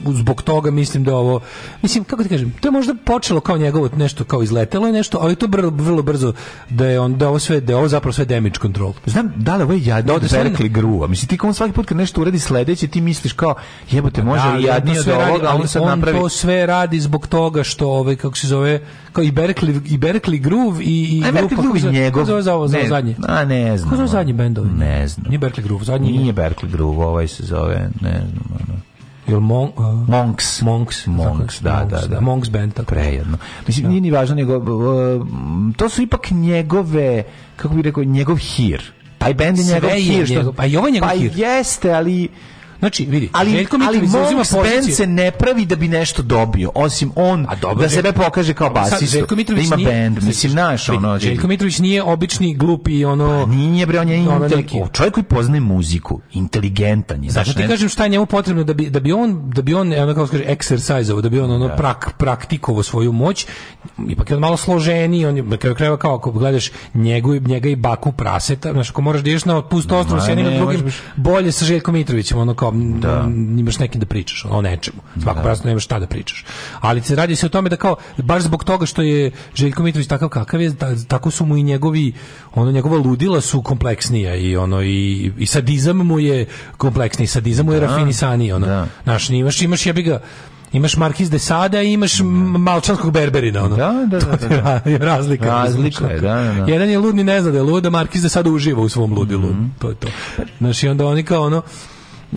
u, zbog toga mislim da ovo mislim kako ti kažem, to je možda počelo kao njegovo nešto kao izletelo delo je nešto, ali to brlo, vrlo brzo da je on da ovo sve da ovo zapravo sve damage control. Znam da li ovo je ja da ode Berkeley gruva. Mislim ti kao svaki put kad nešto uradi sledeće ti misliš kao jebote pa može da, jadnije od ovoga, ali on sad napravi. to sve radi zbog toga što ovaj kako se zove kao i Berkeley i Berkeley Groove i i grupa Groove za, njegov. Za za ovo za zadnje. A ne znam. Ko zove zadnji bendovi? Ovaj? Ne znam. Nije Berkeley Groove, zadnji. Nije Berkeley Groove, ovaj se zove, ne znam. Jel mon, uh, Monks. Monks. Da, Monks, da, da, da. Monks band. Tako. Prejedno. Da. Mislim, nije ni važno, nego uh, to su ipak njegove, kako bih rekao, njegov hir. Taj band je njegov hir. Što, njegov, pa i ovo je njegov pa hir. Pa jeste, ali Znači, vidi, ali, Željko Mitrović zauzima poziciju. se ne pravi da bi nešto dobio, osim on dobro, da sebe pokaže kao basistu, da ima nije, band, mislim, naš ono... Željko Mitrović nije obični, glupi, ono... Pa nije, bre, on je ono čovjek koji poznaje muziku, inteligentan je. Znači, znači, ti ne... kažem šta je njemu potrebno da bi, da bi on, da bi on, ono kao kaže, exercise da bi on ono da. prak, praktikovo svoju moć, ipak je on malo složeniji, on je, kao kraju kao ako gledaš njegu, njega i baku praseta, znaš, ako moraš da ideš na pust ostrov s jednim drugim, bolje sa Željkom Mitrovićem, ono kao da. imaš nekim da pričaš o nečemu. Svako da. prosto nemaš šta da pričaš. Ali se radi se o tome da kao baš zbog toga što je Željko Mitrović takav kakav je, da, tako su mu i njegovi ono njegova ludila su kompleksnija i ono i, i sadizam mu je kompleksniji, sadizam mu je da. rafinisaniji ono. Da. Naš, imaš imaš jebi ga imaš Markiz de Sada i imaš da. Malčanskog Berberina, ono. Da, da, da. da, da. razlika. Razlika je, da, da, da. Jedan je lud ni ne zna da je lud, a Markiz de Sada uživa u svom ludilu. Mm -hmm. To je to. Znaš, i onda oni kao ono,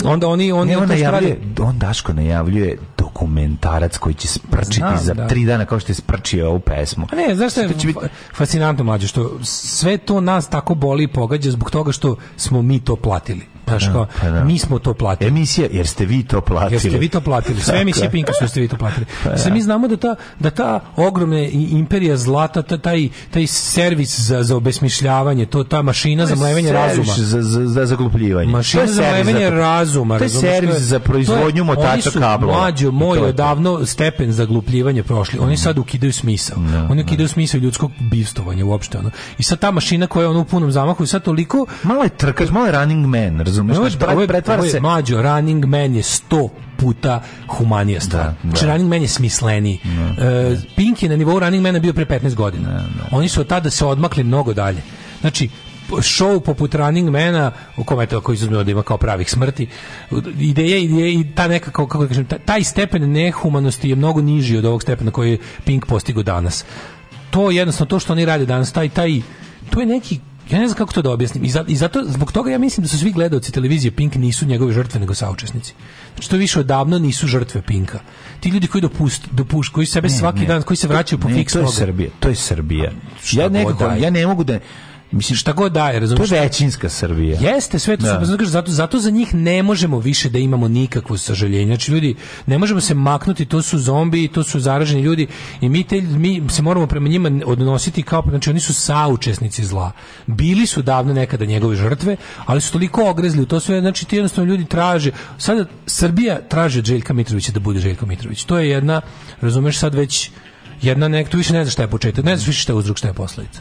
onda oni oni ne, on, najavljuje, on Daško najavljuje dokumentarac koji će sprčiti Znam, za da. tri dana kao što je sprčio ovu pesmu. A ne, znaš što je će biti... fascinantno mlađe, što sve to nas tako boli i pogađa zbog toga što smo mi to platili. Znaš pa da, kao, pa da. mi smo to platili. Emisija, jer ste vi to platili. Jer ste vi to platili. Sve emisije Pinka su ste vi to platili. Pa da. Sve mi znamo da ta, da ta ogromna imperija zlata, ta, taj, taj servis za, za obesmišljavanje, to, ta mašina za mlevenje razuma. Za, za, za zaglupljivanje. Mašina za mlevanje razuma. To je servis za proizvodnju motača kablova. Oni su mlađo, moj, odavno stepen zaglupljivanja prošli. Oni mm. sad ukidaju smisao. No, da, Oni ukidaju no. smisao ljudskog bivstovanja uopšte. Ono. I sad ta mašina koja je ono u punom zamahu i sad toliko... Malo je trkač, malo je running man, razumeš? Ovo, ovo je, ovo je, Mlađo, Running Man je sto puta humanija stvar. Da, da. Znači, running Man je smisleni. Da, uh, Pink je na nivou Running Mana bio pre 15 godina. Da, da. Oni su od tada se odmakli mnogo dalje. Znači, show poput Running Mana, u kome je to koji izuzme da ima kao pravih smrti, ideja i ta neka, kako da kažem, taj stepen nehumanosti je mnogo niži od ovog stepena koji je Pink postigao danas. To jednostavno, to što oni rade danas, taj, taj, to je neki Ja ne znam kako to da objasnim. I, zato, I zato, zbog toga ja mislim da su svi gledaoci televizije Pink nisu njegove žrtve, nego saučesnici. Znači, to više odavno nisu žrtve Pinka. Ti ljudi koji dopust, dopuš, koji sebe ne, svaki ne. dan, koji se vraćaju po ne, fiks to je Srbija, to je Srbija. ja nekako, ja ne mogu da Mislim šta god daje, razumiješ? To je većinska Srbija. Jeste, sve to da. zato zato za njih ne možemo više da imamo nikakvo sažaljenje. Znači ljudi, ne možemo se maknuti, to su zombi, to su zaraženi ljudi i mi te, mi se moramo prema njima odnositi kao znači oni su saučesnici zla. Bili su davno nekada njegove žrtve, ali su toliko ogrezli u to sve, znači ti jednostavno ljudi traže. Sada Srbija traži od Željka Mitrovića da bude Željko Mitrović. To je jedna, razumeš, sad već jedna nek, tu više ne znaš šta je početak, ne znaš više šta je uzrok, šta je posledica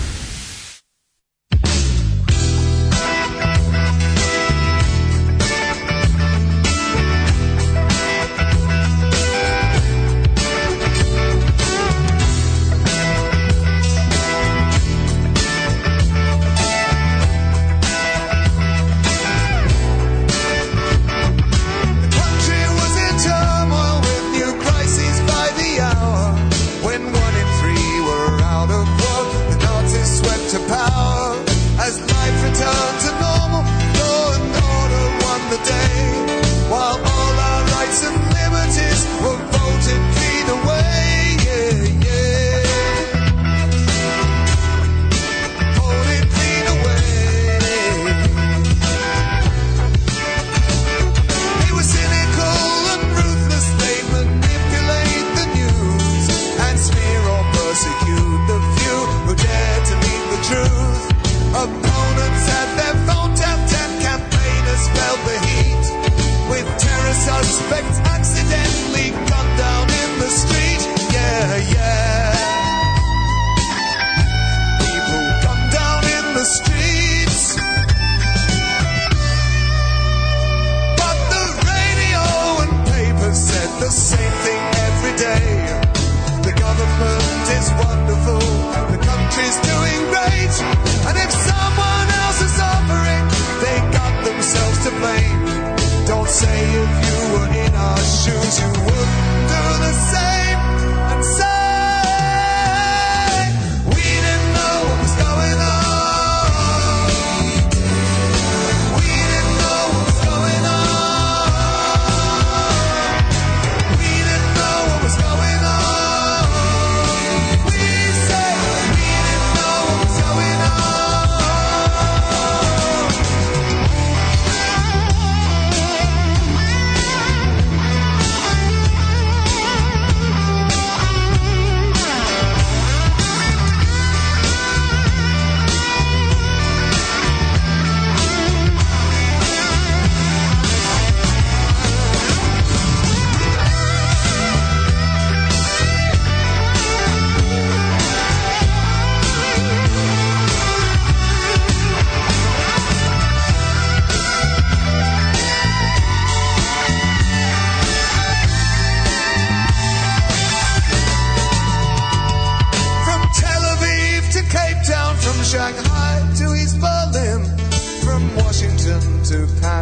lights.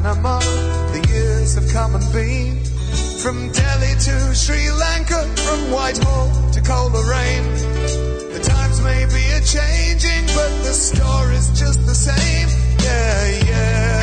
Panama, the years have come and been. From Delhi to Sri Lanka, from Whitehall to Coleraine. The times may be a changing, but the story's just the same. Yeah, yeah.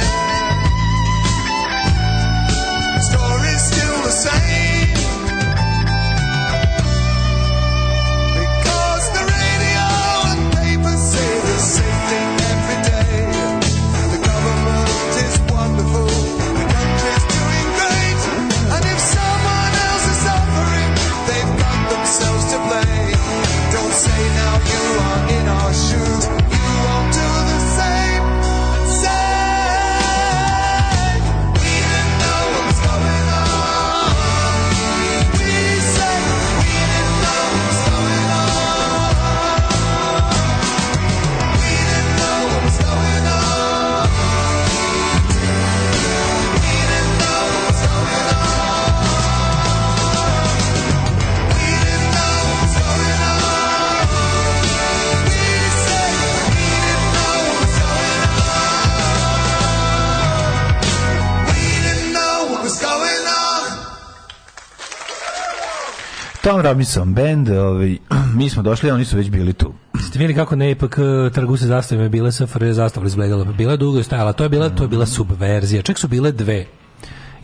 Robinson Band, ovaj, mi smo došli, oni su već bili tu. Ste vidjeli kako na EPK trgu se zastavima bile sa zastava izgledala, pa bila dugo je stajala, to je bila, to je bila subverzija, čak su bile dve.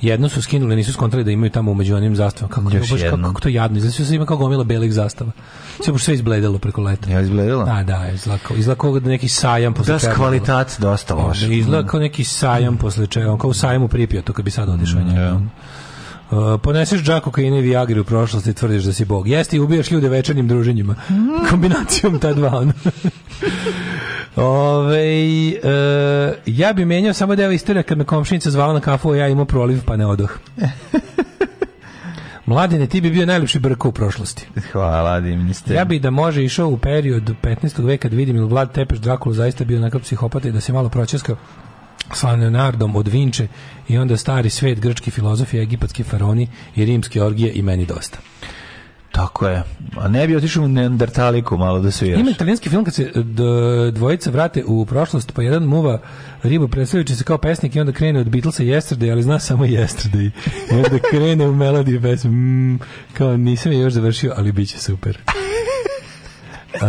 Jednu su skinuli, nisu skontrali da imaju tamo umeđu onim zastavama. Kako, Još to, baš, kako, kako to jadno, izlazio se ima kao gomila belih zastava. Sve baš sve izbledelo preko leta. Ja izbledelo? Da, da, izlako, izlako neki sajam posle da, čega. Da, kvalitat dosta loš. Izlako neki sajam posle čega, on kao u pripio, to kad bi sad odišao mm, njega. Da. Yeah. Uh, poneseš džak kokaina i viagre u prošlosti tvrdiš da si bog. Jeste i ubijaš ljude večernjim druženjima. Mhm. Kombinacijom ta dva. Ono. Ove, e, ja bi menjao samo deo istorija kad me komšinica zvala na kafu, a ja imao proliv pa ne odoh. Mladine, ti bi bio najljepši brko u prošlosti. Hvala, ministre. Ja bi da može išao u period 15. veka kad da vidim ili Vlad Tepeš Drakulu zaista bio onakav psihopata i da se malo pročeskao sa Leonardom od Vinče i onda stari svet, grčki filozofi, egipatski faroni i rimske orgije i meni dosta. Tako je. A ne bi otišao u Neandertaliku malo da sviraš. Ima italijanski film kad se e, dvojica vrate u prošlost, pa jedan muva ribu predstavljajući se kao pesnik i onda krene od Beatlesa Yesterday, ali zna samo Yesterday. I onda krene u melodiju pesmu. Mm, kao nisam je još završio, ali bit će super. Uh,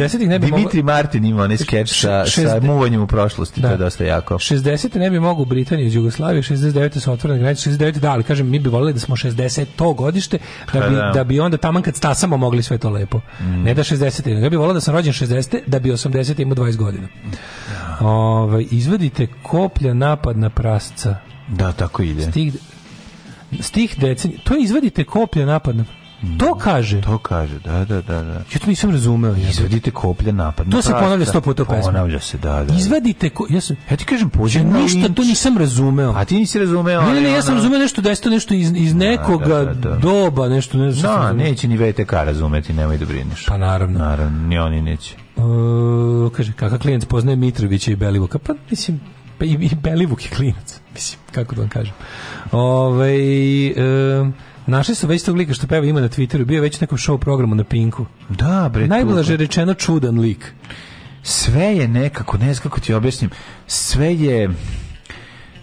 60-ih ne bi Dimitri mogu... Martin ima onaj skeč sa, sa muvanjem u prošlosti, da. to je da. dosta jako. 60 ne bi mogu u Britaniji iz Jugoslavije, 69 su otvorene granice, 69 da, ali kažem, mi bi volili da smo 60 to godište, da bi, pa da. da bi onda taman kad stasamo mogli sve to lepo. Mm. Ne da 60 te ja bih volio da sam rođen 60 te da bi 80 te imao 20 godina. Da. Ove, ovaj, izvedite koplja napad na prasca. Da, tako ide. Stih, stih decenije, to izvedite koplja napad na prasca Mm. To kaže. To kaže, da, da, da. da. Ja to nisam razumeo. Izvadite koplje napad. To se ponavlja sto puta u Ponavlja se, da, da. Izvadite, ko, ja, sam, ja ti kažem, pođe ja Ništa to nisam razumeo. A ti nisi razumeo. Ne, ne, ne, ja sam razumeo nešto da je nešto iz, iz da, da, nekoga da, da, da, doba, nešto. Ne, da, no, neće ni VTK razumeti, nemoj da brineš. Pa naravno. Naravno, ni oni neće. Uh, kaže, kakav klijent poznaje Mitrovića i Belivuka? Pa, mislim, pa i, i Belivuk je klinac. Mislim, kako da vam kažem. Ove, ovaj, um, Naši su već tog lika što peva ima na Twitteru, bio je već nekom show programu na Pinku. Da, bre. Najblaže rečeno čudan lik sve je nekako, ne znam kako ti objasnim, sve je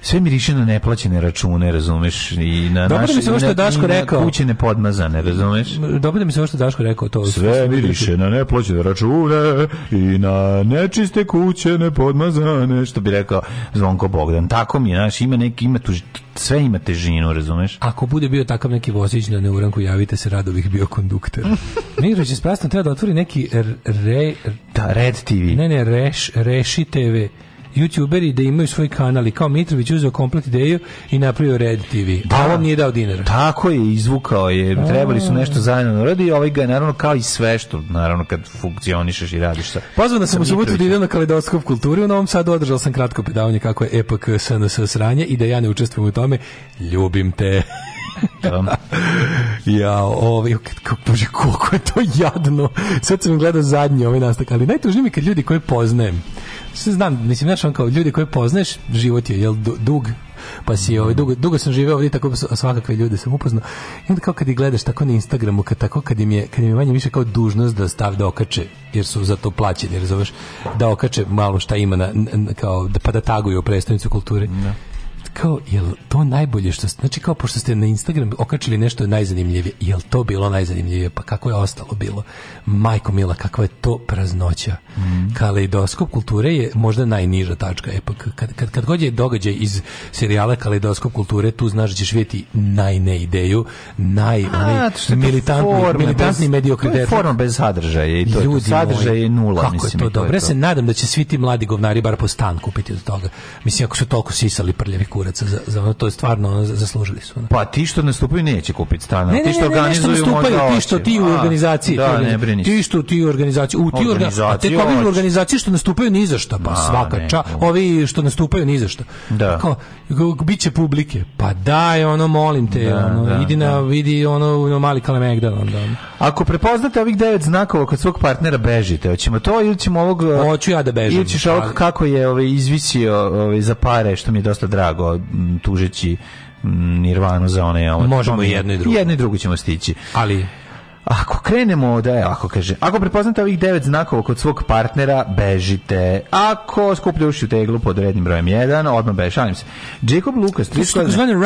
sve miriše na neplaćene račune, razumeš, i na Dobro da naše, mi se ovo što Daško rekao. Kuće nepodmazane, razumeš? Dobro da mi se ovo što Daško rekao to. Sve miriše na neplaćene račune i na nečiste kuće nepodmazane, što bi rekao Zvonko Bogdan. Tako mi, znaš, ima neki ima tu sve ima težinu, razumeš? Ako bude bio takav neki vozić na neuranku, javite se, rado bih bio kondukter. Mirović je sprasno treba da otvori neki re, re, da, Red TV. Ne, ne, reš, Reši TV youtuberi da imaju svoj kanal i kao Mitrović uzeo komplet ideju i napravio Red TV. Da, a on nije dao dinara. Tako je, izvukao je, trebali su nešto zajedno narodi da i ovaj ga je naravno kao i sve što, naravno kad funkcionišeš i radiš sa. Pozvan da sam u subotu da idem na kaleidoskop kulturi, u Novom Sadu održao sam kratko predavanje kako je EPK SNS sranje i da ja ne učestvujem u tome, ljubim te. Da. ja, ovaj, bože, koliko je to jadno. Sad sam gledao zadnji ovaj nastavak, ali najtužnije mi kad ljudi koje poznajem, sve znam, mislim, znaš, on kao ljudi koje poznaješ, život je, jel, dug, pa si ovaj, dugo, dugo sam živeo ovdje tako svakakve ljude sam upoznao i onda kao kad ih gledaš tako na Instagramu kad, tako, kad, im je, kad im je manje više kao dužnost da stav da okače jer su za to plaćeni jer da okače malo šta ima na, na, kao, da, pa da taguju predstavnicu kulture no da kao, jel to najbolje što, znači kao pošto ste na Instagram okačili nešto najzanimljivije, jel to bilo najzanimljivije, pa kako je ostalo bilo? Majko Mila, kakva je to praznoća. Mm Kaleidoskop kulture je možda najniža tačka. E, pa kad, kad, kad god je događaj iz serijala Kaleidoskop kulture, tu znaš da ćeš vidjeti najne ideju, naj, pa, onaj militantni, forme, militantni mediokritet. To forma bez sadržaja i to Ljudi sadržaj je nula. Kako mislim, je to dobro? Ja se nadam da će svi ti mladi govnari bar po stan kupiti od toga. Mislim, ako su toliko sisali prljavi kur kuraca za, za ono, to je stvarno zaslužili su. Ono. Pa ti što nastupaju neće kupiti stana, ne, ne, ti što organizuju ne, organizuju ne, nastupaju, možda ti što ti u organizaciji, da, ne brini. ti što ti u organizaciji, u ti organizaciji, a tek ovi u organizaciji što nastupaju ni za šta, pa a, svaka ča, ovi što nastupaju ni za šta. Da. Kao, biće publike, pa daj, ono, molim te, da, ono, da, idi na, vidi da. ono, ono mali kalemegdan, onda. Ako prepoznate ovih devet znakova kod svog partnera, bežite, hoćemo to ili ćemo ovog... Hoću ja da bežim. Ili ćeš ovog pa- kako je ovaj, izvisio ovaj, za pare, što mi je dosta drago, kao tužeći Nirvana za one... Ovo, Možemo jedno i drugo. Jedno i drugo ćemo stići. Ali ako krenemo da je, ako kaže, ako prepoznate ovih devet znakova kod svog partnera, bežite. Ako skuplja uši u teglu pod rednim brojem 1, odmah bež, šalim se. Jacob Lucas, tri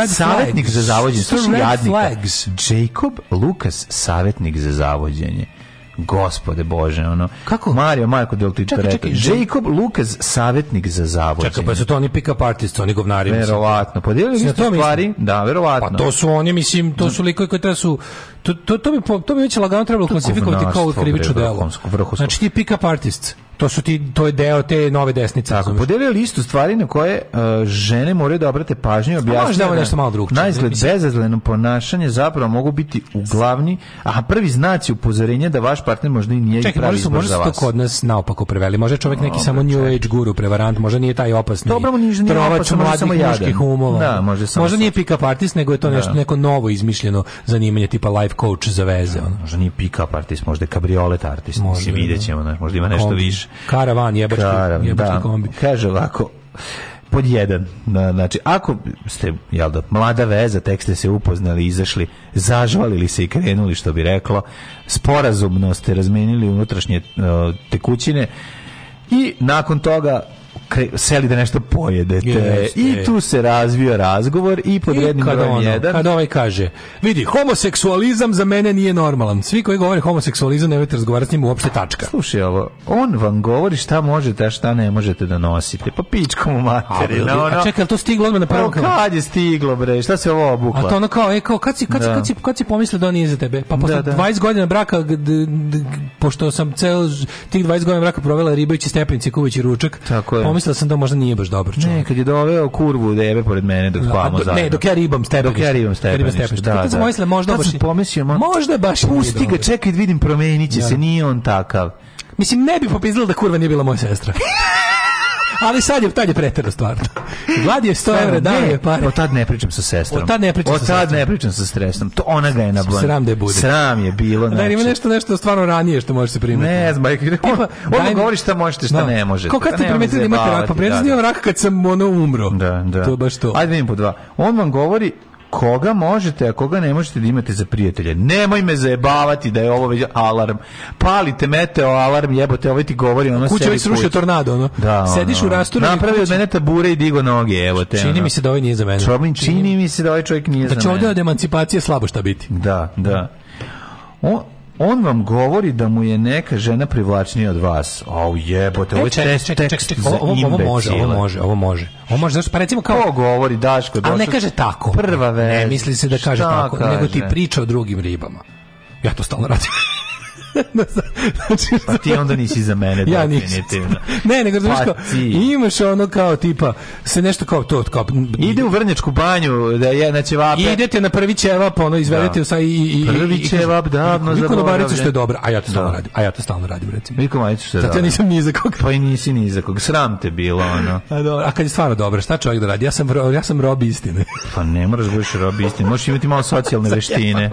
savjetnik za zavođenje. Slušaj, jadnika. Flags. Jacob Lucas, savjetnik za zavođenje. Gospode Bože, ono. Kako? Mario Marko Del Tito čekaj, čekaj, Jacob Lucas, savjetnik za zavođenje. Čekaj, pa su to oni pick-up artisti, oni govnari. Verovatno. Podijelili su stvari? Da, verovatno. Pa to su oni, mislim, to su likovi koji treba su to, to, to, bi, to bi već lagano trebalo klasifikovati kao krivično delo. Znači ti pick-up artists. To su ti to je deo te nove desnice. Tako, podelio listu stvari na koje uh, žene moraju da obrate pažnju, da objasniti. Da nešto malo drugačije. Najzgled bezazleno ponašanje zapravo mogu biti u glavni, a prvi znaci upozorenja da vaš partner možda i nije Čekaj, pravi izbor za vas. Čekaj, možda su to kod nas naopako preveli. Može je čovjek neki samo New Age guru, prevarant, možda nije taj opasni. Dobro, mu nije trovač mladih muških umova. Da, samo. možda nije pick-up artist, nego je to da. nešto neko novo izmišljeno zanimanje tipa life coach za veze. Ono. Možda nije pick-up artist, možda je kabriolet artist. Možda, da. vidjet ćemo, ne? možda ima nešto kombi. više. Karavan, jebački, Karavan, jebački da. kombi. Kaže ovako, pod jedan. Znači, ako ste, jel da, mlada veza, tek ste se upoznali, izašli, zažvalili se i krenuli, što bi reklo, sporazumno ste razmenili unutrašnje uh, tekućine i nakon toga kre, seli da nešto pojedete. Yes, I tu se razvio razgovor i pod jednim brojem ono, jedan. Kad ovaj kaže, vidi, homoseksualizam za mene nije normalan. Svi koji govore homoseksualizam nemojte razgovarati s njim uopšte tačka. Slušaj ovo, on vam govori šta možete, a šta ne možete da nosite. Pa pičkom u materi. A, no, a čekaj, to stiglo odmah na prvom Kad je stiglo, bre, šta se ovo obukla? A to ono kao, e, kao, kad si, kad, da. kad si, kad si pomislio da on nije za tebe? Pa posle da, da. 20 godina braka, d, d, d, pošto sam cel tih 20 godina braka provela ribajući stepenici, kuvajući ručak, Tako je pomislio sam da možda nije baš dobar čovjek. Ne, kad je doveo kurvu da jebe pored mene dok da, spavamo zajedno. Ne, dok ja ribam stepenište. Dok ja ribam stepenište. Da, da. Sam mislio, možda baš... pomislio, možda baš... Pusti ga, čekaj, vidim, promenit će se, da. nije on takav. Mislim, ne bi popizlila da kurva nije bila moja sestra. Ali sad je, tad je pretero stvarno. Vlad je 100 € dao je pare. Od tad ne pričam sa sestrom. Od tad ne pričam, od tad ne pričam sa sestrom. To ona ga je na blan. Sram da je bude. Sram je bilo. Da, ima znači. nešto, nešto stvarno ranije što možeš se primetiti. Ne znam, e pa, on, on govori šta možete, šta da. ne možete. Kao kad ste pa da pa primetili da imate rak, pa predznio rak kad sam ono umro. Da, da. To je baš to. Ajde da vidim po dva. On vam govori koga možete, a koga ne možete da imate za prijatelje. Nemoj me zajebavati da je ovo već alarm. Palite meteo alarm, jebote, ovaj ti govori ono Kuća već srušio tornado, ono. Da, Sediš u rasturu. Napravio od mene tabure i digo noge, evo te. Čini ono. mi se da ovaj nije za mene. čini, čini mi se da ovaj čovjek nije da za mene. Da će ovdje od emancipacije slabo šta biti. Da, da. O, on vam govori da mu je neka žena privlačnija od vas. Au jebote, e, ovo je tekst, ček, ček, ček, ovo, ovo može, ovo može, ovo može. Ovo može, zašto pa recimo kao... Ko govori Daško? Daško. Ali ne kaže tako. Prva vez. Ne misli se da kaže tako, kaže? nego ti priča o drugim ribama. Ja to stalno radim. Da, znači, pa ti onda nisi za mene, ja definitivno. Ne, ne, znaš pa kao, imaš ono kao tipa, se nešto kao to, kao... Ide u Vrnjačku banju, da je na ćevape. Idete na prvi ćevap, ono, izvedete da. sa i, i... Prvi ćevap, davno Niko, Niko Baricu što je dobro, a ja to stalno da. radim, a ja to stalno radim, recimo. Niko Baricu što je dobro. ja nisam ni za koga. Pa i nisi ni za koga, sram te bilo, ono. A, do, a kad je stvarno dobro, šta čovjek da radi? Ja sam, ja sam rob istine. pa ne moraš da budeš rob istine, možeš imati malo socijalne veštine.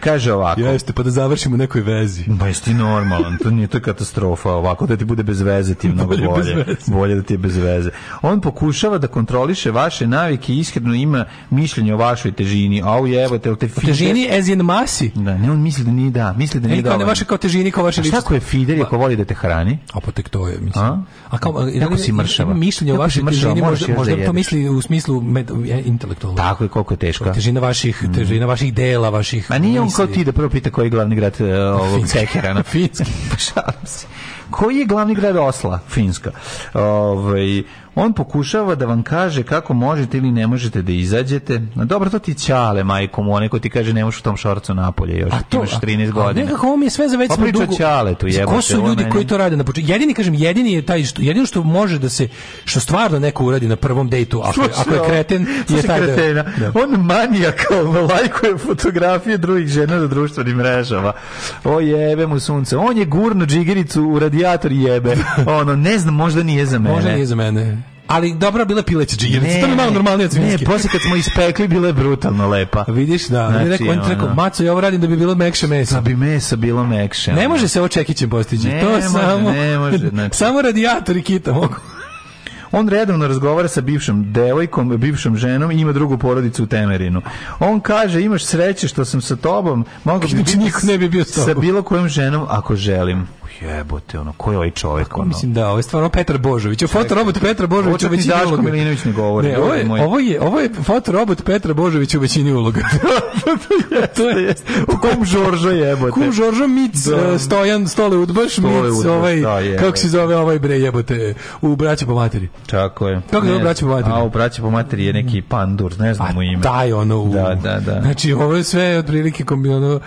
Kaže ovako. Jeste, pa da završimo u nekoj vezi. Ba jesi normalan, to nije to katastrofa, ovako da ti bude bez veze ti mnogo da bolje. Bolje, bolje da ti je bez veze. On pokušava da kontroliše vaše navike i iskreno ima mišljenje o vašoj težini. Au jebote, te fider... težini as in masi? Da, ne, on misli da nije da, misli da e, nije da. Ne, vaše kao težini, kao vaše lice. Šta ko je fider, ko voli da te hrani? A pa tek to je, mislim. A? A kao, jako si mršava. Ima mišljenje o vašoj težini, možda, da možda to misli u smislu med, intelektualno. Tako je, koliko je teško. Težina vaših, mm. težina vaših dela, vaših... Ma nije on kao ti da prvo pita koji je glavni grad uh, ovog Tekera. Finski. Pa šalim se. Koji je glavni grad Osla? Finska. Ovaj on pokušava da vam kaže kako možete ili ne možete da izađete. Na dobro, to ti ćale, majko mu, onaj ko ti kaže ne možeš u tom šorcu napolje još, a to, imaš 13 a, godina. A nekako ovo mi je sve za već pa dugo. ćale tu jebote. Ko su ljudi koji to rade na početku? Jedini, kažem, jedini je taj što, jedino što može da se, što stvarno neko uradi na prvom dejtu, ako, je, ako je kreten, je taj da, On manijakalno lajkuje fotografije drugih žena na društvenim mrežama. O jebe mu sunce. On je gurno džigericu u radijator jebe. Ono, ne znam, možda nije za mene. Možda nije za mene ali dobra bila pileća džigerica. To mi malo normalnije od Ne, posle kad smo ispekli bila je brutalno lepa. Vidiš da, znači, rekao, on rekao, maco, ja ovo radim da bi bilo mekše meso. Da bi meso bilo mekše. Ne može se ovo čekićem postići. Ne to može, samo, ne može. Znači. Samo radijator i kita mogu. On redovno razgovara sa bivšom devojkom, bivšom ženom i ima drugu porodicu u Temerinu. On kaže, imaš sreće što sam sa tobom, mogu bi znači, biti ne bi bio s, sa bilo kojom ženom ako želim jebote, ono, ko je ovaj čovjek? ono? Mislim da, ovo je stvarno Petar Božović. O fotorobot Petra Božovića u većini uloga. Ovo Milinović ne govori. Ne, ovo, je, moj... ovo, je, ovo je fotorobot Petra Božović u većini uloga. to je, u kom Žoržo jebote. Kum Žoržo Mic, da. E, Stojan, Stole Udbaš, Mic, udbaš, ovaj, da, kako se zove ovaj bre jebote, u braće po materi. Tako je. Kako je braće po materi? A u braće po materi je neki mm. pandur, ne znam pa mu ime. Taj ono, u, da, da, da. Znači, ovo je sve otprilike kombinano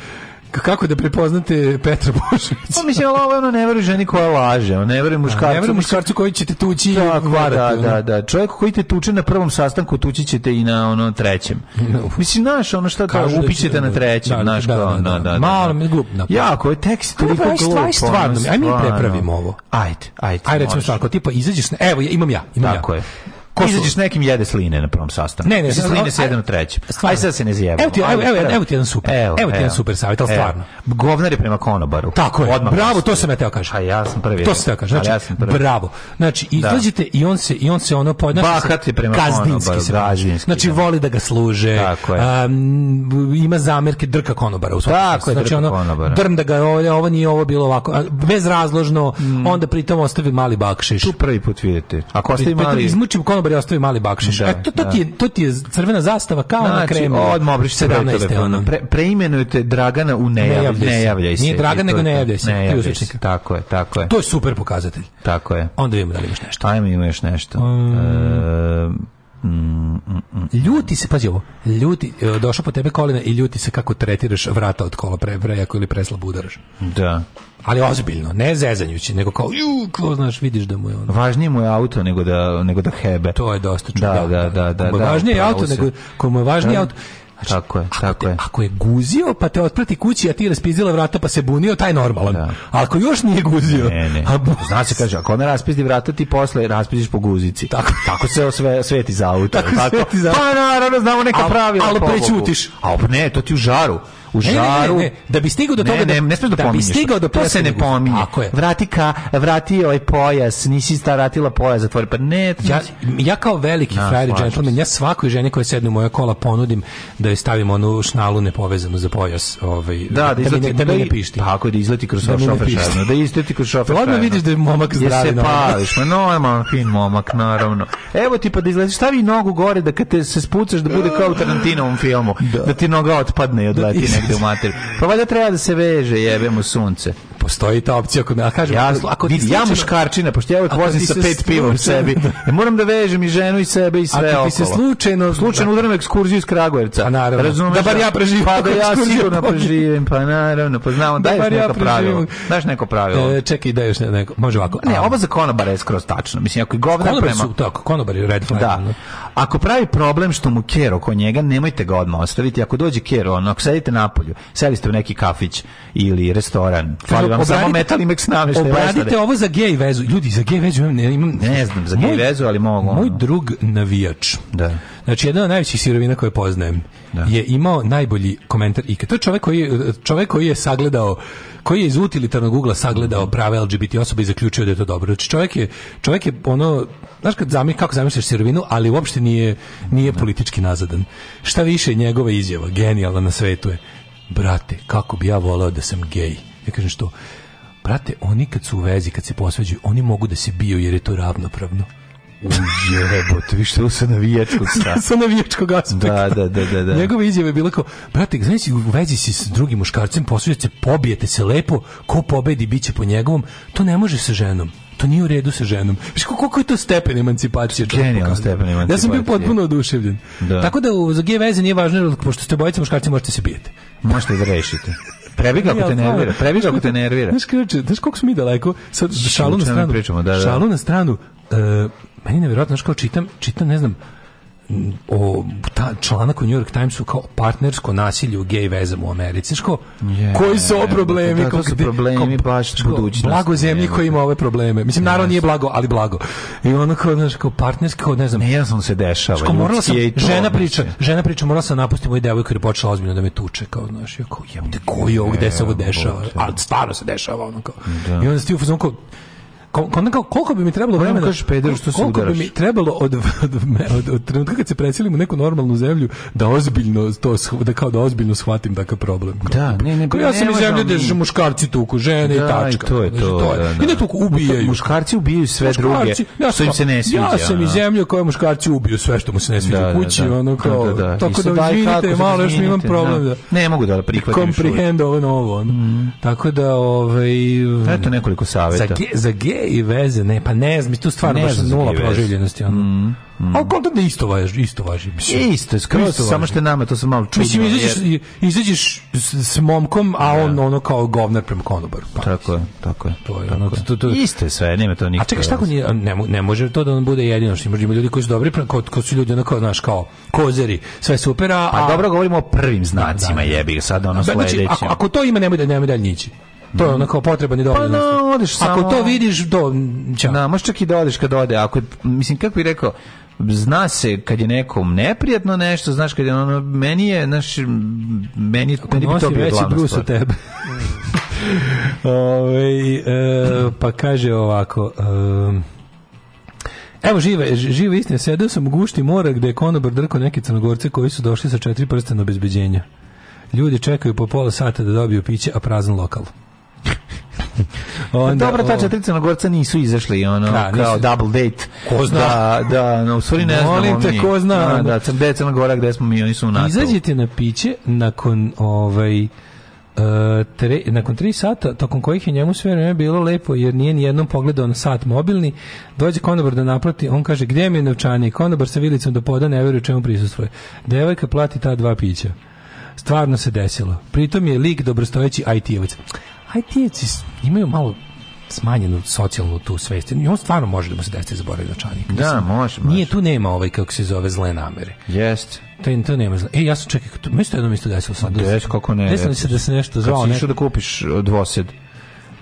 kako da prepoznate Petra Božovića? Pa mislim, ali ovo ono ne veruje ženi koja laže, on ne muškarcu. Ne muškarcu koji će te tući i da, varati. Da, da, da. Čovjek koji te tuče na prvom sastanku, tući će te i na ono trećem. Mislim, znaš, ono šta to, da upićete da- na trećem, znaš, da, kao, da, da, da, Malo mi glup Jako ovaj je tekst toliko glup. Stvarno, aj mi prepravimo ovo. Ajde, ajde. Ajde, recimo, tako, tipa, izađeš, evo, imam ja, imam ja. Tako je. Ko Izađeš nekim jede sline na prvom sastanku. Ne, ne, Iza sline se jedan u trećem. Aj sad se ne zjebamo. Evo ti, evo, evo, pa da. evo ti jedan super. Evo, evo ti jedan super savjet, ali stvarno. Govnar je prema konobaru. Tako je. Odmah bravo, to sam ja teo kažem. A ja sam prvi. To sam teo kažem. Znači, ja sam prvi. bravo. Znači, da. izlađite i on se, i on se ono podnaša. Znači, Bahat je prema konobaru. Gazdinski. Znači, da. voli da ga služe. Tako je. Um, ima zamerke drka konobara u Tako je, znači, drka ono, konobara. Drm da ga ovo, ovo nije ovo bilo ovako. Bezrazložno, mm. onda pritom ostavi mali bakšiš. Tu prvi put vidite. Ako ostavi mali... Izmučim konobar dobar i ostavi mali bakšiš. Da, e, to, to, da. Ti je, to ti je crvena zastava kao znači, na kremu. Znači, odmah obriš 17. Ono. Pre, preimenujete Dragana u nejavljaj, ne nejavljaj se. Nije Dragan, nego nejavljaj se. Nejavljaj se, tako je, tako je. To je super pokazatelj. Tako je. Onda vidimo da li imaš nešto. Ajme imaš nešto. Um, e, Mm, mm, mm. Ljuti se, pazi ovo, ljuti, e, došao po tebe kolina i ljuti se kako tretiraš vrata od kola, pre, prejako ili preslabo udaraš. Da ali ozbiljno, ne zezanjući, nego kao ju, ko znaš, vidiš da mu je ono. Važnije mu je auto nego da nego da hebe. To je dosta čudno. Da, da, da, da. da važnije da, je auto nego komu je važnije da. auto. Znači, tako je, tako te, je. Ako je guzio, pa te otprati kući, a ti raspizila vrata, pa se bunio, taj normalan. Da. ako još nije guzio... Ne, ne. A bu... Zna se, kaže, ako ne raspizdi vrata, ti posle raspiziš po guzici. Tako, tako se osve, sveti za auto. Tako, tako. Sveti za... Pa naravno, znamo neka pravila. Ali prećutiš. A ne, to ti u žaru u žaru. Ne, ne, ne, da bi stigao do toga da ne smeš da, da bi stigao do to ne pominje. Tako je. Vrati ka, vrati ovaj pojas, nisi staratila pojas, zatvori. Pa ne, ja, znači- ja kao veliki no, frajer gentleman, ja svakoj ženi koja sedne u moja kola ponudim da joj stavim onu šnalu nepovezanu za pojas, ovaj. Da, da, da izleti, da, da, ne pišti. Tako da izleti kroz da šofer šerno, da izleti kroz šofer. Odmah vidiš da je momak zdrav. se pališ, ma normalan fin momak naravno. Evo ti pa da izletiš, stavi nogu gore da kad te se spucaš da bude kao u Tarantinovom filmu, da, da ti noga otpadne i da, odleti negde u materiju. Pa valjda treba da se veže, jebe mu sunce postoji ta opcija kod mene. kažem, ja, ako ti ja muškarčina, pošto ja uvek vozim sa pet piva u sebi. Ja moram da vežem i ženu i sebe i sve okolo. Ako ti se slučajno... Slučajno udaram ekskurziju iz Kragujevca. Pa naravno. Razumeš, da bar ja preživim. Pa da ja sigurno preživim, pa naravno. Pa znamo, da daješ neko ja pravilo. Daješ neko pravilo. E, čekaj, daješ neko. Može ovako. Ne, ovo za konobara je skroz tačno. Mislim, ako je govna konobari prema... Konobari su, tako, konobari red flag. Da. Ako pravi problem što mu ker oko njega, nemojte ga odmah ostaviti. Ako dođe ker, ono, ako sedite na polju, ste u neki kafić ili restoran, fali vam samo metal imex nameštaj. Obradite ovo za gej vezu. Ljudi, za gej vezu imam, ne, imam, ne znam, za gej vezu, ali mogu. Moj drug navijač. Da Znači, jedna od najvećih sirovina koje poznajem da. je imao najbolji komentar ikad. To je čovjek koji, čovjek koji je sagledao koji je iz utilitarnog ugla sagledao prave LGBT osobe i zaključio da je to dobro. Znači čovjek je, čovjek je ono, znaš kad zami, kako zamisliš sirovinu, ali uopšte nije, nije da. politički nazadan. Šta više njegova izjava, genijalna na svetu je, brate, kako bi ja voleo da sam gej. Ja kažem što, brate, oni kad su u vezi, kad se posveđuju, oni mogu da se biju jer je to ravnopravno. Jebote, vi što sa navijačkog sta. sa navijačkog aspekta. Da, da, da, da, da. Njegova izjava je bila kao, brate, znaš, u vezi si s drugim muškarcem, posuđate se, pobijete se lepo, ko pobedi biće po njegovom, to ne može sa ženom to nije u redu sa ženom. Viš koliko je to stepen emancipacije? Genijalno stepen emancipacije. Ja sam bio potpuno oduševljen. Da. Tako da za gej veze nije važno, pošto ste bojice muškarci možete se bijete. Možete da rešite. Prebjegla ako te nervira, prebjegla ako te nervira. Znaš, znaš koliko smo mi daleko, sad šalu na da stranu, pričamo, da, da. šalu na stranu, Uh, meni je nevjerojatno, kao čitam, čitam, ne znam, o ta, članak u New York Timesu kao partnersko nasilje u gej vezama u Americi. Ško, yeah, koji su ovo problemi? Da, to su problemi kao, baš ško, budućnost. Blago zemlji koji ima ove probleme. Mislim, yes. naravno nije blago, ali blago. I ono kao, znaš, kao partnerski, kao ne znam. Ne, jasno se dešava. Ško, morala sam, to, žena priča, žena priča, morala sam napustiti moju devojku jer je počela ozbiljno da me tuče. Kao, znaš, ja kao, jebate, koji je ovo, gde se ovo dešava? Ali stvarno se dešava, ono kao. Da. I onda ste u kao, kao, koliko bi mi trebalo vremena? Kažeš peder što se Koliko bi mi trebalo od od, od, od trenutka kad se preselimo u neku normalnu zemlju da ozbiljno to da kao da ozbiljno shvatim takav problem. Da, ne, ne, kao, ja sam iz zemlje gde muškarci tuku žene da, i tačka. I to je znači, to. to je. Da, da. I ne tuku ubijaju. Pa muškarci ubijaju sve druge ja što im se ne sviđa. Ja sam iz zemlje koja muškarci ubiju sve što mu se ne sviđa da, u da, kući, da. ono kao tako da izvinite, malo još imam problem da Ne mogu da prihvatim. Comprehend ovo novo. Mhm. Tako da ovaj eto nekoliko saveta. Za za i veze, ne, pa ne znam, tu stvarno baš nula proživljenosti. Ono. Mm, mm. Ali kontam da isto važi, isto važi. Mislim. Isto, isto samo što je nama, to sam malo čudno. Mislim, izađeš, izađeš s momkom, a on ne. Da. ono kao govnar prema konobar. Pa. Tako je, tako je. To je, tako ono, to, to, Isto je sve, nema to nikakve. A čekaj, šta nije, ne, ne može to da on bude jedino, što ima ljudi koji su dobri, ko, ko su ljudi onako, znaš, kao kozeri, sve super, pa a... Pa dobro, govorimo o prvim znacima, da, da, da. jebi, sad ono sledeće. Znači, ako, ako to ima, nemoj da nemoj dalje nići. To je onako potreban i dovoljno. Pa na, odeš samo... Ako to vidiš, do... Ćao. Na, možeš čak i da odeš kad ode. Ako, mislim, kako bih rekao, zna se kad je nekom neprijatno nešto, znaš kad je ono meni je, znaš, meni, meni bi to bio glavna stvar. tebe. Ove, ovaj, e, pa kaže ovako, e, Evo žive, žive istine, sedeo sam u gušti mora gde je konobar drko neke crnogorce koji su došli sa četiri prsta na obezbeđenja. Ljudi čekaju po pola sata da dobiju piće, a prazan lokal. Onda, Dobro, ta četiri crnogorca nisu izašli, ono, da, kao nisu. double date. Ko zna? Da, da, no, u stvari ne znam. Molim te, ko zna? Da, da, da gde je Gora, gde smo mi, oni su u NATO. Izađite na piće nakon, ovaj, Uh, tre, nakon tri sata, tokom kojih je njemu sve vreme bilo lepo, jer nije ni jednom pogledao na sat mobilni, dođe konobar da naplati, on kaže, gde mi je novčanik? Konobar sa vilicom do da poda ne veruje čemu prisustvuje. Devojka plati ta dva pića. Stvarno se desilo. Pritom je lik dobrostojeći IT-ovac. Haitijeci imaju malo smanjenu socijalnu tu svest. I on stvarno može da mu se desi zaboravi dočanik. Da, Mislim, može, može. Nije tu nema ovaj, kako se zove, zle namere. Jeste. To, to nema zle. E, ja sam čekaj, to, mesto da jedno isto desilo sad. Des, kako ne. Desilo mi se da se nešto zvao. Kad si išao da kupiš e, dvosed.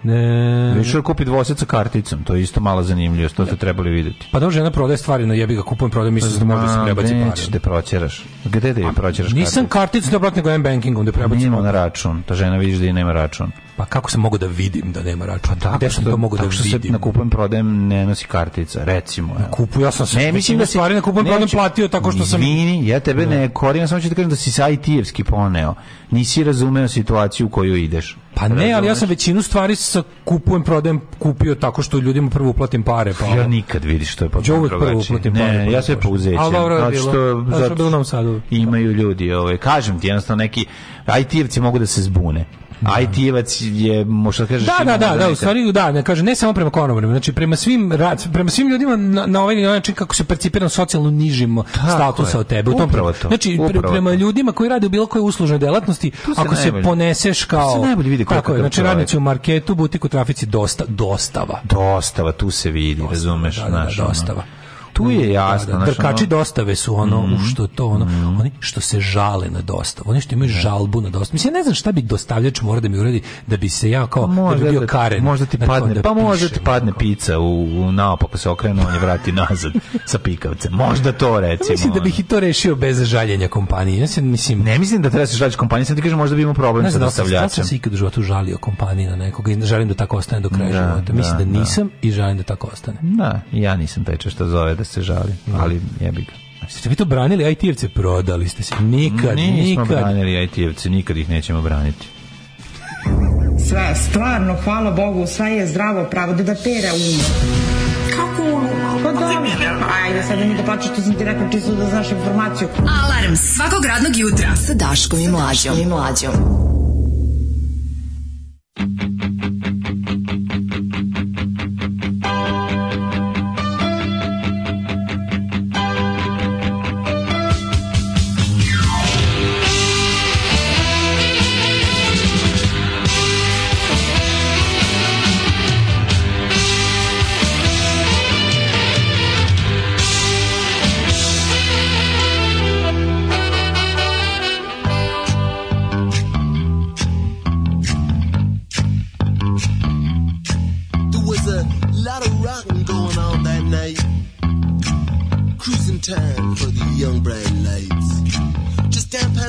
Ne. Više da da kupi dvosed sa karticom, to je isto mala zanimljivost, to ste trebali videti. Pa da žena prodaje stvari, na jebi ga kupujem, prodaje, mislim da može se prebaci pare. Nećeš da proćeraš. Gde da je proćeraš karticu? Nisam karticu da platim nego M bankingu da prebacim. Nema na račun, ta žena vidiš da i nema račun. Pa kako se mogu da vidim da nema računa? Pa tako sam to mogu da vidim? Tako što se na kupujem prodajem, ne nosi kartica, recimo. Ja. Kupu, ja sam ne, mislim da, da si, stvari kupujem prodajem, platio tako što sam... Vini, ja tebe ne, da. ne korim, samo ću ti kažem da si sa IT-evski poneo. Nisi razumeo situaciju u koju ideš. Pa ne, ali ja sam većinu stvari sa kupujem, prodajem, kupio tako što ljudima prvo uplatim pare. Pa. Ja nikad vidiš što je potpuno drugačije. Ne, pare, pa ja se pouzećem. Ali dobro je bilo. Zato što imaju ljudi. Ovaj, kažem ti, jednostavno neki IT-evci mogu da se zbune. Mhm. IT-evac je, možda kažeš... Da, da, da, da, u stvari, da, ne, kaže, ne samo prema konobarima, znači prema svim, rad, prema svim ljudima na, na ovaj način kako se percipirano socijalno nižimo statusa od tebe. U tom upravo to. Znači, pre, prema to. ljudima koji rade u bilo kojoj uslužnoj delatnosti, se ako najbolj, se poneseš kao... To se najbolje vidi kako je. Znači, radnici u marketu, butiku, trafici, dosta, dostava. Dostava, tu se vidi, dostava, razumeš, da, naš, da, da dostava. Ono tu je mm, da, jasno. Da, da. drkači dostave su ono, mm -hmm. što to ono, mm -hmm. oni što se žale na dostavu, oni što imaju da. žalbu na dostavu. Mislim, ja ne znam šta bi dostavljač mora da mi uradi da bi se ja kao, možda, pa da bi bio karen. Možda znači, pa ti padne, da pa možda ti padne neko. pizza u, u naopako se okrenu, on je vrati nazad sa pikavcem. Možda to pa recimo. Ja mislim da bih i to rešio bez žaljenja kompanije. Ja se mislim, ne mislim da treba se žaliti kompaniji, sam ti kažeš možda bi imao problem sa dostavljačem. Ne znam da se ikad u životu žalio kompaniji na nekoga i želim da tako ostane do kraja da, života. Mislim da, da nisam i želim da tako ostane. Da, ja nisam taj što zove da Da se žali, da. ali jebi ga. Ste vi to branili IT-evce? Prodali ste se. Nikad, Nismo nikad. Nismo branili IT-evce, nikad ih nećemo braniti. Sve, stvarno, hvala Bogu, sve je zdravo pravo da da pera um. Kako ono? Pa da, ajde, sad mi da plaćaš, što sam ti rekao čisto da znaš informaciju. Alarm svakog radnog jutra sa Daškom i Mlađom. Daškom i Mlađom.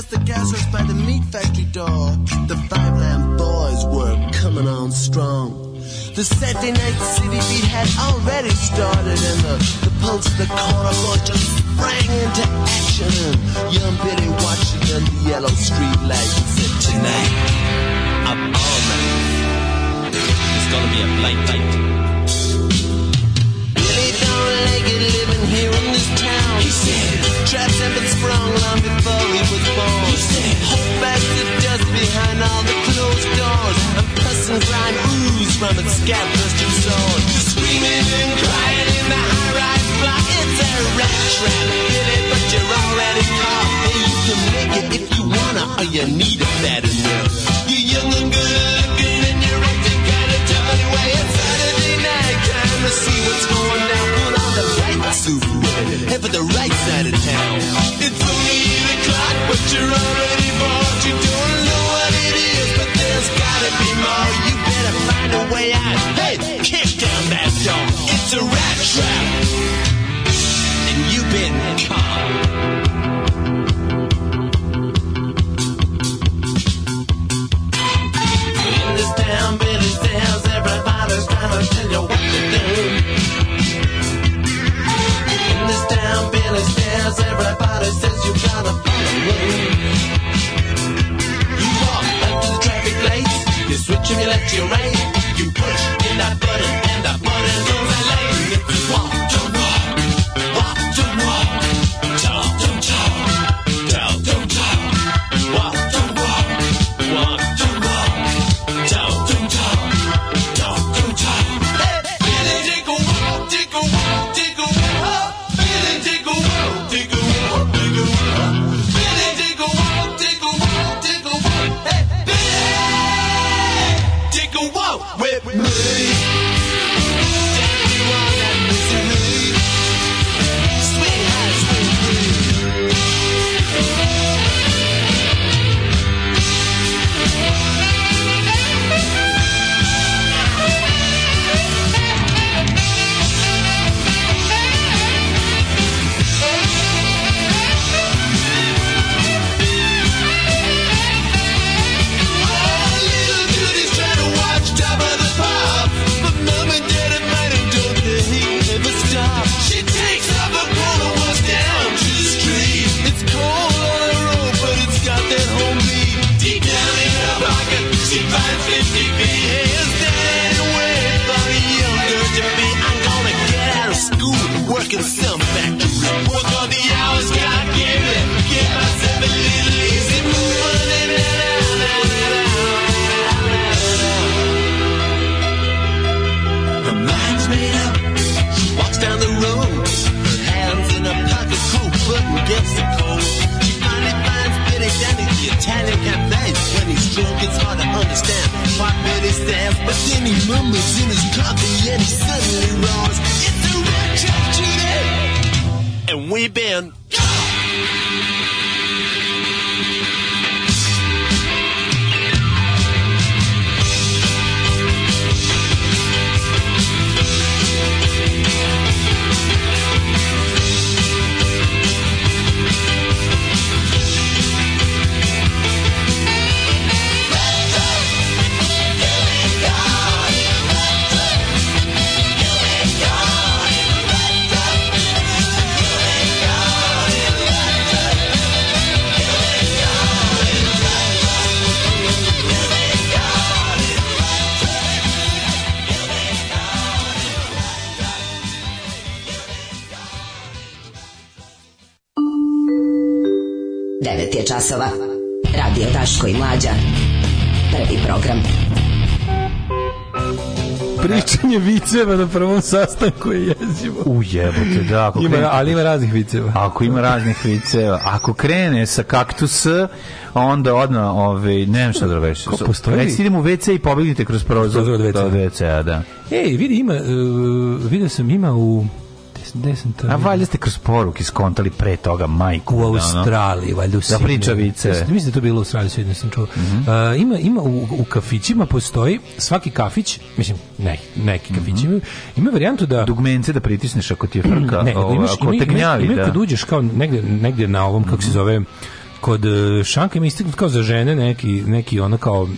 past the gas house by the meat factory door. The Five Lamb Boys were coming on strong. The Saturday night city beat had already started, and the, the pulse of the corner boy just sprang into action. And young Billy watching under the yellow street light said, Tonight, I'm all night. It's gonna be a blind night four-legged living here in this town. He said, traps have been sprung long before he was born. He said, hold back the dust behind all the closed doors. And pussing grime ooze from its scat-busting sword. Screaming and crying in the high-rise block. It's a rat trap. Hit it, but you're already caught. And you can make it if you wanna, or you need it bad enough. You're young and good-looking, and you're acting kind of dirty way. It's Saturday night, time to see what's going down. Subaru head for the right side of town. It's only 8 o'clock, but you're already bored. You don't know what it is, but there's gotta be more. You better find a way out. Hey, kick down that door. It's a wrap. let you rain. viceva na prvom sastanku je jezivo. jebote, da. Ako ima, krene, ali ima raznih viceva. Ako ima raznih viceva. Ako krene sa kaktus, onda odna, ove, ovaj, ne znam šta da veš. Ko postoji? Reci idemo u WC i pobegnite kroz prozor. Prozor WC-a. Da, da. Ej, vidi, ima, uh, vidio sam, ima u gde sam to... A valjda ste kroz poruke skontali pre toga majku. U Australiji, da, valjda u Sidneju. Da pričavice. Mislim da to bilo u Australiji, sve sam čuo. Mm -hmm. uh, ima, ima u, u, kafićima postoji, svaki kafić, mislim, ne, neki kafić mm -hmm. ima varijantu da... Dugmence da pritisneš ako ti je frka, ne, da o, imaš, ako ima, te gnjavi. Ima, ima da. kad uđeš kao negde, negde na ovom, kako mm -hmm. se mhm. zove, kod e, Šanka ima istaknut kao za žene neki, neki ono kao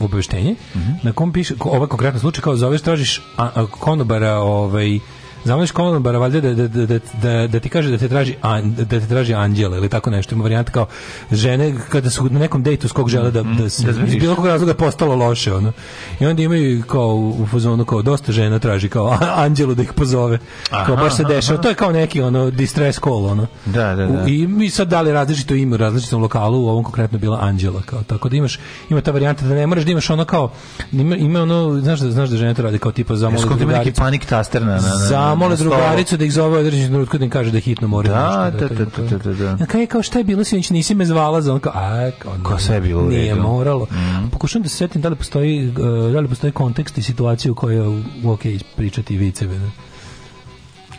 obaveštenje, mm -hmm. na kom piše, ovaj konkretno slučaj, kao zoveš, tražiš a, a konobara, ovaj, Zamoliš konobara valjda da, da, da, da, da ti kaže da te traži an, da te traži anđele ili tako nešto. Ima varijanta kao žene kada su na nekom dejtu s kog žele da da se da iz bilo kog razloga postalo loše ono. I onda imaju kao u fazonu kao dosta žena traži kao anđelu da ih pozove. Aha, kao baš se dešava. To je kao neki ono distress call ono. Da, da, da. I mi sad dali različito ime u različitom lokalu, u ovom konkretno bila anđela kao. Tako da imaš ima ta varijanta da ne moraš da imaš ono kao ima, ima ono znaš da- znaš da žene to radi kao tipa zamoli. Esko ima neki panik taster na na, na, na zamole drugaricu da ih zove određenu trenutku da im kaže da hitno moraju. Da, da, da, da, da, da, da. Ja da. kao, kao šta je bilo sinoć, nisi me zvala za on kao, a, kao, kao sve je bilo u redu. Nije moralo. Mm. Pokušam da se setim da li postoji, e, da li postoji kontekst i situacija u kojoj je ok pričati viceve.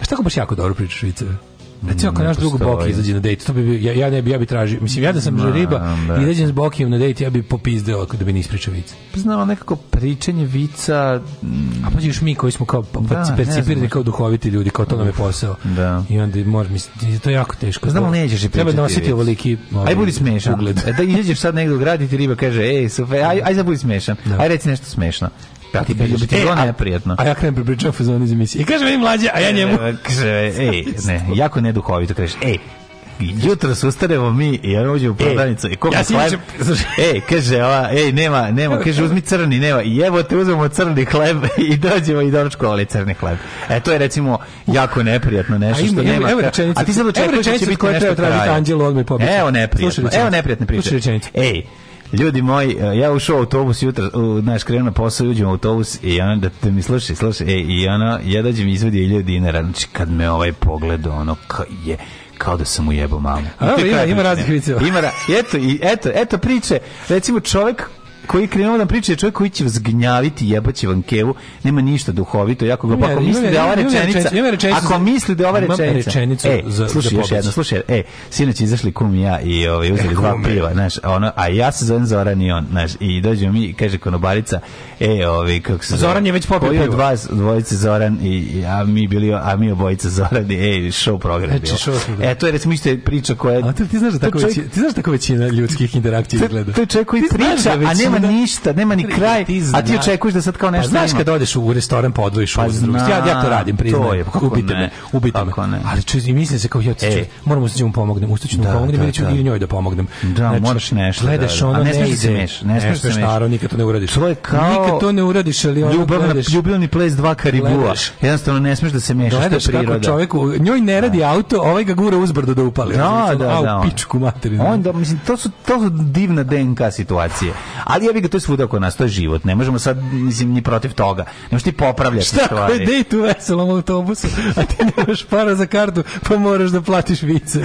Šta ko baš jako dobro pričaš viceve? Recimo ako naš drug Boki izađe na dejt, to bi ja ja ne bi ja bi tražio. Mislim ja da sam Ma, riba da. i izađem s Bokijem na dejt, ja bi popizdeo ako da bi ne ispričao vic. Pa znam nekako pričanje vica, mm. a pa ćeš mi koji smo kao pa- da, percipirani kao duhoviti ljudi, kao to nam je da. posao. Da. I onda možeš misliti to je jako teško. Znam ali nećeš i Treba nositi da ovoliki. Ovaj, aj budi smešan. Ugled. E, da izađeš sad negde u grad i ti riba kaže ej, super, aj aj da budi smešan. Da. Aj reci nešto smešno. Tako ti e, kažeš, ti e, bilo neprijatno. A ja krenem pri pripričavam da fazon iz emisije. I kaže meni mlađe, a ja njemu. Kaže, ej, ne, jako neduhovito kažeš, ej, jutro se ustaremo mi i ja uđem u prodavnicu i koga ja Će... ej, kaže ova, ej, nema, nema, kaže uzmi crni, nema, i evo te uzmemo crni hleb i dođemo i ali crni hleb e, to je recimo jako neprijatno nešto ima, što evo, nema evo, rečenica, a ti sad očekuješ da će biti nešto tražiti anđelo odmah i pobiti evo neprijatno, evo neprijatne priče ej, Ljudi moji, e, ja ušao u autobus jutro, u, znaš, krenuo na posao, uđem u autobus i ona da te mi sluši, sluši, e, i ona, ja dođem i izvadio 1000 dinara, znači kad me ovaj pogled, ono, kao je, kao da sam ujebao mamu. A, ima, ima raznih viceva. Ima, eto, eto, eto priče, recimo čovjek koji krenuo da priča čovjek koji će vas gnjaviti, jebaće vankevu nema ništa duhovito, jako ga pa ako misli da ova rečenica, ako misli da ova rečenica, e, slušaj još jedno, slušaj, e, sinoć izašli kum i ja i ovaj uzeli e, dva piva, znaš, ono, a ja se zovem Zoran i on, znaš, i dođemo mi, kaže konobarica, e, ovi, ovaj, kako se Zoran je već popio pivo. od dvojice Zoran i a mi bili, a mi obojica Zoran i ej, show program. Znači, e, to je recimo isto priča koja... A ti, znaš da tako, ti znaš da tako većina ljudskih interakcija izgleda. To je da priča, a nema nema da, ništa, nema ni kraj, ti a ti očekuješ da sad kao nešto pa, Znaš kad odeš u restoran pa odvojiš pa, zna, ja, ja to radim, priznajem, ubite ne, me, ubite me. Ne. Ali čez, mislim se kao, ja ću, e. moram ustaći mu pomognem, ustaći mu da, pomognem, ili da, ću da. njoj da pomognem. Da, znači, moraš nešto. Da gledaš da, ono, ne smiješ se meš, ne smiješ se meš. nikad to ne uradiš. To je kao... Nikad to ne uradiš, ali ono ljubavna, gledaš. Ljubilni ples dva karibua. Jednostavno ne smiješ da se mešaš, to je priroda. čoveku, njoj ne radi auto, ovaj ga gura uzbrdo da upali. Da, da, da. pičku materinu. Onda, mislim, to su, to su divna DNK situacije. Ali ali ja bih ga to svuda oko nas, to je život. Ne možemo sad mislim ni protiv toga. Ne možeš ti popravljati Šta, stvari. Šta, dej tu veselom autobusu, a ti nemaš para za kartu, pa moraš da platiš vice.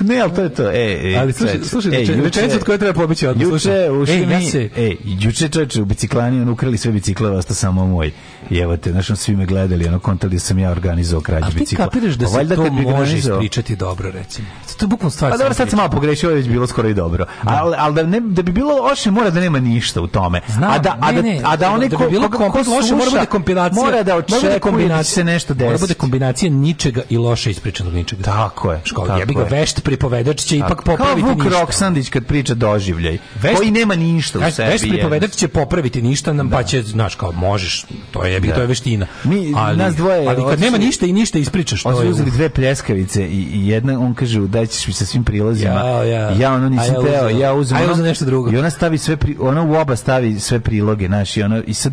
ne, ali to je to. E, e, ali slušaj, slušaj, e, znači, rečenicu od koje treba pobići odmah. Juče, ušli mi, ja se... e, juče čoveče u biciklaniju ukrali sve bicikleva, ostao samo moj. I evo te, znači, svi me gledali, ono, kontali da sam ja organizovao krađu bicikla. A ti kapiraš da pa se to može ispričati dobro, recimo. To je bukvalno stvar. Pa dobro, sad sam malo pogrešio, je bilo skoro i dobro. Da. Ali al da, ne, da bi bilo loše, mora da nema ništa u tome. Znam, a da, a da, ne, a da, onaj da bi bilo ko, ko, loše, mora da kombinacija. Mora da očekuje da se nešto desi. Mora bude kombinacija ničega i loše ispričanog ničega. Tako je. Ško, tako bi ga, vešt pripovedač će ipak popraviti ništa. Kao Vuk Roksandić kad priča doživljaj, koji nema ništa u sebi. Vešt pripovedač će popraviti ništa, pa da. će, znaš, kao možeš, to je, to je da. veština. Mi, ali, nas dvoje... Ali kad odsli, nema ništa i ništa ispričaš, to je... uzeli dve pljeskavice i, i jedna, on kaže, daj ćeš mi sa svim prilazima. Ja, ja. Ja ono nisam ja teo, ja uzem... Ja uzem nešto drugo. I ona stavi sve, pri, ona u oba stavi sve priloge, naš, i ono, i sad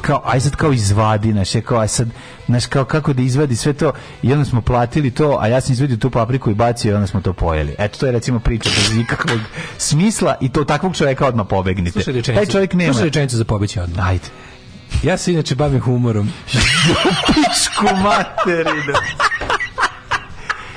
kao aj sad kao izvadi naš je kao aj sad naš kao kako da izvadi sve to i onda smo platili to a ja sam izvadio tu papriku i bacio i onda smo to pojeli eto to je recimo priča bez nikakvog smisla i to takvog čoveka odmah pobegnite slušaj rečenicu, taj čovjek nema slušaj rečenicu za pobeći odmah ajde Ja se inače bavim humorom. Pičku materinu.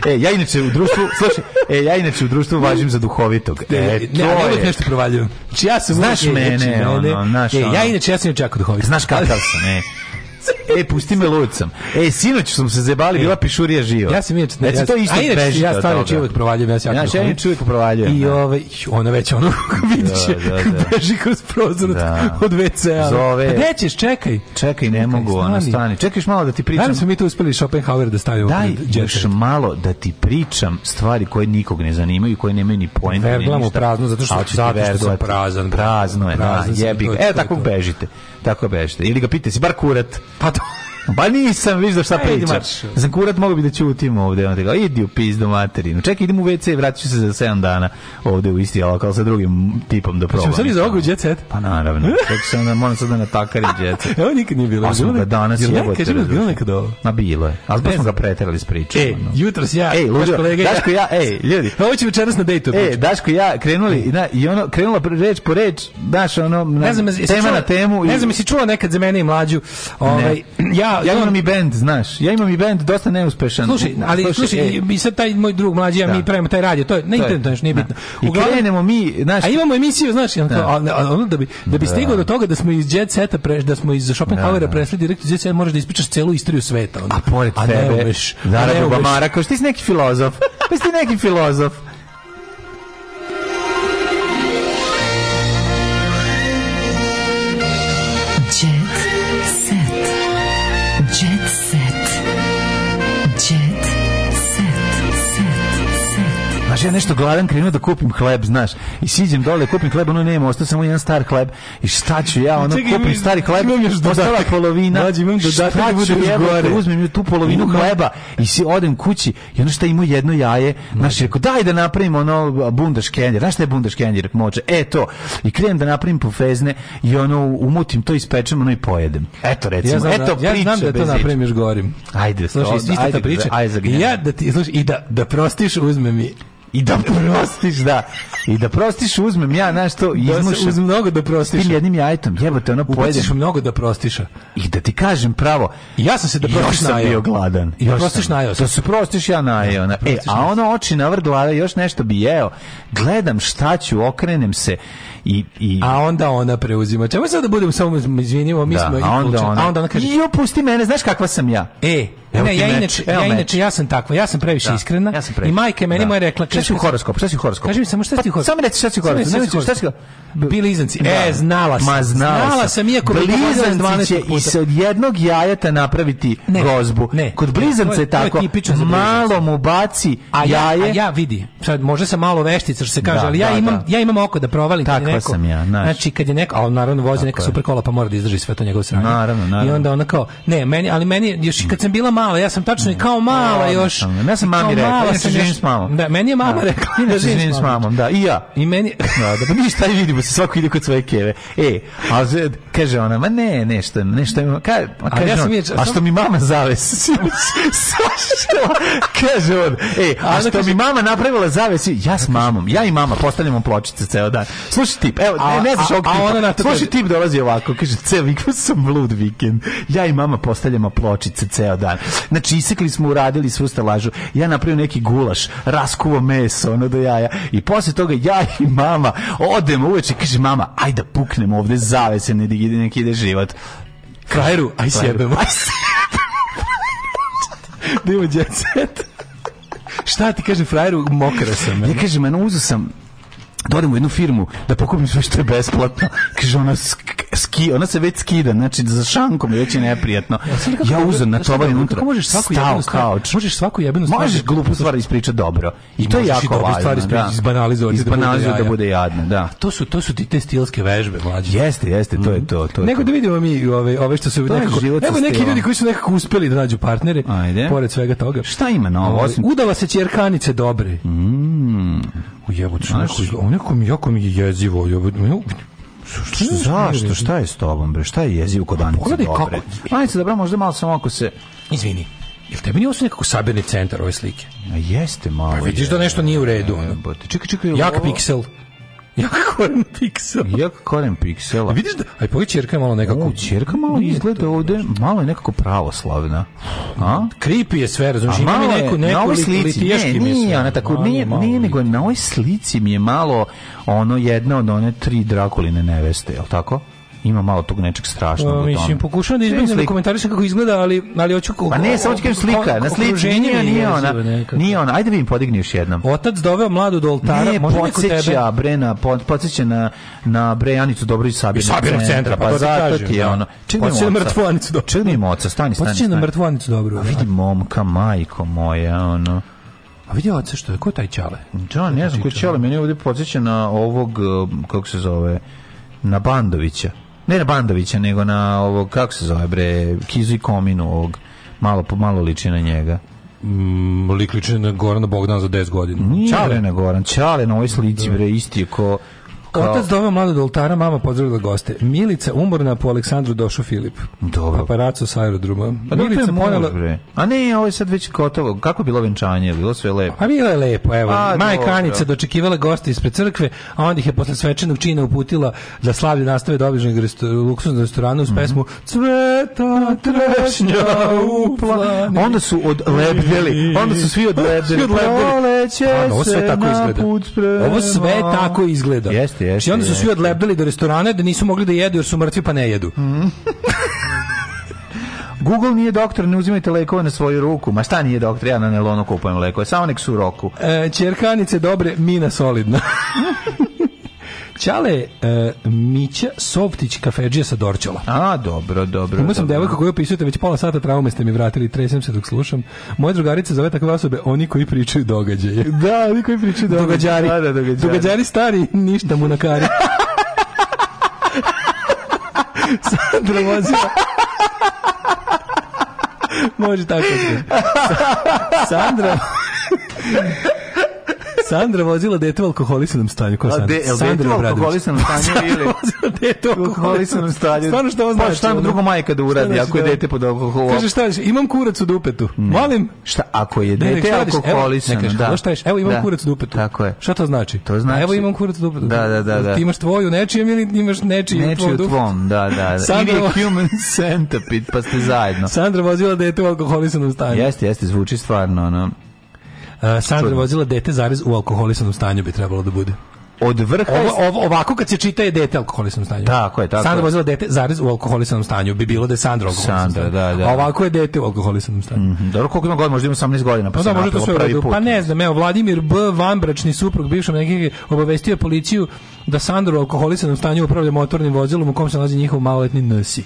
E, ja inače u društvu, slušaj, e, ja inače u društvu važim za duhovitog. E, ne, to ne, ali je. nešto provaljujem. Znači ja sam znaš uvijek, e, znači, mene, mene, ono, e, znaš, e, ono. ja inače ja sam jako duhovit. Znaš kakav sam, e. E, pusti me lucam. E, sinoć smo se zebali, e. bila pišurija živa. Ja sam inače... Ne, ja, to isto a inače, ja stvarno čovjek uvijek provaljujem, ja se jako... Ja, ja inače uvijek provaljujem. I da. ove, ona već ono, da, vidiš je, da, beži kroz prozor da. od WC-a. Zove. Pa gde čekaj. Čekaj, ne mogu, stani. ona stani. Čekaj malo da ti pričam. Da smo mi tu uspeli Schopenhauer da stavimo Daj, još malo da ti pričam stvari koje nikog ne zanimaju, koje nemaju ni poenta. Verglam u prazno, zato što, zato što sam prazan. Prazno je, da, jebi ga. E, tako bežite. Tako bežite. Ili ga pitajte si, bar kurat. 他懂。Pa nisam, viš da šta pričam. Za kurat mogu bi da ćutim ovde. On te idi u pizdu materinu. Čekaj, idem u WC i vratit ću se za 7 dana ovde u isti lokal sa drugim tipom da probam. Pa sad za ogu jet set? Pa naravno. Čekaj sam da moram sad da natakarim jet Evo nikad nije bilo. A pa smo ga danas jebote. Da Jel bilo nekad ovo? Ma bilo je. Ali pa smo ga preterali s pričom. Ej, jutros ja, ej, luđo, kolega, Daško ja, ej, ljudi. Ovo ćemo večeras na dejtu. Ej, Daško ja krenuli i, na, i ono, krenula reč po reč, daš ono, na, ne znam, tema na temu. Ne znam, jesi čula nekad za mene i mlađu, ovaj, ja ja, imam i bend, znaš. Ja imam i bend dosta neuspešan. Slušaj, ali slušaj, mi e. sad taj moj drug mlađi, ja mi da. pravimo taj radio, to je na internetu, znači nije da. bitno. Uglavnom, I krenemo mi, znaš. A imamo emisiju, znaš, ja, da. ono da bi da bi stigao do toga da smo iz Jet Seta pre da smo iz Schopenhauera prešli direktno iz Jet Seta, možeš da ispričaš celu istoriju sveta. A pored tebe, Zaradu Bamara, kao što ti si neki filozof. Pa si ti neki filozof. kaže ja nešto gladan krenuo da kupim hleb, znaš. I siđem dole, kupim hleb, ono nema, ostao samo jedan star hleb. I šta ću ja, ono Čekaj, kupim stari hleb, ostala polovina. Mađi, imam dodatak, šta da ću jebo, uzmem tu polovinu no. hleba i si odem kući i ono šta ima jedno jaje, znaš, rekao, daj da napravim ono bundaš kenjer. Znaš šta je bundaš kenjer, moče? E to. I krenem da napravim pufezne i ono umutim to ispečem, ono i pojedem. Eto recimo, da- ja znam, eto priča. ja znam da to napravim još gorim. Ajde, slušaj, ista ta priča. I ja da ti, slušaj, i da da prostiš, uzme mi i da prostiš, da. I da prostiš, uzmem ja, znaš to, da izmušam. Da uz mnogo da prostiš. Tim jednim jajetom, jebote, ono pojedeš. mnogo da prostiša. I da ti kažem pravo. I ja sam se da, da prostiš najeo. Još sam bio gladan. I da prostiš najeo. Da se prostiš ja najeo. Na, da e, a ono oči na vrt glada, još nešto bi jeo. Gledam šta ću, okrenem se. I, i, a onda ona preuzima. Čemu sad da budem samo izvinjivo, mi da, smo... A onda, ona, a onda ona kaže... Jo, pusti mene, znaš kakva sam ja. E, Evo ne, ja inače, ja inače, ja sam takva, ja sam previše da, iskrena. Ja sam previše. I majka meni da. moja rekla, šta si u horoskopu? Šta si u horoskopu? Kaži mi samo šta si u pa, horoskopu? Samo reci šta si u horoskopu. Ne, šta si Bili izanci. Da. E, znala sam. Ma znala, znala sam. iako bi blizanci će i od jednog jajeta napraviti ne, gozbu. Ne, Kod blizanca je tako, malo mu baci a jaje. a ja vidi, sad može sam malo veštica što se kaže, da, ali ja da, imam ja imam oko da provalim kad sam ja, Znači kad je neka, al naravno vozi neka super kola pa mora da izdrži sve to njegovo sranje. Naravno, naravno. I onda ona kao, ne, meni, ali meni još kad sam bila mala, ja sam tačno i kao mala no, još. Ja sam mami rekla, mala, ja živim s mamom. Da, meni je mama da, rekla, ja da, se živim s mamom, da, i ja. I meni... da, da, pa ništa, vidimo se, svako ide kod svoje keve. E, a kaže ona, ma ne, nešto, nešto, ka, pa kaže, ja sam on, a što mi mama zaves? kaže on, e, a što mi mama napravila zaves, ja s mamom, ja i mama postavljamo pločice ceo dan. Slušaj tip, evo, a, ne znaš ovog tipa, slušaj tip dolazi ovako, kaže, ceo vikend sam blud vikend, ja i mama postavljamo pločice ceo dan. Znači, isekli smo, uradili svu stalažu. Ja napravio neki gulaš, raskuvo meso, ono do jaja. I posle toga ja i mama odemo uveče, kaže mama, ajde da puknemo ovde zavese, ne, da ne ide život. Frajeru, aj sjebemo. Aj sjebemo. Dimo da djecet. Šta ti kaže frajeru, mokra sam. Ja, ja kažem, ono, uzu sam da odem u jednu firmu da pokupim sve što je besplatno. Kaže ona ski, ona se već skida, znači za šankom je već je neprijatno. Ja, ja uzem na tovar unutra. možeš svaku jebenu stvar, možeš svaku jebenu stvar. Možeš glupu stvar ispričati dobro. I to je jako važno. Stvari ispričati, da. izbanalizovati, izbanalizovati da bude da jadno, da. To su to su ti te stilske vežbe, mlađi. Jeste, jeste, to je mhm. to, to. je Nego da vidimo mi ove ove što su nekako. Evo neki ljudi koji su nekako uspeli da nađu partnere. Ajde. Pored svega toga. Šta ima novo? Udala se ćerkanice dobre. Mm. Jebote, znaš, onako kom jako mi je jezivo, jebote, Što, zašto? Šta je s tobom, bre? Šta je jezivo kod Anice Pogledaj Dobre? Kako... Anice Dobra, možda malo samo ako se... Izvini, Jel tebi nije ovo nekako sabirni centar ove slike? A jeste malo. Pa vidiš da nešto nije u redu. Je, Čekaj, čekaj. Jak ovo... piksel. Jak koren piksela. Jak koren piksela. A vidiš da, aj pogledaj čerka je malo nekako... O, čerka malo izgleda ovde, malo je nekako pravoslavna. A? Creepy je sve, razumiješ, ima mi neku, neku na ovoj slici, ne, nije ona tako, nije, nije, nego na ovoj slici mi je malo ono jedna od one tri Drakuline neveste, je li tako? ima malo tog nečeg strašnog o, pa, u Mislim, pokušavam da izbjegnem da komentarišem kako izgleda, ali, ali hoću... Pa ne, samo ću slika, na slici nije, nije ona, nije ona, ajde bi da im podigni još jednom. Otac doveo mladu do oltara, ne, možda neko tebe... bre, na, podsjeća na, na bre Anicu Dobrović Sabirnog, Sabirnog centra, pa, pa zato ti je da. ono. Podsjeća na mrtvu Anicu Dobrović. Čekaj mi oca, stani, stani. Podsjeća na mrtvu Anicu Dobrović. Da. Vidi momka, majko moja, ono. A vidio oca što je, ko taj Čale? Ja, ne znam znači ko je Čale, meni ovdje podsjeća na ovog, um, kako se zove, na Bandovića ne na Bandovića, nego na ovog, kako se zove bre, Kizu i Kominu ovog, malo, malo liči na njega. Mm, lik liči na Gorana Bogdana za 10 godina. Čale na Goran, Čale na ovoj slici, da. bre, isti je ko Kao... Otac doveo mlado do oltara, mama pozdravila goste. Milica umorna po Aleksandru došao Filip. Dobro. Paparaco sa aerodruma. Pa Milica ponela... A ne, ovo je sad već kotovo. Kako je bilo venčanje? Bilo sve lepo. A bilo je lepo, evo. A, Majka dobro. dočekivala goste ispred crkve, a onda ih je posle svečanog čina uputila da slavlje nastave do obližnog restu, luksuznog restorana uz mm -hmm. pesmu Cveta trešnja u plani. Onda su odlebdjeli. Onda su svi odlebdjeli. Ovo sve tako izgleda. Ovo sve tako izgleda. Jeste Jeste, jeste. I onda su svi odlebdali do restorana da nisu mogli da jedu jer su mrtvi pa ne jedu. Mhm. Google nije doktor, ne uzimajte lekove na svoju ruku. Ma šta nije doktor, ja na nelono kupujem lekove, samo nek su u roku. E, čerkanice dobre, mina solidna. Čale uh, e, Mića Softić kafeđija sa Dorčola. A, dobro, dobro. Umao sam devojku koju opisujete već pola sata traume ste mi vratili, tresem se dok slušam. Moje drugarice zove takve osobe oni koji pričaju događaje. Da, oni koji pričaju događaje. Događari. Da, da, događari. događari stari, ništa mu na kari. Sandra vozila. Može tako. Sandra Sandra vozila dete u alkoholisanom stanju. Ko je Sandra? De, Sandra u alkoholisanom stanju ili... vozila dete u alkoholisanom stanju. Stvarno što ovo pa znači? Pa šta ono? drugo majka da uradi ako je da- dete pod alkoholom? Kaže šta je, imam kurac u dupetu. Mm. Molim? Šta ako je da, dete alkoholisano? Ne, da. Šta je? Evo imam da, kurac u dupetu. Tako je. Šta to znači? To znači. Evo imam kurac u dupetu. Da, da, da, da. Ti imaš tvoju nečijem ili imaš nečiji u tvom dupetu? da, da. da. Ili je human centipede, pa ste zajedno. Sandra vozila dete u alkoholisanom stanju. Jeste, jeste, zvuči stvarno, ono Sandra vozila dete zarez u alkoholisanom stanju bi trebalo da bude od vrha ovo, ovo, ovako kad se čita je dete alkoholisanom stanju. Tako je, tako. Sandra vozila dete zarez u alkoholisanom stanju bi bilo da je Sandra alkoholisanom Sandra, Da, da. A ovako je dete u alkoholisanom stanju. Mm -hmm. Dobro, koliko ima godina, možda ima 18 godina, pa pa da, možda to sve prvi pa put. Pa ne znam, evo Vladimir B, vanbračni suprug bivšeg nekih obavestio policiju da Sandra u alkoholisanom stanju upravlja motornim vozilom u kom se nalazi njihov maloletni nosi.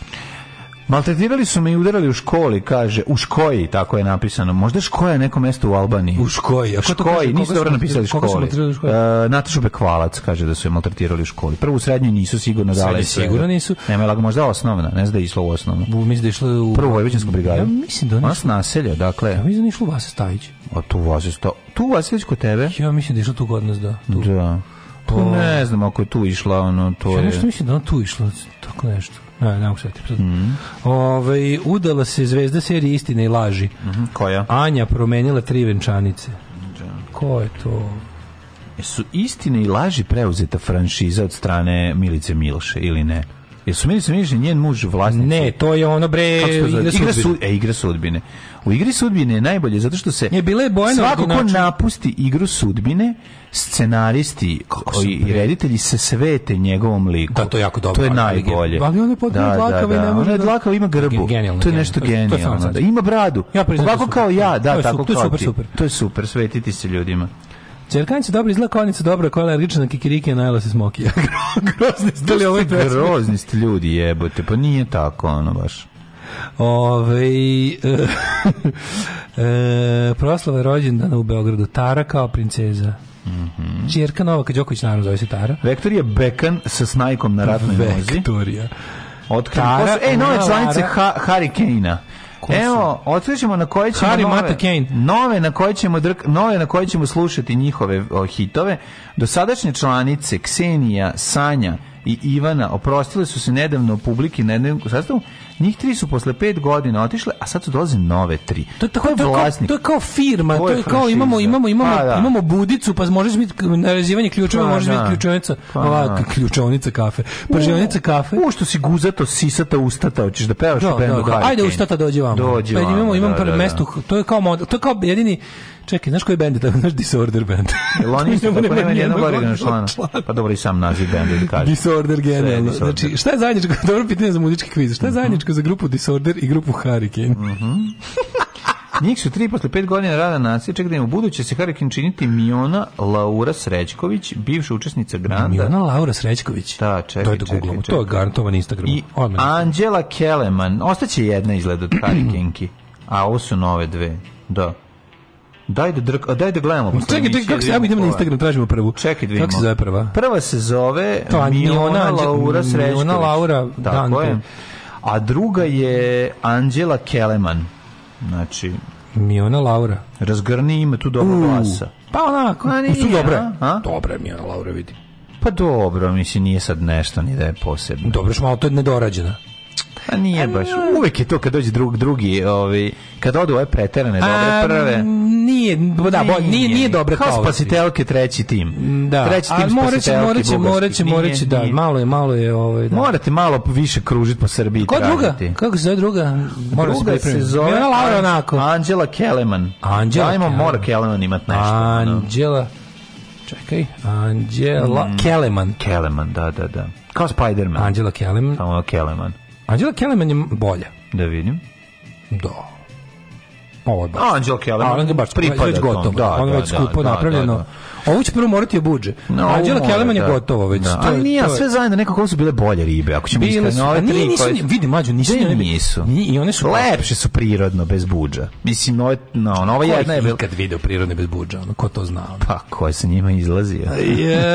Maltretirali su me i udarali u školi, kaže, u škoji, tako je napisano. Možda škoja je neko mesto u Albaniji. U škoji, a ko kaže? Niste dobro napisali školi. Koga su u Uh, Bekvalac kaže da su je maltretirali u školi. Prvo u srednju nisu sigurno dali. Srednju sigurno nisu. Nema, je lag, možda osnovna, ne zna da je išlo u osnovnu. Bu, mislim da je išlo u... Prvo Vojvođansku brigadu. Ja mislim da ona... naselje, dakle. Ja mislim da je išlo u Vasa Stajić. A tu Vasa Stajić. Tu Vasa kod tebe? Ja mislim da je išlo tu kod nas, da. Tu. Da. Pa... Ne znam ako je tu išla, ono, to je... Ja nešto mislim da ona tu išla, tako nešto. Ne, ne mogu setiti. Mm -hmm. Ove, ovaj, udala se zvezda serije Istine i laži. Mm -hmm. Koja? Anja promenila tri venčanice. Da. Ko je to? Su istine i laži preuzeta franšiza od strane Milice Milše ili ne? Jesu meni se mišli njen muž vlasnik? Ne, to je ono bre igra, igra su, e, igra sudbine. U igri sudbine je najbolje zato što se je bile bojno svako ko napusti igru sudbine scenaristi i, reditelji se svete njegovom liku. Da, to je jako dobro. To je najbolje. Ali on je potpuno da, dlakav da, da. i ne može da... ima grbu. Genijalno, to je nešto genijalno. genijalno. Da. Ima bradu. Ja Ovako da kao ja, da, tako kao ti. To je super, svetiti se ljudima. Čerkanjica dobro izgleda konica dobra, koja je alergična na kikirike, najela se smokija. grozni ste li ovoj pesmi? Grozni ste ljudi jebote, pa nije tako ono baš. Ove, e, e, proslava rođendana u Beogradu. Tara kao princeza. Mm -hmm. Čerka Novaka Đoković naravno zove se Tara. Vektorija Bekan sa snajkom na ratnoj nozi. Vektorija. Otkri, Tara, ej, e, nove članice Harry Kane-a. Ko Evo, otkrićemo na koje ćemo Harry, nove, nove na koje ćemo drk, nove na koje ćemo slušati njihove o, hitove. Dosadašnje članice Ksenija, Sanja i Ivana oprostile su se nedavno publiki na jednom sastavu Njih tri su posle pet godina otišle, a sad su dolaze nove tri. To je tako to je, vlasnik. Kao, to je kao firma, to je, to je kao imamo imamo imamo pa, da. imamo budicu, pa možeš biti narezivanje ključeva, pa, može biti da. ključovnica, pa, ova pa, da. ključevnica kafe. Pržionica pa kafe. U što si guzato, sisata, ustata, hoćeš da pevaš da, da, da, da. Ajde ustata dođi vam. Dođi vam. Pa, imamo imamo prvo mesto, to je kao model, to je kao jedini Čekaj, znaš koji bend je tako, znaš Disorder band? Jel oni isto tako nema nijednog originalnog člana? Pa dobro i sam naziv benda da kažem. Disorder genijalno. Znači, šta je zajedničko, dobro pitanje za muzički kviz, šta je mhm. zajedničko za grupu Disorder i grupu Hurricane? Mhm. Njih su tri posle pet godina rada nacije, čekaj da im u buduće se Harikin činiti Miona Laura Srećković, bivša učesnica Granda. Miona Laura Srećković? Da, čekaj, To je da googlamo, to je garantovan Instagram. I Odmah. Anđela Keleman, ostaće jedna izgleda od Harikinki, a ovo su nove dve, da. Daj da, drk, daj da gledamo. Čekaj, čekaj, kako se, ja idem na Instagram, tražimo prvu. Čekaj, da vidimo. Kako se zove prva? Prva se zove to, Miona, Laura Srećković. Miona Laura Tako je. A druga je Anđela Keleman. Znači... Miona Laura. Razgrni ima tu dobro glasa. Pa onako, a nije, su dobre. A? Dobre Miona Laura vidi. Pa dobro, mislim, nije sad nešto ni da je posebno. Dobro, što malo to je nedorađena. Pa a nije baš. Uvek je to kad dođe drug, drugi, ovaj, kad odu ove preterane dobre da, prve. Nije, da, bo, nije, nije dobre kao spasitelke treći tim. Da. Treći tim spasitelke. Moraće, moraće, moraće, da, malo je, malo je. Ovaj, da. Morate malo više kružiti po Srbiji. Ko druga? Kako se zove druga? Mora druga se, se zove Laura onako. Anđela Keleman. Anđela Ajmo, mora Keleman imat nešto. Anđela čekaj, Anđela mm. Keleman. Keleman, da, da, da. Kao Spider-Man. Anđela Keleman. Samo Keleman. Anđela Keleman je bolja. Da vidim. Da. Ovo je baš. Anđela Keleman. on je baš pripada. Da. Da, već gotovo. Da, ono da, već skupo da, napravljeno. Da, da. da. Ovo će prvo morati obuđe. Da no, Anđela Keleman je da. gotovo već. Da. To, ali nije, to sve zajedno nekako su bile bolje ribe, ako ćemo iskreno. Su, ove tri nije, nisu, koje... vidi mlađu, nisu. Ne, nisu. I one su lepše su prirodno bez budža. Mislim, no, no, ova jedna je bila. Kad video prirodne bez budža, ono, ko to zna? Pa, ko je sa njima izlazio? Je.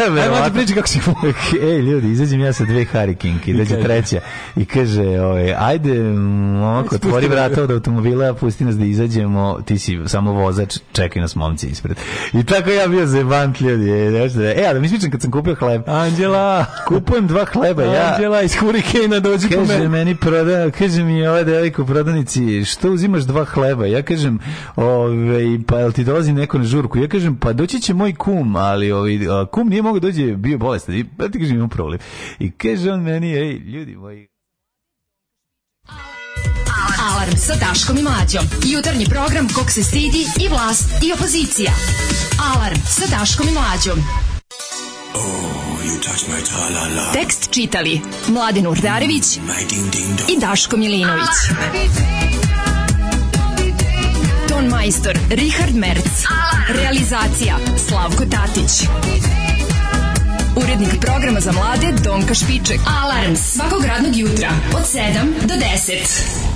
Ajde, mlađu priči kako si Ej, ljudi, izađem ja sa dve harikinke, dođe treća i kaže, ove, ovaj, ajde, momako, mm, otvori vrata od automobila, pusti nas da izađemo, ti si samo vozač, čekaj nas momci ispred. I tako ja bio zebantljad. Da. E, ali mi smičam kad sam kupio hleb. Anđela! Kupujem dva hleba. Ja, Anđela iz Hurikejna dođe po mene. meni proda, kaže mi ova devojka u prodavnici, što uzimaš dva hleba? Ja kažem, ove, pa jel ti dolazi neko na žurku? Ja kažem, pa doći će moj kum, ali ovaj, kum nije mogao da dođe, bio bolestan. I, ja pa ti kažem, imam problem. I kaže on meni, ej, ljudi moji, Alarm sa Daškom i Mlađom. Jutarnji program kog se sidi i vlast i opozicija. Alarm sa Daškom i Mlađom. Oh, -la -la. Tekst čitali Mladin Urdarević mm, i Daško Milinović. Ton majstor Richard Merc. Realizacija Slavko Tatić. Urednik programa za mlade Donka Špiček. Alarms svakog radnog jutra od 7 do 10.